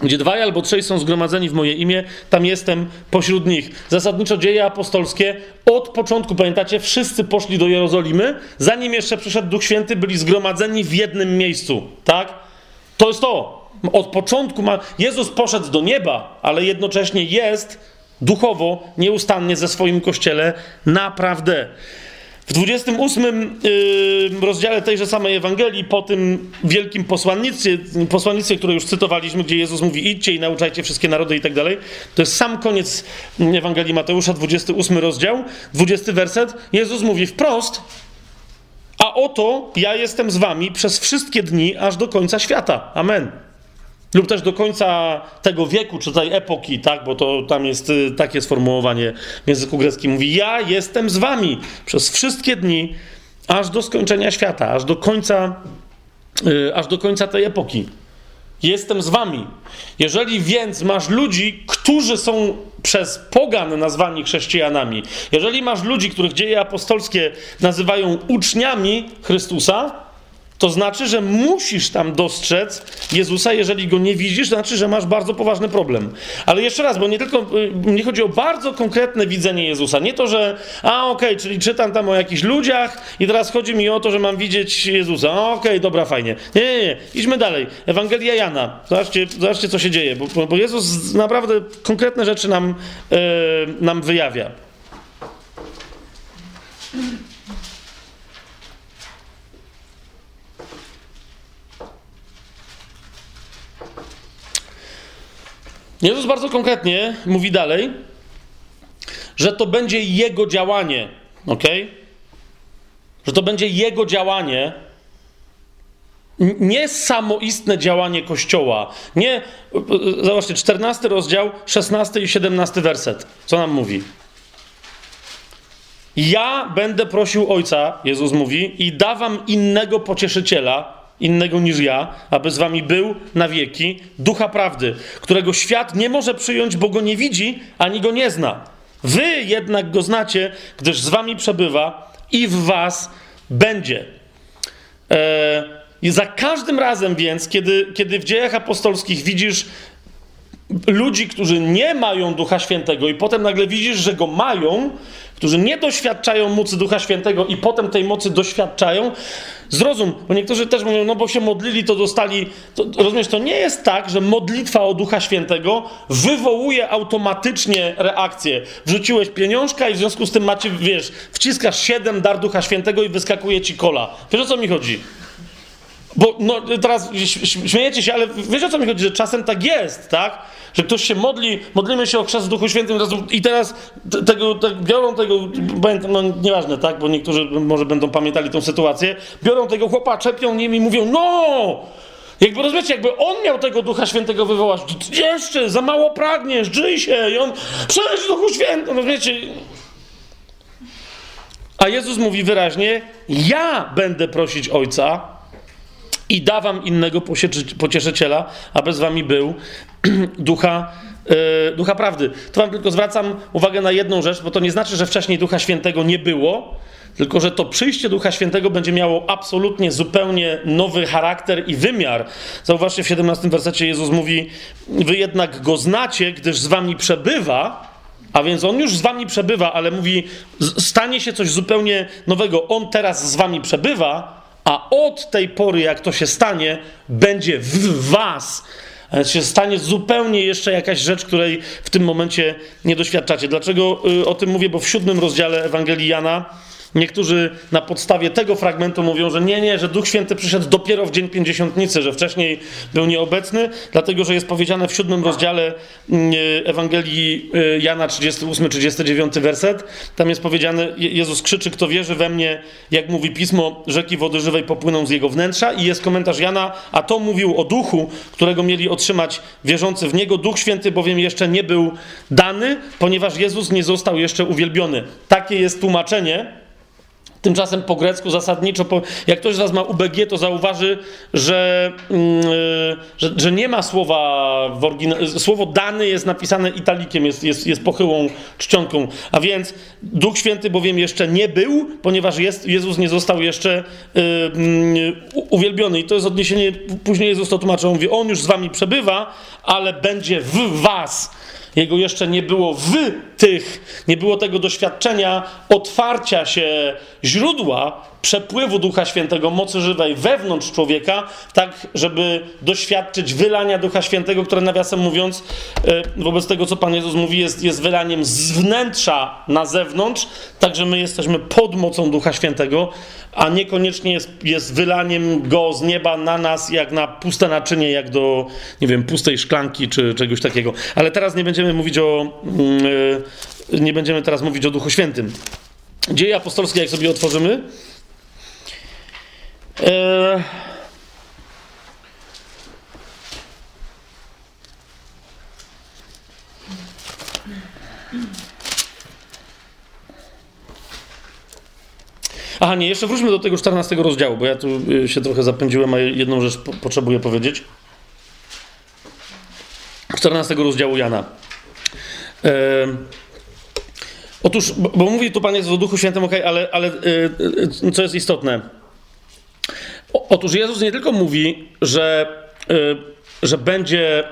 Speaker 1: gdzie dwaj albo trzej są zgromadzeni w moje imię, tam jestem pośród nich. Zasadniczo dzieje apostolskie od początku, pamiętacie, wszyscy poszli do Jerozolimy, zanim jeszcze przyszedł Duch Święty, byli zgromadzeni w jednym miejscu, tak? To jest to. Od początku ma... Jezus poszedł do nieba, ale jednocześnie jest duchowo, nieustannie ze swoim kościele naprawdę. W 28 rozdziale tejże samej Ewangelii, po tym wielkim posłannictwie, posłannictwie, które już cytowaliśmy, gdzie Jezus mówi idźcie i nauczajcie wszystkie narody i tak dalej, to jest sam koniec Ewangelii Mateusza, 28 rozdział, 20 werset. Jezus mówi wprost, a oto ja jestem z wami przez wszystkie dni, aż do końca świata. Amen lub też do końca tego wieku, czy tej epoki, tak, bo to tam jest y, takie sformułowanie w języku greckim. Mówi: Ja jestem z wami przez wszystkie dni, aż do skończenia świata, aż do końca, yy, aż do końca tej epoki. Jestem z wami. Jeżeli więc masz ludzi, którzy są przez pogan nazwani chrześcijanami, jeżeli masz ludzi, których dzieje apostolskie nazywają uczniami Chrystusa, to znaczy, że musisz tam dostrzec Jezusa, jeżeli go nie widzisz, to znaczy, że masz bardzo poważny problem. Ale jeszcze raz, bo nie tylko, nie y, chodzi o bardzo konkretne widzenie Jezusa. Nie to, że, a okej, okay, czyli czytam tam o jakichś ludziach i teraz chodzi mi o to, że mam widzieć Jezusa. Okej, okay, dobra, fajnie. Nie, nie, nie, idźmy dalej. Ewangelia Jana. Zobaczcie, zobaczcie co się dzieje, bo, bo Jezus naprawdę konkretne rzeczy nam, yy, nam wyjawia. Jezus bardzo konkretnie mówi dalej, że to będzie Jego działanie, ok? Że to będzie Jego działanie, nie samoistne działanie Kościoła. Nie, zobaczcie, 14 rozdział, 16 i 17 werset. Co nam mówi? Ja będę prosił Ojca, Jezus mówi, i dawam innego pocieszyciela, innego niż ja, aby z wami był na wieki, ducha prawdy, którego świat nie może przyjąć, bo go nie widzi ani go nie zna. Wy jednak go znacie, gdyż z wami przebywa i w was będzie. Eee, za każdym razem więc, kiedy, kiedy w dziejach apostolskich widzisz ludzi, którzy nie mają Ducha Świętego, i potem nagle widzisz, że go mają, którzy nie doświadczają mocy Ducha Świętego i potem tej mocy doświadczają, zrozum, bo niektórzy też mówią, no bo się modlili, to dostali. To, rozumiesz, to nie jest tak, że modlitwa o Ducha Świętego wywołuje automatycznie reakcję. Wrzuciłeś pieniążka i w związku z tym macie, wiesz, wciskasz siedem dar Ducha Świętego i wyskakuje ci kola. Wiesz o co mi chodzi? Bo no, teraz śmiejecie się, ale wiesz o co mi chodzi, że czasem tak jest, tak? Że ktoś się modli, modlimy się o chrzest w Duchu Świętym i teraz tego, te, biorą tego, no nieważne, tak? Bo niektórzy może będą pamiętali tą sytuację, biorą tego chłopa, czepią nim i mówią, no! Jakby rozumiecie, jakby on miał tego Ducha Świętego wywołać, jeszcze za mało pragniesz, drzyj się i on, przejdź Duchu Świętym, rozumiecie? A Jezus mówi wyraźnie, ja będę prosić Ojca, i dawam innego pocieszyciela, aby z wami był ducha, yy, ducha prawdy. To wam tylko zwracam uwagę na jedną rzecz, bo to nie znaczy, że wcześniej Ducha Świętego nie było, tylko że to przyjście Ducha Świętego będzie miało absolutnie zupełnie nowy charakter i wymiar. Zauważcie, w 17 wersecie Jezus mówi: Wy jednak go znacie, gdyż z wami przebywa. A więc on już z wami przebywa, ale mówi: Stanie się coś zupełnie nowego. On teraz z wami przebywa, a od tej pory, jak to się stanie, będzie w was się stanie zupełnie jeszcze jakaś rzecz, której w tym momencie nie doświadczacie. Dlaczego y, o tym mówię? Bo w siódmym rozdziale Ewangelii Jana Niektórzy na podstawie tego fragmentu mówią, że nie, nie, że Duch Święty przyszedł dopiero w dzień pięćdziesiątnicy, że wcześniej był nieobecny, dlatego że jest powiedziane w siódmym rozdziale mm, Ewangelii y, Jana 38-39 werset. Tam jest powiedziane, Jezus krzyczy, kto wierzy we mnie, jak mówi Pismo, rzeki wody żywej popłyną z jego wnętrza i jest komentarz Jana, a to mówił o Duchu, którego mieli otrzymać wierzący w Niego. Duch Święty bowiem jeszcze nie był dany, ponieważ Jezus nie został jeszcze uwielbiony. Takie jest tłumaczenie Tymczasem po grecku zasadniczo, po, jak ktoś z Was ma UBG, to zauważy, że, yy, że, że, nie ma słowa w oryginale. Słowo dany jest napisane italikiem, jest, jest, jest pochyłą czcionką. A więc Duch Święty bowiem jeszcze nie był, ponieważ jest, Jezus nie został jeszcze yy, uwielbiony. I to jest odniesienie, później Jezus to tłumaczy, mówi, On już z Wami przebywa, ale będzie w Was. Jego jeszcze nie było w tych, nie było tego doświadczenia otwarcia się źródła przepływu Ducha Świętego, mocy żywej wewnątrz człowieka, tak żeby doświadczyć wylania Ducha Świętego, które nawiasem mówiąc, e, wobec tego, co Pan Jezus mówi, jest, jest wylaniem z wnętrza na zewnątrz, także my jesteśmy pod mocą Ducha Świętego, a niekoniecznie jest, jest wylaniem go z nieba na nas, jak na puste naczynie, jak do, nie wiem, pustej szklanki czy czegoś takiego. Ale teraz nie będziemy mówić o, yy, nie będziemy teraz mówić o Duchu Świętym. Dzieje apostolskie, jak sobie otworzymy, yy, Aha, nie, jeszcze wróćmy do tego 14 rozdziału, bo ja tu y, się trochę zapędziłem, a jedną rzecz po potrzebuję powiedzieć. 14 rozdziału Jana. E, otóż, bo, bo, mówi tu Pan Jezus o Duchu Świętym, ok, ale, ale e, co jest istotne? Otóż Jezus nie tylko mówi, że, e, że będzie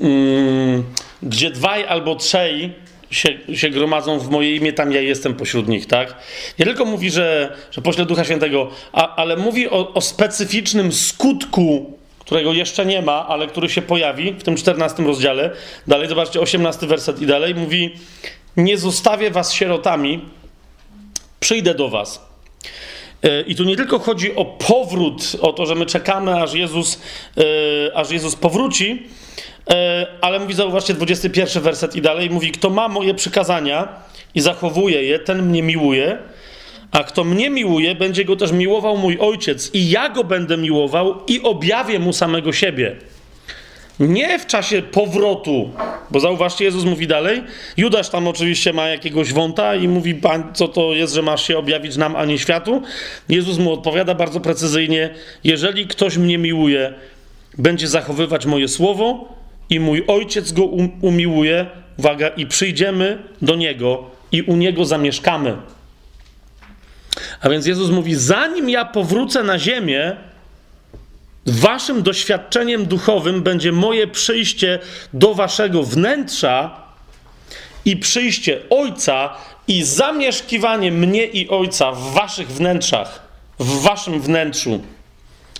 Speaker 1: mm, gdzie dwaj albo trzej się, się gromadzą w moje imię, tam ja jestem pośród nich, tak? Nie tylko mówi, że, że pośle Ducha Świętego, a, ale mówi o, o specyficznym skutku, którego jeszcze nie ma, ale który się pojawi w tym 14 rozdziale. Dalej, zobaczcie, 18 werset i dalej. Mówi, nie zostawię was sierotami, przyjdę do was. E, I tu nie tylko chodzi o powrót, o to, że my czekamy, aż Jezus, yy, aż Jezus powróci, E, ale mówi, zauważcie, 21 werset i dalej, mówi, kto ma moje przykazania i zachowuje je, ten mnie miłuje, a kto mnie miłuje, będzie go też miłował mój ojciec i ja go będę miłował i objawię mu samego siebie. Nie w czasie powrotu, bo zauważcie, Jezus mówi dalej. Judasz tam oczywiście ma jakiegoś wąta i mówi, pan, co to jest, że masz się objawić nam, a nie światu. Jezus mu odpowiada bardzo precyzyjnie: Jeżeli ktoś mnie miłuje, będzie zachowywać moje słowo, i mój ojciec go um, umiłuje, uwaga, i przyjdziemy do niego i u niego zamieszkamy. A więc Jezus mówi: Zanim ja powrócę na ziemię, waszym doświadczeniem duchowym będzie moje przyjście do waszego wnętrza i przyjście Ojca i zamieszkiwanie mnie i Ojca w waszych wnętrzach, w waszym wnętrzu.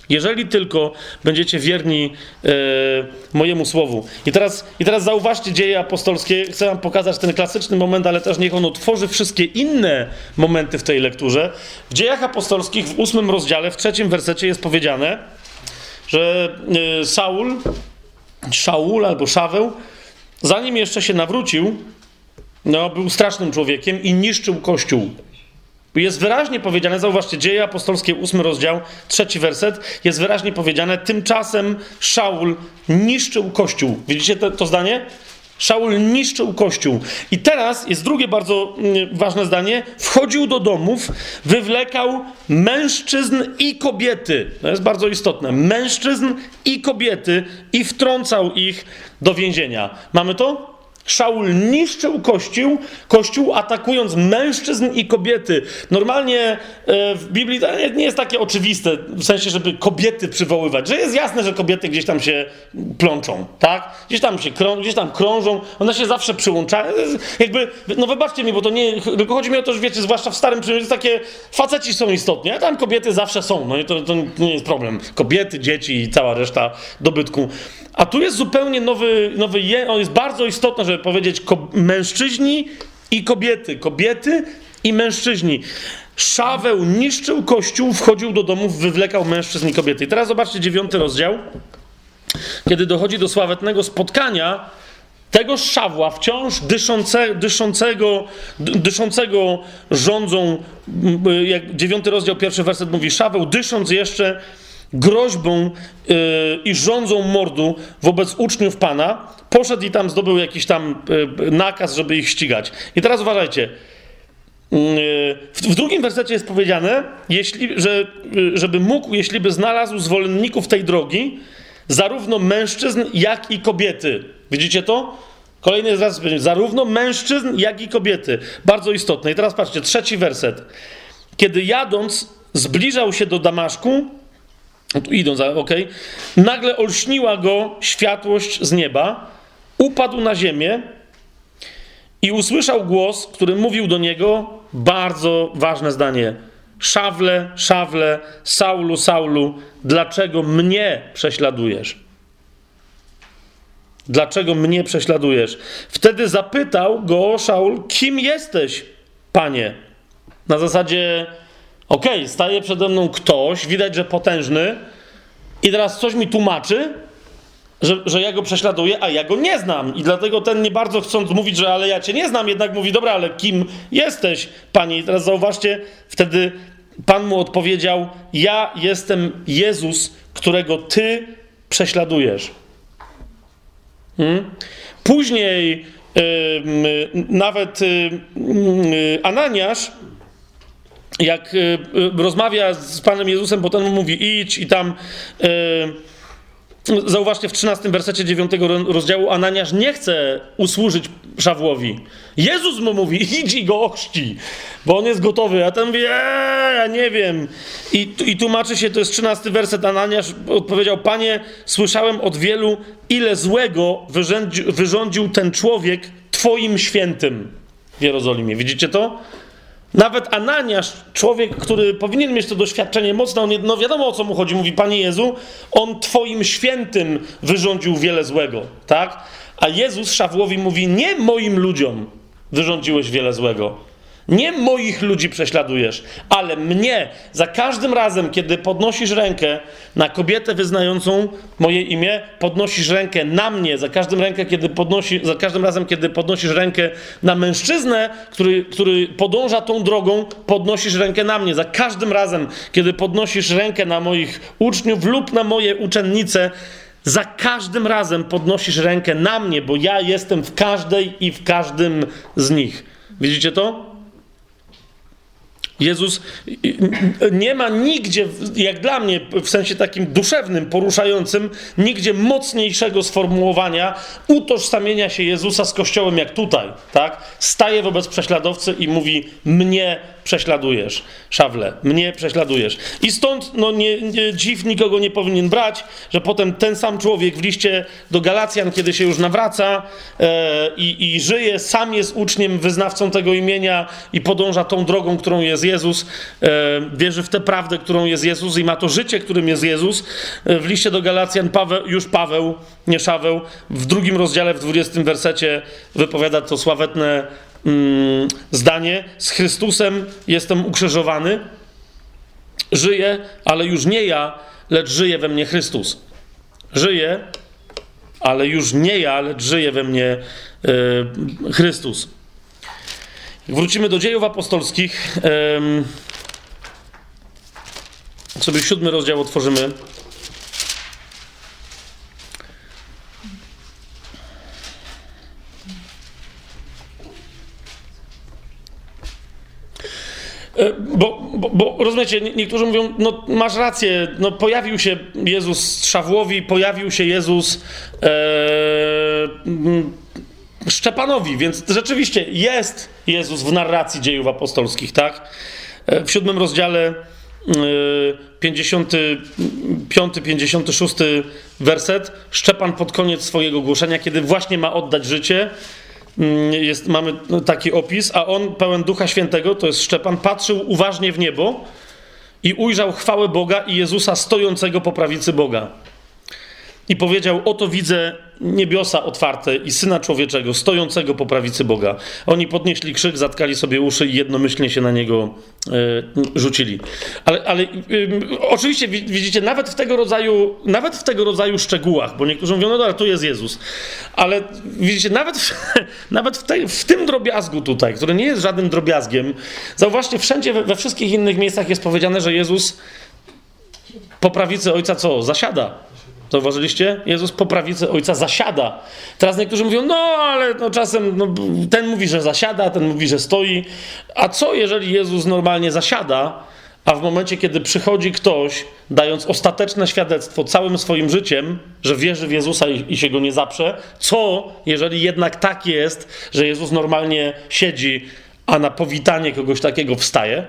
Speaker 1: Jeżeli tylko będziecie wierni e, mojemu słowu. I teraz, I teraz zauważcie dzieje apostolskie. Chcę wam pokazać ten klasyczny moment, ale też niech on otworzy wszystkie inne momenty w tej lekturze. W dziejach apostolskich w ósmym rozdziale, w trzecim wersecie jest powiedziane, że e, Saul, Szaul albo Szaweł, zanim jeszcze się nawrócił, no, był strasznym człowiekiem i niszczył kościół. Jest wyraźnie powiedziane, zauważcie, dzieje apostolskie, ósmy rozdział, trzeci werset, jest wyraźnie powiedziane, tymczasem Szaul niszczył kościół. Widzicie to, to zdanie? Szaul niszczył kościół. I teraz jest drugie bardzo mm, ważne zdanie. Wchodził do domów, wywlekał mężczyzn i kobiety. To jest bardzo istotne. Mężczyzn i kobiety i wtrącał ich do więzienia. Mamy to? Szaul niszczył kościół, kościół atakując mężczyzn i kobiety. Normalnie e, w Biblii to nie jest takie oczywiste, w sensie, żeby kobiety przywoływać, że jest jasne, że kobiety gdzieś tam się plączą, tak? Gdzieś tam się krą, gdzieś tam krążą, one się zawsze przyłączają. Jakby, no wybaczcie mi, bo to nie, tylko chodzi mi o to, że wiecie, zwłaszcza w Starym Przymierzu, takie faceci są istotni, a tam kobiety zawsze są, no i to, to nie jest problem. Kobiety, dzieci i cała reszta dobytku. A tu jest zupełnie nowy, nowy on jest bardzo istotny, żeby powiedzieć mężczyźni i kobiety. Kobiety i mężczyźni. Szaweł niszczył kościół, wchodził do domów, wywlekał mężczyzn i kobiety. I teraz zobaczcie dziewiąty rozdział, kiedy dochodzi do sławetnego spotkania tego Szawła, wciąż dyszące, dyszącego, dyszącego rządzą, jak dziewiąty rozdział, pierwszy werset mówi, Szaweł dysząc jeszcze groźbą yy, i rządzą mordu wobec uczniów Pana, poszedł i tam zdobył jakiś tam yy, nakaz, żeby ich ścigać. I teraz uważajcie, w, drugim wersecie jest powiedziane, jeśli, że, żeby mógł, jeśli by znalazł zwolenników tej drogi, zarówno mężczyzn, jak i kobiety. Widzicie to? Kolejny raz, zarówno mężczyzn, jak i kobiety. Bardzo istotne. I teraz patrzcie, trzeci werset. Kiedy jadąc zbliżał się do Damaszku, idąc, ok, nagle olśniła go światłość z nieba, upadł na ziemię i usłyszał głos, który mówił do niego bardzo ważne zdanie. Szawle, szawle, Saulu, Saulu, dlaczego mnie prześladujesz? Dlaczego mnie prześladujesz? Wtedy zapytał go Szaul, kim jesteś, panie? Na zasadzie, okej, okay, staje przede mną ktoś, widać, że potężny, i teraz coś mi tłumaczy, że, że ja go prześladuję, a ja go nie znam. I dlatego ten nie bardzo chcąc mówić, że ale ja cię nie znam, jednak mówi, dobra, ale kim jesteś, panie? I teraz zauważcie, wtedy Pan mu odpowiedział, ja jestem Jezus, którego ty prześladujesz. Hmm? Później yy, nawet yy, Ananiasz, jak yy, rozmawia z Panem Jezusem, potem mówi idź i tam Zauważcie w 13 wersecie 9 rozdziału Ananiasz nie chce usłużyć Szawłowi. Jezus mu mówi, idź i go ochrzci, bo on jest gotowy. A ten mówi, eee, ja nie wiem. I, I tłumaczy się, to jest 13 werset Ananiasz odpowiedział, panie, słyszałem od wielu, ile złego wyrządził, wyrządził ten człowiek twoim świętym w Jerozolimie. Widzicie to? Nawet Ananiasz, człowiek, który powinien mieć to doświadczenie mocne, on, no wiadomo o co mu chodzi, mówi, Panie Jezu, on Twoim świętym wyrządził wiele złego, tak? A Jezus Szawłowi mówi, nie moim ludziom wyrządziłeś wiele złego, nie moich ludzi prześladujesz, ale mnie. Za każdym razem, kiedy podnosisz rękę na kobietę wyznającą moje imię, podnosisz rękę na mnie. Za każdym, rękę, kiedy podnosi, za każdym razem, kiedy podnosisz rękę na mężczyznę, który, który podąża tą drogą, podnosisz rękę na mnie. Za każdym razem, kiedy podnosisz rękę na moich uczniów lub na moje uczennice, za każdym razem podnosisz rękę na mnie, bo ja jestem w każdej i w każdym z nich. Widzicie to? Jezus nie ma nigdzie, jak dla mnie, w sensie takim duszewnym, poruszającym, nigdzie mocniejszego sformułowania utożsamienia się Jezusa z Kościołem jak tutaj, tak? Staje wobec prześladowcy i mówi, mnie prześladujesz, Szawle, mnie prześladujesz. I stąd, no nie, nie, dziw nikogo nie powinien brać, że potem ten sam człowiek w liście do Galacjan, kiedy się już nawraca e, i, i żyje, sam jest uczniem, wyznawcą tego imienia i podąża tą drogą, którą jest Jezus, e, wierzy w tę prawdę, którą jest Jezus i ma to życie, którym jest Jezus. E, w liście do Galacjan Paweł, już Paweł, nie Szaweł, w drugim rozdziale, w dwudziestym wersecie wypowiada to sławetne zdanie: Z Chrystusem jestem ukrzyżowany, żyję, ale już nie ja, lecz żyje we mnie Chrystus. Żyję, ale już nie ja, lecz żyje we mnie e, Chrystus. Wrócimy do dziejów apostolskich, sobie siódmy rozdział otworzymy. Bo, bo, bo rozumiecie, niektórzy mówią, no masz rację, no pojawił się Jezus Szawłowi, pojawił się Jezus e, Szczepanowi, więc rzeczywiście jest Jezus w narracji dziejów apostolskich, tak? E, w siódmym rozdziale 55-56 werset, Szczepan pod koniec swojego głoszenia, kiedy właśnie ma oddać życie, jest, mamy taki opis, a on pełen Ducha Świętego, to jest Szczepan, patrzył uważnie w niebo i ujrzał chwałę Boga i Jezusa stojącego po prawicy Boga. I powiedział: Oto widzę niebiosa otwarte i Syna Człowieczego stojącego po prawicy Boga. Oni podnieśli krzyk, zatkali sobie uszy i jednomyślnie się na niego e, rzucili. Ale, ale oczywiście widzicie, nawet w tego rodzaju, nawet w tego rodzaju szczegółach, bo niektórzy mówią, no ale tu jest Jezus, ale widzicie, nawet w, nawet w, te, w tym drobiazgu tutaj, który nie jest żadnym drobiazgiem, zauważcie, wszędzie, we, we wszystkich innych miejscach jest powiedziane, że Jezus po prawicy Ojca co? Zasiada. Zauważyliście? Jezus po prawicy Ojca zasiada. Teraz niektórzy mówią, no ale no, czasem no, ten mówi, że zasiada, ten mówi, że stoi. A co jeżeli Jezus normalnie zasiada, a w momencie, kiedy przychodzi ktoś, dając ostateczne świadectwo całym swoim życiem, że wierzy w Jezusa i, i się go nie zaprze, co jeżeli jednak tak jest, że Jezus normalnie siedzi, a na powitanie kogoś takiego wstaje?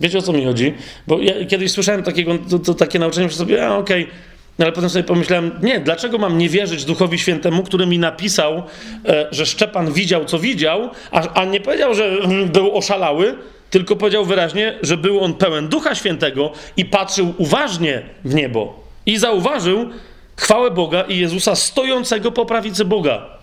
Speaker 1: Wiecie o co mi chodzi? Bo ja kiedyś słyszałem takiego, to, to takie nauczenie, że sobie, a okej, okay, ale potem sobie pomyślałem, nie, dlaczego mam nie wierzyć Duchowi Świętemu, który mi napisał, e, że Szczepan widział, co widział, a, a nie powiedział, że był oszalały, tylko powiedział wyraźnie, że był on pełen Ducha Świętego i patrzył uważnie w niebo. I zauważył chwałę Boga i Jezusa stojącego po prawicy Boga.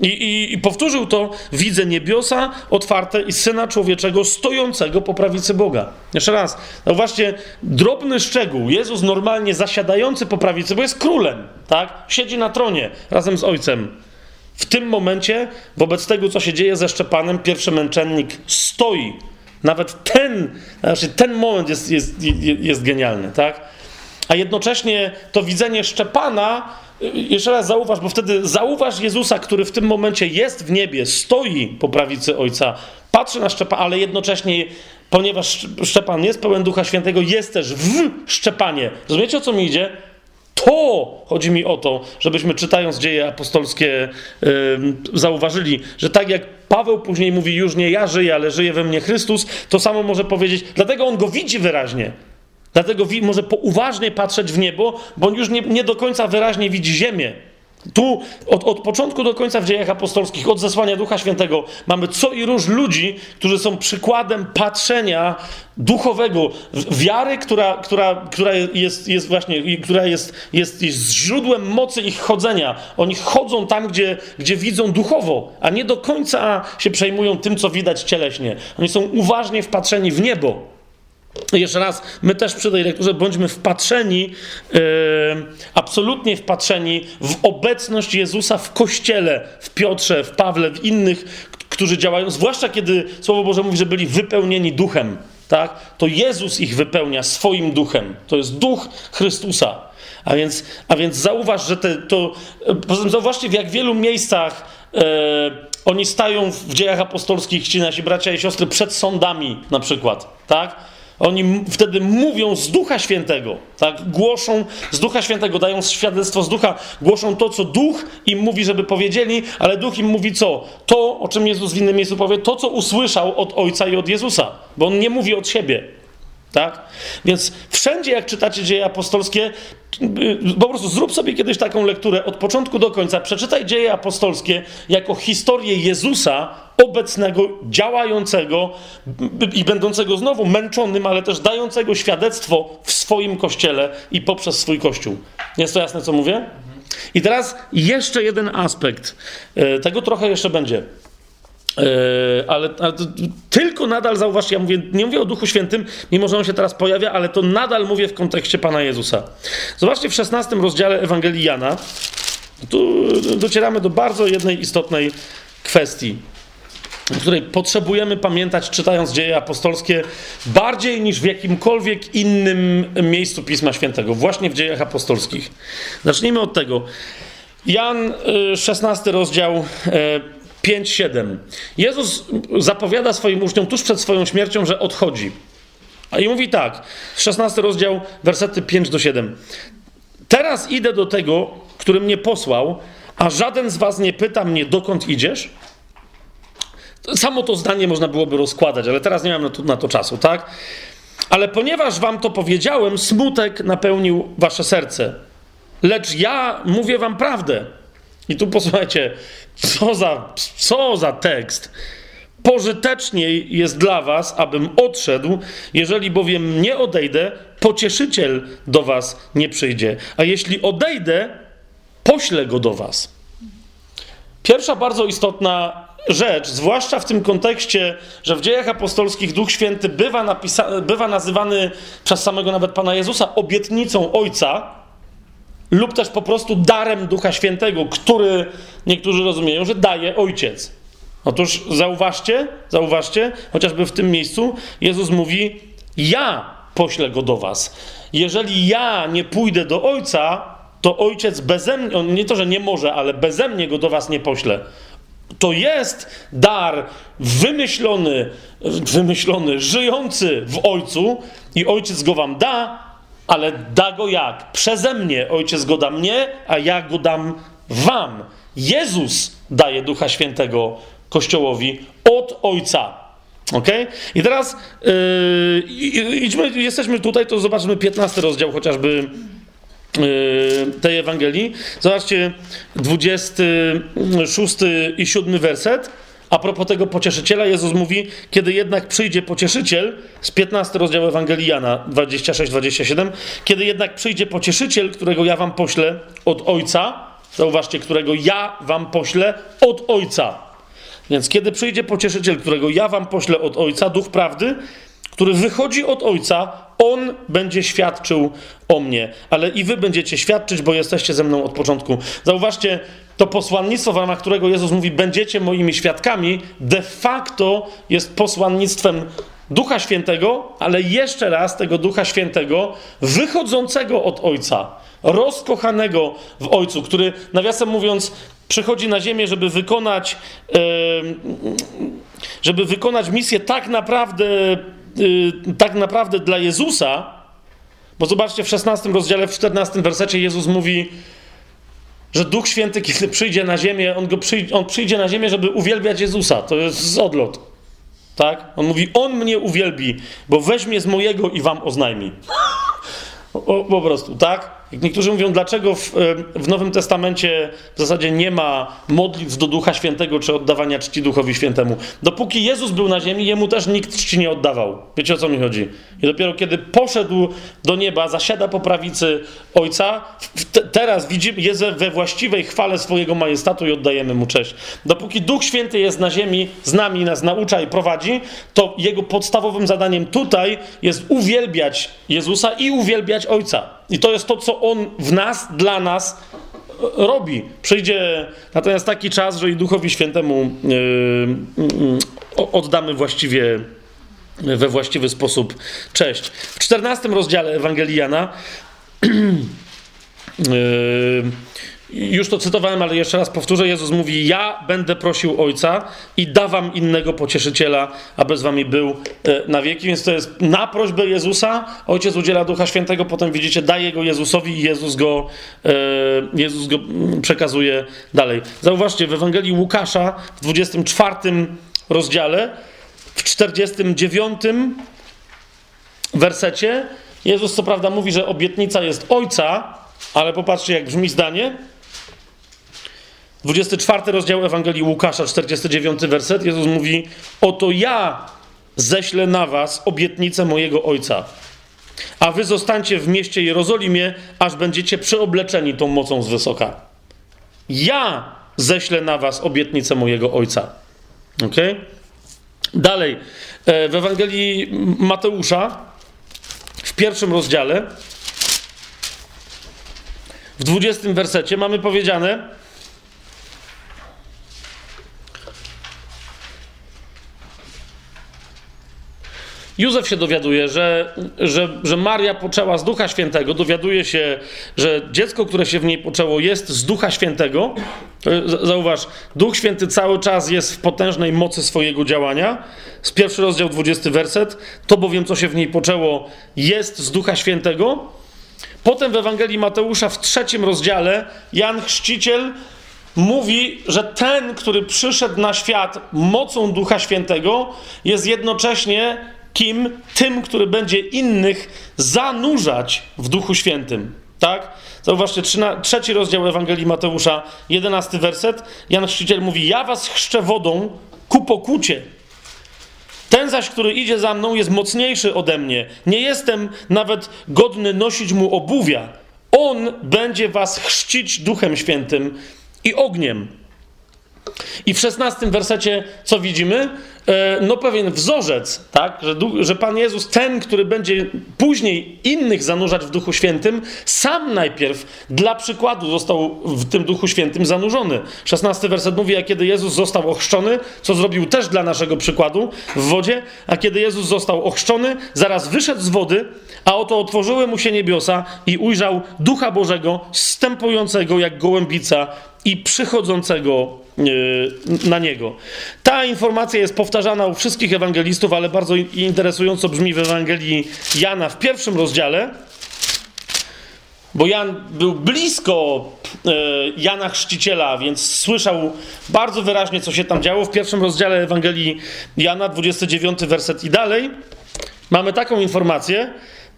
Speaker 1: I, i, I, powtórzył to, widzę niebiosa otwarte i Syna Człowieczego stojącego po prawicy Boga. Jeszcze raz, zauważcie, drobny szczegół. Jezus normalnie zasiadający po prawicy, bo jest królem, tak? Siedzi na tronie razem z Ojcem. W tym momencie, wobec tego, co się dzieje ze Szczepanem, pierwszy męczennik stoi. Nawet ten, znaczy ten moment jest, jest, jest genialny, tak? A jednocześnie to widzenie Szczepana jeszcze raz zauważ, bo wtedy zauważ Jezusa, który w tym momencie jest w niebie, stoi po prawicy Ojca, patrzy na Szczepana, ale jednocześnie, ponieważ Szczepan jest pełen Ducha Świętego, jest też w Szczepanie. Rozumiecie, o co mi idzie? To chodzi mi o to, żebyśmy czytając dzieje apostolskie yy, zauważyli, że tak jak Paweł później mówi, już nie ja żyję, ale żyje we mnie Chrystus, to samo może powiedzieć, dlatego on go widzi wyraźnie. Dlatego może uważnie patrzeć w niebo, bo on już nie, nie do końca wyraźnie widzi ziemię. Tu od, od, początku do końca w dziejach apostolskich, od zesłania Ducha Świętego, mamy co i róż ludzi, którzy są przykładem patrzenia duchowego, wiary, która, która, która jest, jest właśnie, która jest, jest, jest źródłem mocy ich chodzenia. Oni chodzą tam, gdzie, gdzie widzą duchowo, a nie do końca się przejmują tym, co widać cieleśnie. Oni są uważnie wpatrzeni w niebo. Jeszcze raz, my też przy tej lekturze bądźmy wpatrzeni, yy, absolutnie wpatrzeni w obecność Jezusa w Kościele, w Piotrze, w Pawle, w innych, którzy działają, zwłaszcza kiedy Słowo Boże mówi, że byli wypełnieni duchem, tak? To Jezus ich wypełnia swoim duchem. To jest duch Chrystusa. A więc, a więc zauważ, że te, to. Poza tym zauważcie, w jak wielu miejscach e, oni stają w dziejach apostolskich, ci nasi bracia i siostry, przed sądami na przykład, tak? Oni wtedy mówią z Ducha Świętego, tak? Głoszą z Ducha Świętego, dają świadectwo z Ducha, głoszą to, co Duch im mówi, żeby powiedzieli, ale Duch im mówi co? To, o czym Jezus w innym miejscu powie, to, co usłyszał od Ojca i od Jezusa, bo On nie mówi od siebie. Tak? Więc wszędzie, jak czytacie dzieje apostolskie, po prostu zrób sobie kiedyś taką lekturę od początku do końca. Przeczytaj dzieje apostolskie jako historię Jezusa obecnego, działającego i będącego znowu męczonym, ale też dającego świadectwo w swoim kościele i poprzez swój kościół. Jest to jasne, co mówię? I teraz jeszcze jeden aspekt. E, tego trochę jeszcze będzie. Yy, ale, ale tylko nadal zauważcie, ja mówię, nie mówię o Duchu Świętym, mimo że on się teraz pojawia, ale to nadal mówię w kontekście Pana Jezusa. Zobaczcie w 16 rozdziale Ewangelii Jana. Tu docieramy do bardzo jednej istotnej kwestii, o której potrzebujemy pamiętać, czytając dzieje apostolskie, bardziej niż w jakimkolwiek innym miejscu Pisma Świętego, właśnie w dziejach apostolskich. Zacznijmy od tego. Jan, 16 yy, rozdział, 5:7. Jezus zapowiada swoim uczniom tuż przed swoją śmiercią, że odchodzi. A i mówi tak, 16 rozdział, wersety 5 do 7. Teraz idę do tego, który mnie posłał, a żaden z was nie pyta mnie, dokąd idziesz? Samo to zdanie można byłoby rozkładać, ale teraz nie mam na to, na to czasu, tak? Ale ponieważ wam to powiedziałem, smutek napełnił wasze serce. Lecz ja mówię wam prawdę. I tu posłuchajcie, co za, co za tekst. Pożyteczniej jest dla was, abym odszedł, jeżeli bowiem nie odejdę, pocieszyciel do was nie przyjdzie. A jeśli odejdę, poślę go do was. Pierwsza bardzo istotna rzecz, zwłaszcza w tym kontekście, że w dziejach apostolskich Duch Święty bywa, napisa- bywa nazywany przez samego nawet Pana Jezusa obietnicą Ojca, lub też po prostu darem Ducha Świętego, który niektórzy rozumieją, że daje Ojciec. Otóż zauważcie, zauważcie, chociażby w tym miejscu Jezus mówi: Ja poślę go do was. Jeżeli ja nie pójdę do Ojca, to Ojciec beze mnie, on nie to, że nie może, ale beze mnie go do was nie pośle. To jest dar wymyślony, wymyślony, żyjący w Ojcu i Ojciec go wam da, ale da go jak? Przeze mnie. Ojciec go da mnie, a ja go dam wam. Jezus daje Ducha Świętego Kościołowi od Ojca. Ok? I teraz yy, idźmy, jesteśmy tutaj, to zobaczmy 15 rozdział chociażby yy, tej Ewangelii. Zobaczcie 26 i 7 werset. A propos tego pocieszyciela, Jezus mówi, kiedy jednak przyjdzie pocieszyciel, z 15 rozdziału Ewangelii Jana 26-27, kiedy jednak przyjdzie pocieszyciel, którego ja wam poślę od Ojca, zauważcie, którego ja wam poślę od Ojca. Więc kiedy przyjdzie pocieszyciel, którego ja wam poślę od Ojca, Duch Prawdy, który wychodzi od Ojca, On będzie świadczył o mnie. Ale i wy będziecie świadczyć, bo jesteście ze mną od początku. Zauważcie, to posłannictwo, w ramach którego Jezus mówi, będziecie moimi świadkami, de facto jest posłannictwem Ducha Świętego, ale jeszcze raz tego Ducha Świętego wychodzącego od Ojca, rozkochanego w Ojcu, który, nawiasem mówiąc, przychodzi na ziemię, żeby wykonać, żeby wykonać misję tak naprawdę, y, tak naprawdę dla Jezusa, bo zobaczcie w 16 rozdziale, w 14 wersecie Jezus mówi, że Duch Święty, kiedy przyjdzie na ziemię, on, go przyjdzie, on przyjdzie na ziemię, żeby uwielbiać Jezusa. To jest odlot. Tak? On mówi, on mnie uwielbi, bo weźmie z mojego i wam oznajmi. O, po prostu, tak? Niektórzy mówią, dlaczego w, w, Nowym Testamencie w zasadzie nie ma modlitw do Ducha Świętego czy oddawania czci Duchowi Świętemu. Dopóki Jezus był na ziemi, jemu też nikt czci nie oddawał. Wiecie o co mi chodzi? I dopiero kiedy poszedł do nieba, zasiada po prawicy Ojca, te, teraz widzimy, jest we właściwej chwale swojego majestatu i oddajemy mu cześć. Dopóki Duch Święty jest na ziemi, z nami, nas naucza i prowadzi, to jego podstawowym zadaniem tutaj jest uwielbiać Jezusa i uwielbiać Ojca. I to jest to, co On w nas, dla nas e, robi. Przyjdzie natomiast taki czas, że i Duchowi Świętemu yy, oddamy właściwie we właściwy sposób cześć. W 14 rozdziale Ewangelii Jana już to cytowałem, ale jeszcze raz powtórzę. Jezus mówi: Ja będę prosił Ojca i dawam innego pocieszyciela, aby z wami był e, na wieki. Więc to jest na prośbę Jezusa. Ojciec udziela Ducha Świętego, potem widzicie, daje go Jezusowi i Jezus go, e, Jezus go mm, przekazuje dalej. Zauważcie, w Ewangelii Łukasza w 24 rozdziale, w 49 wersecie, Jezus co prawda mówi, że obietnica jest Ojca, ale popatrzcie, jak brzmi zdanie. 24 rozdział Ewangelii Łukasza, 49 werset. Jezus mówi: Oto ja ześlę na was obietnicę mojego Ojca. A wy zostańcie w mieście Jerozolimie, aż będziecie przeobleczeni tą mocą z wysoka. Ja ześlę na was obietnicę mojego Ojca. Ok? Dalej, e, w Ewangelii Mateusza, w pierwszym rozdziale, w 20 wersecie mamy powiedziane, Józef się dowiaduje, że, że, że Maria poczęła z Ducha Świętego, dowiaduje się, że dziecko, które się w niej poczęło, jest z Ducha Świętego. Zauważ, Duch Święty cały czas jest w potężnej mocy swojego działania. Z pierwszy rozdział, 20 werset. To bowiem, co się w niej poczęło, jest z Ducha Świętego. Potem w Ewangelii Mateusza w trzecim rozdziale Jan Chrzciciel mówi, że ten, który przyszedł na świat mocą Ducha Świętego, jest jednocześnie kim? Tym, który będzie innych zanurzać w Duchu Świętym. Tak? Zauważcie, trzeci rozdział Ewangelii Mateusza, jedenasty werset. Jan Chrzciciel mówi: Ja was chrzczę wodą ku pokucie. Ten zaś, który idzie za mną, jest mocniejszy ode mnie. Nie jestem nawet godny nosić mu obuwia. On będzie was chrzcić Duchem Świętym i ogniem. I w szesnastym wersecie co widzimy? E, no pewien wzorzec, tak? Że, że Pan Jezus, ten, który będzie później innych zanurzać w Duchu Świętym, sam najpierw dla przykładu został w tym Duchu Świętym zanurzony. Szesnasty werset mówi, a kiedy Jezus został ochrzczony, co zrobił też dla naszego przykładu w wodzie, a kiedy Jezus został ochrzczony, zaraz wyszedł z wody, a oto otworzyły mu się niebiosa i ujrzał Ducha Bożego, stępującego jak gołębica i przychodzącego e, na niego. Ta informacja jest powtarzana u wszystkich ewangelistów, ale bardzo interesująco brzmi w Ewangelii Jana w pierwszym rozdziale. Bo Jan był blisko e, Jana Chrzciciela, więc słyszał bardzo wyraźnie, co się tam działo. W pierwszym rozdziale Ewangelii Jana, 29 werset i dalej, mamy taką informację.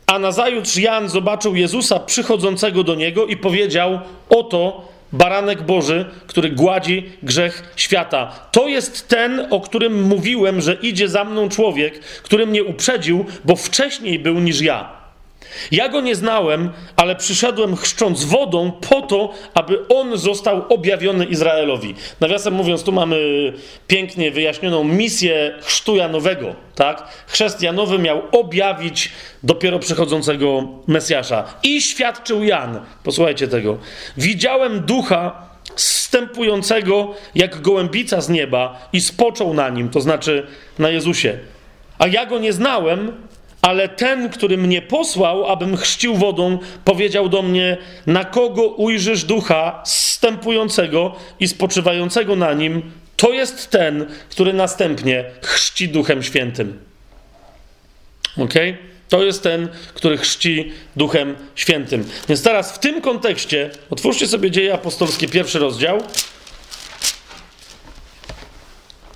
Speaker 1: A nazajutrz Jan zobaczył Jezusa przychodzącego do niego i powiedział: Oto baranek Boży, który gładzi grzech świata. To jest ten, o którym mówiłem, że idzie za mną człowiek, który mnie uprzedził, bo wcześniej był niż ja. Ja go nie znałem, ale przyszedłem chrzcząc wodą po to, aby on został objawiony Izraelowi. Nawiasem mówiąc, tu mamy pięknie wyjaśnioną misję chrztu Janowego. Tak? Chrzest Janowy miał objawić dopiero przychodzącego Mesjasza. I świadczył Jan. Posłuchajcie tego. Widziałem ducha zstępującego jak gołębica z nieba i spoczął na nim, to znaczy na Jezusie. A ja go nie znałem, ale ten, który mnie posłał, abym chrzcił wodą, powiedział do mnie: Na kogo ujrzysz ducha zstępującego i spoczywającego na nim, to jest ten, który następnie chrzci duchem świętym. Ok? To jest ten, który chrzci duchem świętym. Więc teraz w tym kontekście, otwórzcie sobie dzieje apostolskie, pierwszy rozdział.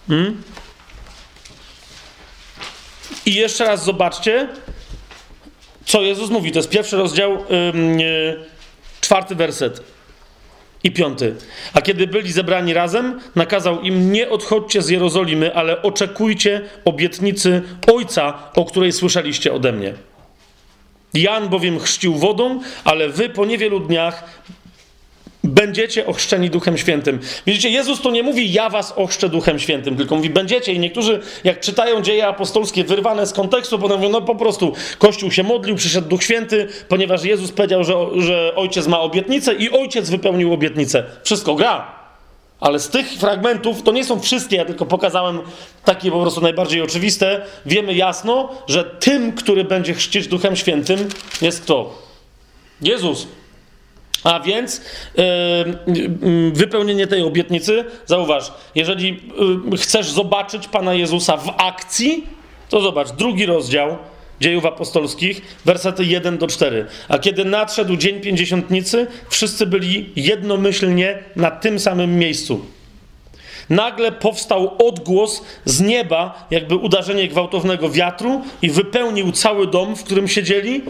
Speaker 1: Hmm? I jeszcze raz zobaczcie, co Jezus mówi. To jest pierwszy rozdział, yy, czwarty werset i piąty. A kiedy byli zebrani razem, nakazał im: Nie odchodźcie z Jerozolimy, ale oczekujcie obietnicy Ojca, o której słyszeliście ode mnie. Jan bowiem chrzcił wodą, ale wy po niewielu dniach będziecie ochrzczeni Duchem Świętym. Widzicie, Jezus to nie mówi, ja was ochrzczę Duchem Świętym, tylko mówi, będziecie. I niektórzy, jak czytają dzieje apostolskie wyrwane z kontekstu, potem mówią, no po prostu Kościół się modlił, przyszedł Duch Święty, ponieważ Jezus powiedział, że, że Ojciec ma obietnicę i Ojciec wypełnił obietnicę. Wszystko gra. Ale z tych fragmentów, to nie są wszystkie, ja tylko pokazałem takie po prostu najbardziej oczywiste, wiemy jasno, że tym, który będzie chrzcić Duchem Świętym jest kto? Jezus. A więc wypełnienie tej obietnicy, zauważ, jeżeli chcesz zobaczyć Pana Jezusa w akcji, to zobacz, drugi rozdział dziejów apostolskich, wersety 1 do 4. A kiedy nadszedł dzień pięćdziesiątnicy, wszyscy byli jednomyślnie na tym samym miejscu. Nagle powstał odgłos z nieba, jakby uderzenie gwałtownego wiatru, i wypełnił cały dom, w którym siedzieli.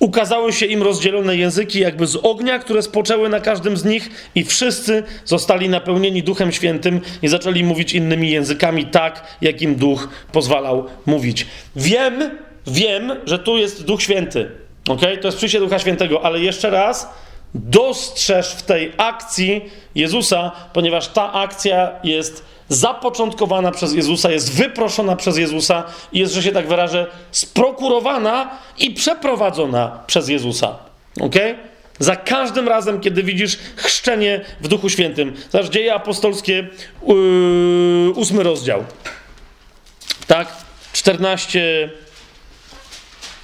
Speaker 1: Ukazały się im rozdzielone języki, jakby z ognia, które spoczęły na każdym z nich, i wszyscy zostali napełnieni Duchem Świętym i zaczęli mówić innymi językami, tak jak im Duch pozwalał mówić. Wiem, wiem, że tu jest Duch Święty. ok? To jest przyjście Ducha Świętego, ale jeszcze raz dostrzeż w tej akcji Jezusa, ponieważ ta akcja jest zapoczątkowana przez Jezusa, jest wyproszona przez Jezusa jest, że się tak wyrażę, sprokurowana i przeprowadzona przez Jezusa. Ok? Za każdym razem, kiedy widzisz chrzczenie w Duchu Świętym. Zobacz, dzieje apostolskie, yy, ósmy rozdział. Tak? 14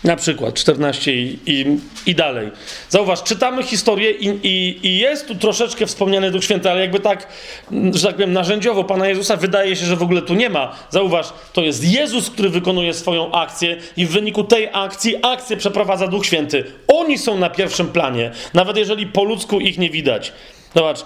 Speaker 1: na przykład 14 i, i, i dalej. Zauważ, czytamy historię i, i, jest tu troszeczkę wspomniany Duch Święty, ale jakby tak, że tak powiem, narzędziowo Pana Jezusa wydaje się, że w ogóle tu nie ma. Zauważ, to jest Jezus, który wykonuje swoją akcję i w wyniku tej akcji akcję przeprowadza Duch Święty. Oni są na pierwszym planie, nawet jeżeli po ludzku ich nie widać. Zobacz,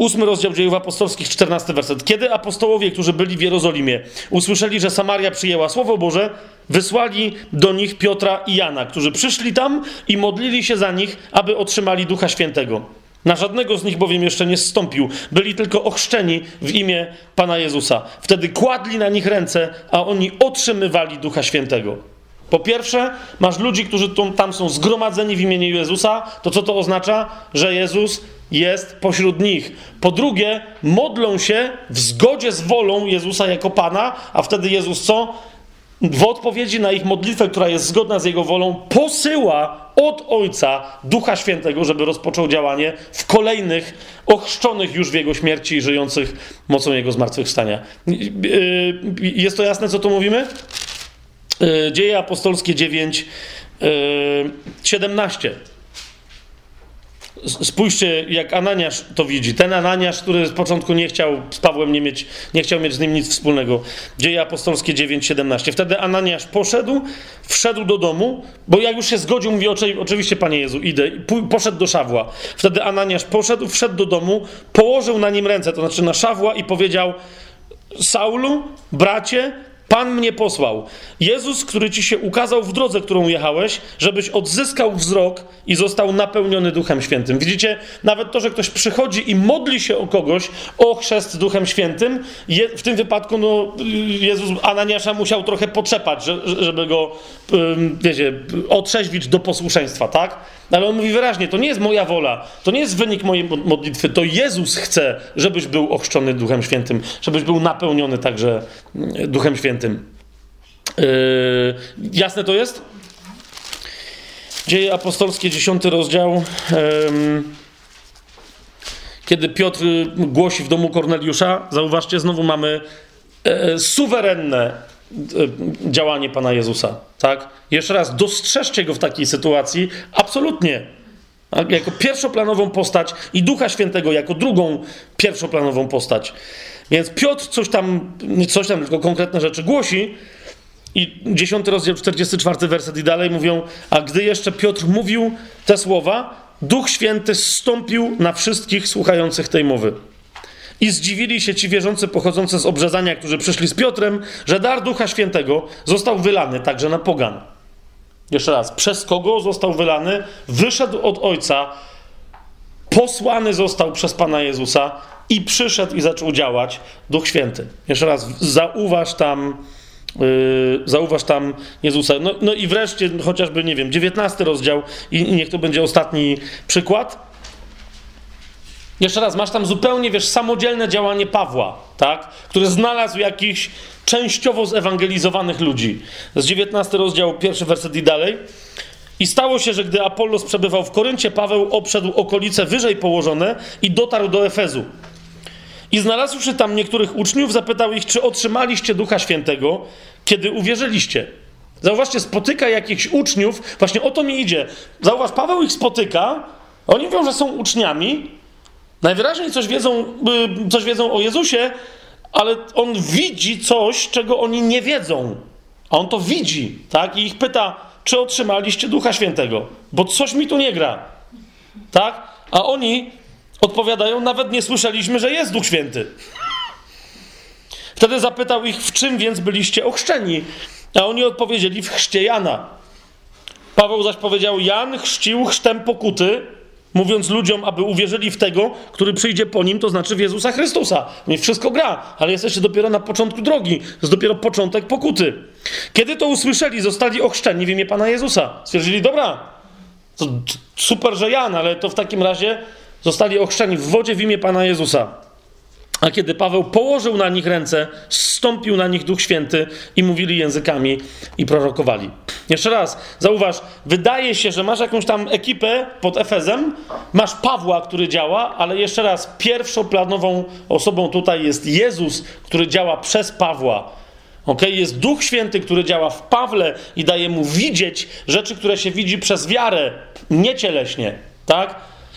Speaker 1: Ósmy rozdział dziejów apostolskich, czternasty werset. Kiedy apostołowie, którzy byli w Jerozolimie, usłyszeli, że Samaria przyjęła Słowo Boże, wysłali do nich Piotra i Jana, którzy przyszli tam i modlili się za nich, aby otrzymali Ducha Świętego. Na żadnego z nich bowiem jeszcze nie zstąpił. Byli tylko ochrzczeni w imię Pana Jezusa. Wtedy kładli na nich ręce, a oni otrzymywali Ducha Świętego. Po pierwsze, masz ludzi, którzy tam są zgromadzeni w imieniu Jezusa, to co to oznacza? Że Jezus jest pośród nich. Po drugie, modlą się w zgodzie z wolą Jezusa jako Pana, a wtedy Jezus co? W odpowiedzi na ich modlitwę, która jest zgodna z Jego wolą, posyła od Ojca Ducha Świętego, żeby rozpoczął działanie w kolejnych, ochrzczonych już w Jego śmierci i żyjących mocą Jego zmartwychwstania. Jest to jasne, co tu mówimy? Dzieje apostolskie 9, 17. Spójrzcie, jak Ananiasz to widzi. Ten Ananiasz, który z początku nie chciał z Pawłem nie, mieć, nie chciał mieć z nim nic wspólnego. Dzieje apostolskie 9:17. Wtedy Ananiasz poszedł, wszedł do domu, bo jak już się zgodził, mówi: Oczywiście, panie Jezu, idę. Poszedł do Szawła. Wtedy Ananiasz poszedł, wszedł do domu, położył na nim ręce, to znaczy na Szawła, i powiedział: Saulu, bracie, Pan mnie posłał. Jezus, który ci się ukazał w drodze, którą jechałeś, żebyś odzyskał wzrok i został napełniony Duchem Świętym. Widzicie, nawet to, że ktoś przychodzi i modli się o kogoś o chrzest Duchem Świętym, je, w tym wypadku no, Jezus Ananiasza musiał trochę potrzepać, żeby go, wiecie, otrzeźwić do posłuszeństwa, tak? Ale on mówi wyraźnie, to nie jest moja wola, to nie jest wynik mojej modlitwy, to Jezus chce, żebyś był ochrzczony Duchem Świętym, żebyś był napełniony także mm, Duchem Świętym. Yy, jasne to jest? Dzieje apostolskie, 10 rozdział. Yy, kiedy Piotr głosi w domu Korneliusza, zauważcie, znowu mamy yy, suwerenne działanie Pana Jezusa. Tak? Jeszcze raz, dostrzeżcie go w takiej sytuacji absolutnie. Tak? Jako pierwszoplanową postać i Ducha Świętego jako drugą pierwszoplanową postać. Więc Piotr coś tam, coś tam, tylko konkretne rzeczy głosi. I 10 rozdział, 44 werset i dalej mówią, a gdy jeszcze Piotr mówił te słowa, Duch Święty zstąpił na wszystkich słuchających tej mowy. I zdziwili się ci wierzący pochodzący z obrzezania, którzy przyszli z Piotrem, że dar Ducha Świętego został wylany także na pogan. Jeszcze raz, przez kogo został wylany? Wyszedł od Ojca, posłany został przez Pana Jezusa i przyszedł i zaczął działać Duch Święty. Jeszcze raz, zauważ tam, yy, zauważ tam Jezusa. No, no i wreszcie, chociażby, nie wiem, 19 rozdział i, i niech to będzie ostatni przykład. Jeszcze raz, masz tam zupełnie, wiesz, samodzielne działanie Pawła, tak? Który znalazł jakichś częściowo zewangelizowanych ludzi. Z 19 rozdziału, pierwszy werset i dalej. I stało się, że gdy Apollos przebywał w Koryncie, Paweł obszedł okolice wyżej położone i dotarł do Efezu. I znalazłszy tam niektórych uczniów, zapytał ich, czy otrzymaliście Ducha Świętego, kiedy uwierzyliście. Zauważcie, spotyka jakichś uczniów, właśnie o to mi idzie. Zauważ, Paweł ich spotyka, oni mówią, że są uczniami, Najwyraźniej coś wiedzą, y, coś wiedzą o Jezusie, ale on widzi coś, czego oni nie wiedzą. A on to widzi, tak? I ich pyta, czy otrzymaliście Ducha Świętego? Bo coś mi tu nie gra. Tak? A oni odpowiadają, nawet nie słyszeliśmy, że jest Duch Święty. Wtedy zapytał ich, w czym więc byliście ochrzczeni? A oni odpowiedzieli, w chrzcie Jana. Paweł zaś powiedział, Jan chrzcił chrztem pokuty, mówiąc ludziom, aby uwierzyli w tego, który przyjdzie po nim, to znaczy w Jezusa Chrystusa. Nie wszystko gra, ale jesteście dopiero na początku drogi. To jest dopiero początek pokuty. Kiedy to usłyszeli, zostali ochrzczeni w imię Pana Jezusa. Stwierdzili, dobra, super, że Jan, ale to w takim razie zostali ochrzczeni w wodzie w imię Pana Jezusa. A kiedy Paweł położył na nich ręce, zstąpił na nich Duch Święty i mówili językami i prorokowali. Jeszcze raz, zauważ, wydaje się, że masz jakąś tam ekipę pod Efezem, masz Pawła, który działa, ale jeszcze raz, pierwszoplanową osobą tutaj jest Jezus, który działa przez Pawła. Okay? Jest Duch Święty, który działa w Pawle i daje mu widzieć rzeczy, które się widzi przez wiarę, nie cieleśnie. Tak?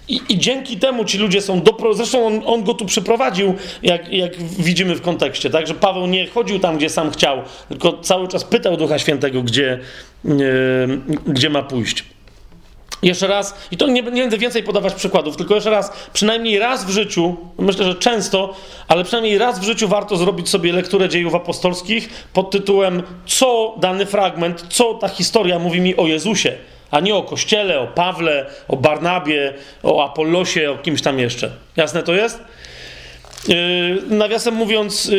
Speaker 1: I, I, dzięki temu ci ludzie są do. Zresztą on, on, go tu przyprowadził, jak, jak widzimy w kontekście, tak? Że Paweł nie chodził tam, gdzie sam chciał, tylko cały czas pytał Ducha Świętego, gdzie, yy, gdzie ma pójść. Jeszcze raz, i to nie, nie, będę więcej podawać przykładów, tylko jeszcze raz, przynajmniej raz w życiu, myślę, że często, ale przynajmniej raz w życiu warto zrobić sobie lekturę dziejów apostolskich pod tytułem Co dany fragment, co ta historia mówi mi o Jezusie a nie o Kościele, o Pawle, o Barnabie, o Apollosie, o kimś tam jeszcze. Jasne to jest? Yy, nawiasem mówiąc, yy,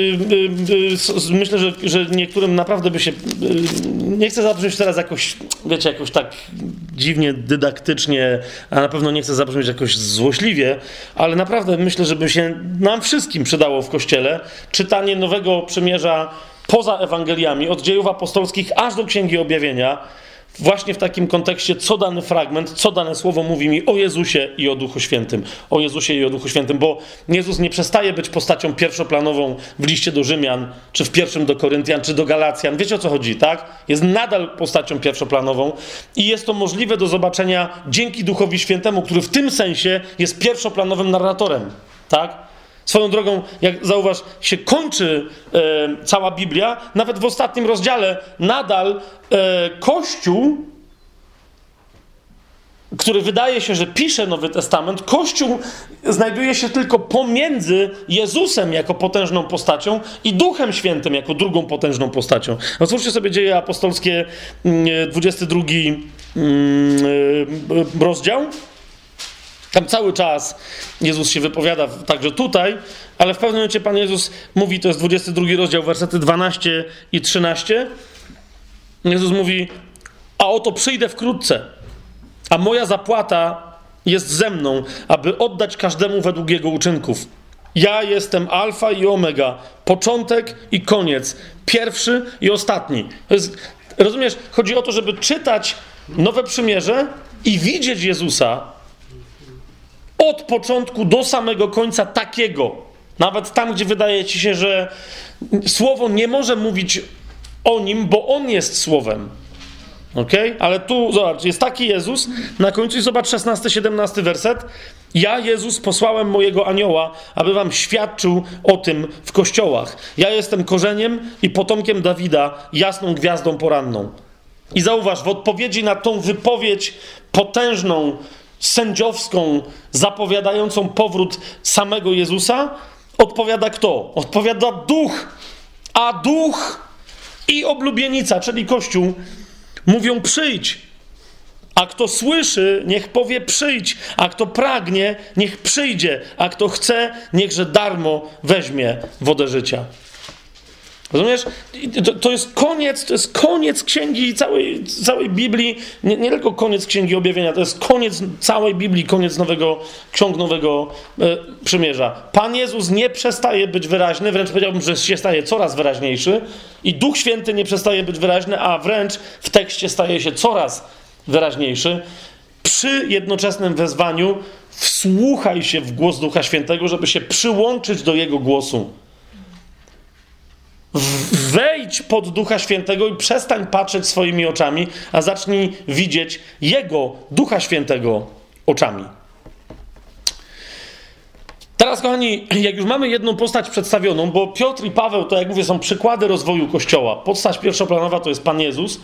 Speaker 1: yy, myślę, że, że niektórym naprawdę by się. nie chcę zabrzmieć teraz jakoś, wiecie, jakoś tak dziwnie, dydaktycznie, a na pewno nie chcę zabrzmieć jakoś złośliwie, ale naprawdę myślę, że by się nam wszystkim przydało w kościele czytanie Nowego Przymierza poza Ewangeliami, od dziejów apostolskich aż do Księgi Objawienia właśnie w takim kontekście, co dany fragment, co dane słowo mówi mi o Jezusie i o Duchu Świętym. O Jezusie i o Duchu Świętym, bo Jezus nie przestaje być postacią pierwszoplanową w liście do Rzymian, czy w pierwszym do Koryntian, czy do Galacjan. Wiecie o co chodzi, tak? Jest nadal postacią pierwszoplanową i jest to możliwe do zobaczenia dzięki Duchowi Świętemu, który w tym sensie jest pierwszoplanowym narratorem, tak? Swoją drogą, jak zauważ, się kończy e, cała Biblia, nawet w ostatnim rozdziale nadal e, Kościół, który wydaje się, że pisze Nowy Testament, Kościół znajduje się tylko pomiędzy Jezusem jako potężną postacią i Duchem Świętym jako drugą potężną postacią. Otwórzcie sobie dzieje apostolskie, 22 mm, mm, e, rozdział. Tam cały czas Jezus się wypowiada, także tutaj, ale w pewnym momencie Pan Jezus mówi, to jest 22 rozdział, wersety 12 i 13. Jezus mówi: A oto przyjdę wkrótce, a moja zapłata jest ze mną, aby oddać każdemu według jego uczynków. Ja jestem Alfa i Omega, początek i koniec, pierwszy i ostatni. Jest, rozumiesz, chodzi o to, żeby czytać Nowe Przymierze i widzieć Jezusa od początku do samego końca takiego. Nawet tam, gdzie wydaje ci się, że słowo nie może mówić o nim, bo on jest słowem. Ok? Ale tu, zobacz, jest taki Jezus. Na końcu, zobacz, 16-17 werset. Ja, Jezus, posłałem mojego anioła, aby wam świadczył o tym w kościołach. Ja jestem korzeniem i potomkiem Dawida, jasną gwiazdą poranną. I zauważ, w odpowiedzi na tą wypowiedź potężną, sędziowską, zapowiadającą powrót samego Jezusa, odpowiada kto? Odpowiada duch. A duch i oblubienica, czyli Kościół, mówią przyjdź. A kto słyszy, niech powie przyjdź, a kto pragnie, niech przyjdzie, a kto chce, niechże darmo weźmie wodę życia. Rozumiesz? To, to, jest koniec, to jest koniec księgi całej, całej Biblii, nie, nie, tylko koniec księgi objawienia, to jest koniec całej Biblii, koniec nowego, ksiąg nowego e, przymierza. Pan Jezus nie przestaje być wyraźny, wręcz powiedziałbym, że się staje coraz wyraźniejszy i Duch Święty nie przestaje być wyraźny, a wręcz w tekście staje się coraz wyraźniejszy. Przy jednoczesnym wezwaniu wsłuchaj się w głos Ducha Świętego, żeby się przyłączyć do Jego głosu. Pod Ducha Świętego i przestań patrzeć swoimi oczami, a zacznij widzieć Jego, Ducha Świętego, oczami. Teraz, kochani, jak już mamy jedną postać przedstawioną, bo Piotr i Paweł to, jak mówię, są przykłady rozwoju Kościoła. Postać pierwszoplanowa to jest Pan Jezus,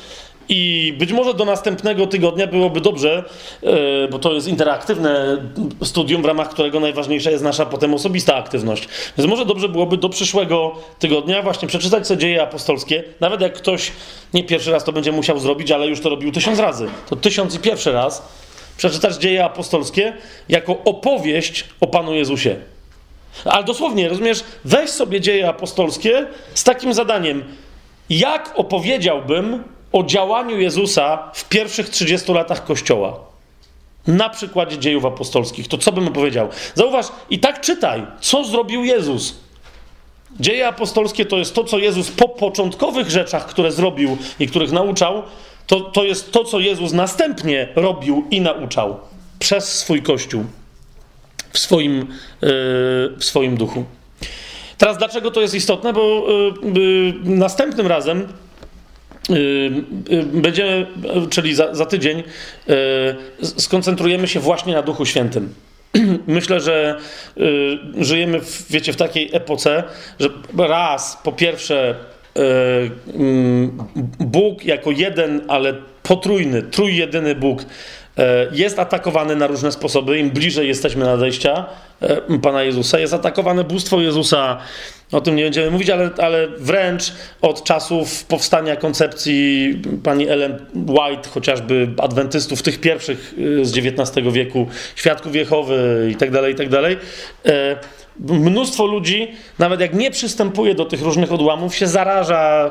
Speaker 1: i być może do następnego tygodnia byłoby dobrze, e, bo to jest interaktywne studium, w ramach którego najważniejsza jest nasza potem osobista aktywność. Więc może dobrze byłoby do przyszłego tygodnia właśnie przeczytać sobie dzieje apostolskie. Nawet jak ktoś nie pierwszy raz to będzie musiał zrobić, ale już to robił tysiąc razy. To tysiąc i pierwszy raz przeczytać dzieje apostolskie jako opowieść o Panu Jezusie. Ale dosłownie, rozumiesz, weź sobie dzieje apostolskie z takim zadaniem. Jak opowiedziałbym o działaniu Jezusa w pierwszych 30 latach Kościoła. Na przykładzie dziejów apostolskich. To co bym opowiedział? Zauważ, i tak czytaj, co zrobił Jezus. Dzieje apostolskie to jest to, co Jezus po początkowych rzeczach, które zrobił i których nauczał, to, to jest to, co Jezus następnie robił i nauczał przez swój Kościół w swoim, yy, w swoim duchu. Teraz dlaczego to jest istotne? Bo yy, yy, następnym razem Będziemy, czyli za, za tydzień, skoncentrujemy się właśnie na Duchu Świętym. Myślę, że żyjemy, w, wiecie, w takiej epoce, że raz, po pierwsze, Bóg jako jeden, ale potrójny, trójjedyny Bóg jest atakowany na różne sposoby. Im bliżej jesteśmy nadejścia e, Pana Jezusa, jest atakowane bóstwo Jezusa. O tym nie będziemy mówić, ale, ale wręcz od czasów powstania koncepcji pani Ellen White, chociażby adwentystów, tych pierwszych e, z XIX wieku, świadków Jehowy i tak dalej, i tak mnóstwo ludzi, nawet jak nie przystępuje do tych różnych odłamów, się zaraża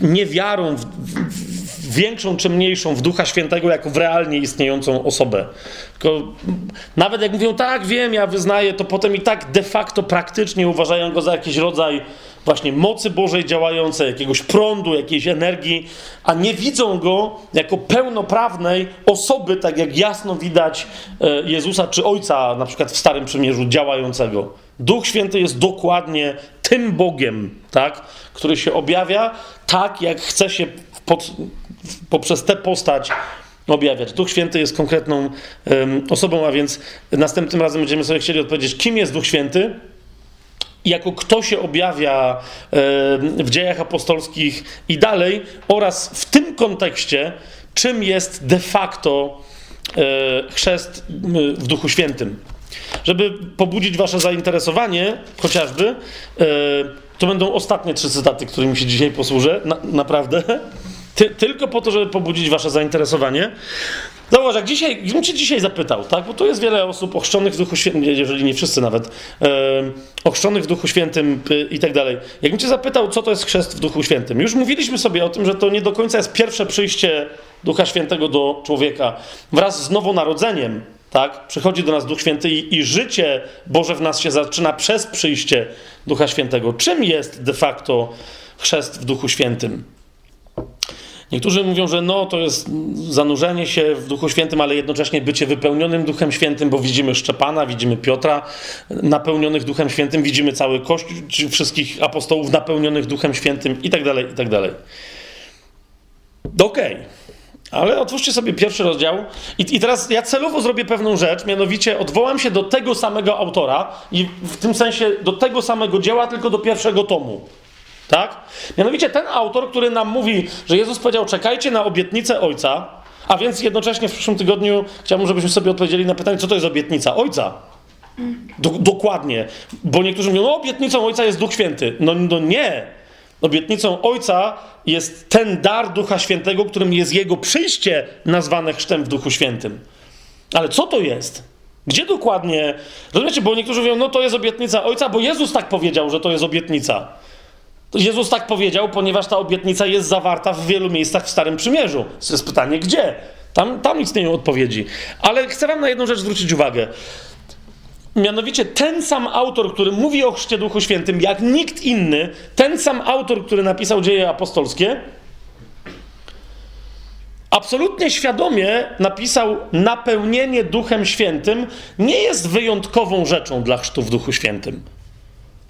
Speaker 1: niewiarą w, w większą czy mniejszą w Ducha Świętego jako w realnie istniejącą osobę. Tylko nawet jak mówią, tak, wiem, ja wyznaję, to potem i tak de facto praktycznie uważają go za jakiś rodzaj właśnie mocy Bożej działającej, jakiegoś prądu, jakiejś energii, a nie widzą go jako pełnoprawnej osoby, tak jak jasno widać e, Jezusa czy Ojca, na przykład w Starym Przymierzu, działającego. Duch Święty jest dokładnie tym Bogiem, tak, który się objawia tak, jak chce się pod, poprzez tę postać objawiać. Duch Święty jest konkretną um, osobą, a więc następnym razem będziemy sobie chcieli odpowiedzieć, kim jest Duch Święty, jako kto się objawia w dziejach apostolskich i dalej, oraz w tym kontekście, czym jest de facto e, chrzest w Duchu Świętym. Żeby pobudzić Wasze zainteresowanie, chociażby, e, to będą ostatnie trzy cytaty, którymi się dzisiaj posłużę, na, naprawdę. Ty, tylko po to, żeby pobudzić Wasze zainteresowanie. Zauważ, jak dzisiaj, gdybym Cię dzisiaj zapytał, tak, bo tu jest wiele osób ochrzczonych w Duchu Świętym, jeżeli nie wszyscy nawet, e, ochrzczonych w Duchu Świętym y, i tak dalej. Jakbym Cię zapytał, co to jest chrzest w Duchu Świętym, już mówiliśmy sobie o tym, że to nie do końca jest pierwsze przyjście Ducha Świętego do człowieka. Wraz z nowonarodzeniem, tak, przychodzi do nas Duch Święty i, i życie Boże w nas się zaczyna przez przyjście Ducha Świętego. Czym jest de facto chrzest w Duchu Świętym? Niektórzy mówią, że no, to jest zanurzenie się w Duchu Świętym, ale jednocześnie bycie wypełnionym Duchem Świętym, bo widzimy Szczepana, widzimy Piotra napełnionych Duchem Świętym, widzimy cały Kościół, wszystkich apostołów napełnionych Duchem Świętym i tak dalej, i tak dalej. Okej. Okay. Ale otwórzcie sobie pierwszy rozdział I, i teraz ja celowo zrobię pewną rzecz, mianowicie odwołam się do tego samego autora i w tym sensie do tego samego dzieła, tylko do pierwszego tomu. Tak? Mianowicie ten autor, który nam mówi, że Jezus powiedział: czekajcie na obietnicę Ojca, a więc jednocześnie w przyszłym tygodniu chciałbym, żebyśmy sobie odpowiedzieli na pytanie, co to jest obietnica Ojca. Do, dokładnie. Bo niektórzy mówią, no obietnicą Ojca jest Duch Święty. No, no nie. Obietnicą Ojca jest ten dar Ducha Świętego, którym jest Jego przyjście nazwane chrztem w Duchu Świętym. Ale co to jest? Gdzie dokładnie? Rozumiecie, bo niektórzy mówią, no to jest obietnica Ojca, bo Jezus tak powiedział, że to jest obietnica. Jezus tak powiedział, ponieważ ta obietnica jest zawarta w wielu miejscach w Starym Przymierzu. To jest pytanie, gdzie? Tam, tam istnieją odpowiedzi. Ale chcę wam na jedną rzecz zwrócić uwagę. Mianowicie ten sam autor, który mówi o chrzcie Duchu Świętym, jak nikt inny, ten sam autor, który napisał dzieje apostolskie, absolutnie świadomie napisał napełnienie Duchem Świętym nie jest wyjątkową rzeczą dla chrztu w Duchu Świętym.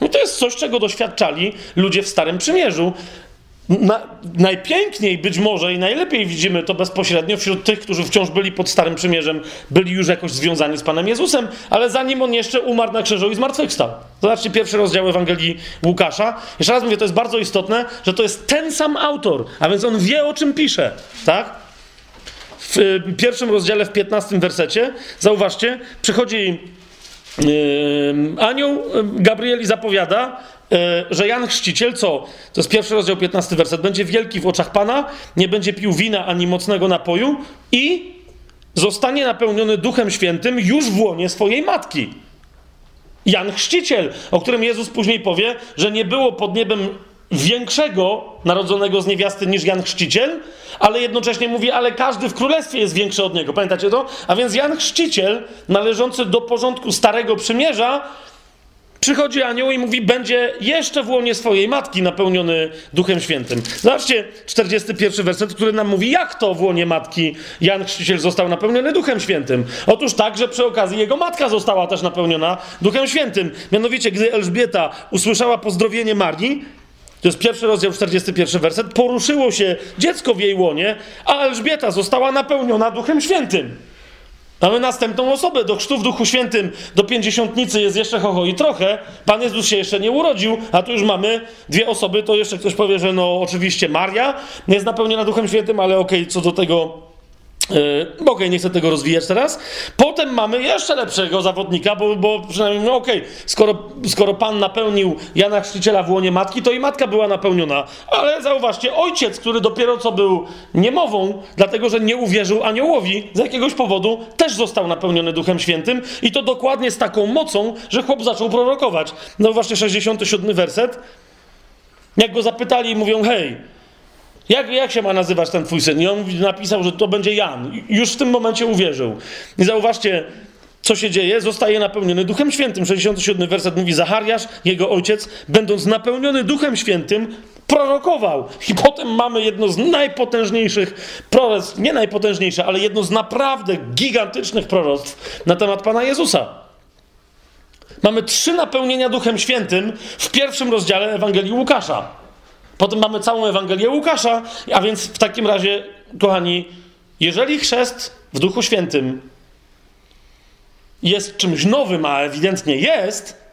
Speaker 1: No to jest coś, czego doświadczali ludzie w Starym Przymierzu. Na, najpiękniej być może i najlepiej widzimy to bezpośrednio wśród tych, którzy wciąż byli pod Starym Przymierzem, byli już jakoś związani z Panem Jezusem, ale zanim on jeszcze umarł na krzyżu i zmartwychwstał. Zobaczcie pierwszy rozdział Ewangelii Łukasza. Jeszcze raz mówię, to jest bardzo istotne, że to jest ten sam autor, a więc on wie o czym pisze, tak? W y, pierwszym rozdziale, w 15 wersecie, zauważcie, przychodzi anioł Gabrieli zapowiada, e, że Jan Chrzciciel, co? To jest pierwszy rozdział, 15 werset. Będzie wielki w oczach Pana, nie będzie pił wina ani mocnego napoju i zostanie napełniony Duchem Świętym już w łonie swojej matki. Jan Chrzciciel, o którym Jezus później powie, że nie było pod niebem większego narodzonego z niewiasty niż Jan Chrzciciel, ale jednocześnie mówi, ale każdy w królestwie jest większy od niego. Pamiętacie to? A więc Jan Chrzciciel, należący do porządku Starego Przymierza, przychodzi anioł i mówi, będzie jeszcze w łonie swojej matki napełniony Duchem Świętym. Zobaczcie 41 werset, który nam mówi, jak to w łonie matki Jan Chrzciciel został napełniony Duchem Świętym. Otóż tak, że przy okazji jego matka została też napełniona Duchem Świętym. Mianowicie, gdy Elżbieta usłyszała pozdrowienie Marii, to jest pierwszy rozdział, 41 werset. Poruszyło się dziecko w jej łonie, a Elżbieta została napełniona Duchem Świętym. Mamy następną osobę. Do chrztu w Duchu Świętym, do pięćdziesiątnicy jest jeszcze hoho i trochę. Pan Jezus się jeszcze nie urodził, a tu już mamy dwie osoby. To jeszcze ktoś powie, że no oczywiście Maria jest napełniona Duchem Świętym, ale okej, okay, co do tego Yy, okej, nie chcę tego rozwijać teraz. Potem mamy jeszcze lepszego zawodnika, bo, bo przynajmniej, no okej, skoro, skoro Pan napełnił Jana Chrzciciela w łonie matki, to i matka była napełniona. Ale zauważcie, ojciec, który dopiero co był niemową, dlatego że nie uwierzył aniołowi z jakiegoś powodu, też został napełniony Duchem Świętym i to dokładnie z taką mocą, że chłop zaczął prorokować. No właśnie 67 werset. Jak go zapytali, mówią, hej, jak, jak się ma nazywać ten twój syn? I on napisał, że to będzie Jan. Już w tym momencie uwierzył. I zauważcie, co się dzieje? Zostaje napełniony Duchem Świętym. 67 werset mówi: Zachariasz, jego ojciec, będąc napełniony Duchem Świętym, prorokował. I potem mamy jedno z najpotężniejszych proroctw, nie najpotężniejsze, ale jedno z naprawdę gigantycznych proroctw na temat Pana Jezusa. Mamy trzy napełnienia Duchem Świętym w pierwszym rozdziale Ewangelii Łukasza. Potem mamy całą Ewangelię Łukasza, a więc w takim razie, kochani, jeżeli chrzest w Duchu Świętym jest czymś nowym, a ewidentnie jest,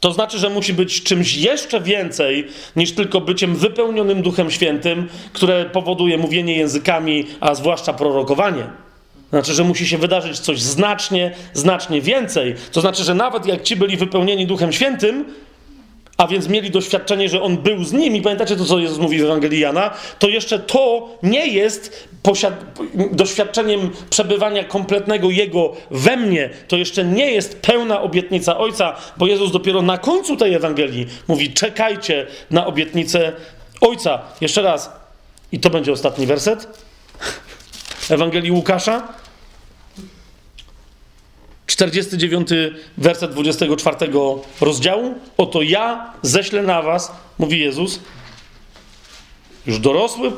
Speaker 1: to znaczy, że musi być czymś jeszcze więcej niż tylko byciem wypełnionym Duchem Świętym, które powoduje mówienie językami, a zwłaszcza prorokowanie. Znaczy, że musi się wydarzyć coś znacznie, znacznie więcej. To znaczy, że nawet jak ci byli wypełnieni Duchem Świętym, a więc mieli doświadczenie, że On był z nimi. Pamiętacie to, co Jezus mówi w Ewangelii Jana? To jeszcze to nie jest doświadczeniem przebywania kompletnego Jego we mnie. To jeszcze nie jest pełna obietnica Ojca, bo Jezus dopiero na końcu tej Ewangelii mówi: czekajcie na obietnicę Ojca. Jeszcze raz. I to będzie ostatni werset Ewangelii Łukasza. 49 werset 24 rozdziału. Oto ja ześlę na was, mówi Jezus, już dorosły,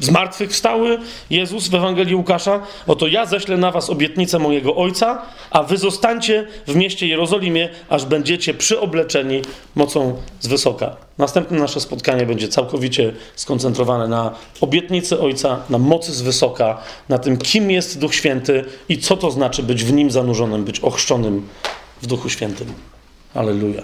Speaker 1: zmartwychwstały Jezus w Ewangelii Łukasza. Oto ja ześlę na was obietnicę mojego Ojca, a wy zostańcie w mieście Jerozolimie, aż będziecie przyobleczeni mocą z wysoka. Następne nasze spotkanie będzie całkowicie skoncentrowane na obietnicy Ojca, na mocy z wysoka, na tym, kim jest Duch Święty i co to znaczy być w nim zanurzonym, być ochrzczonym w Duchu Świętym. Aleluja.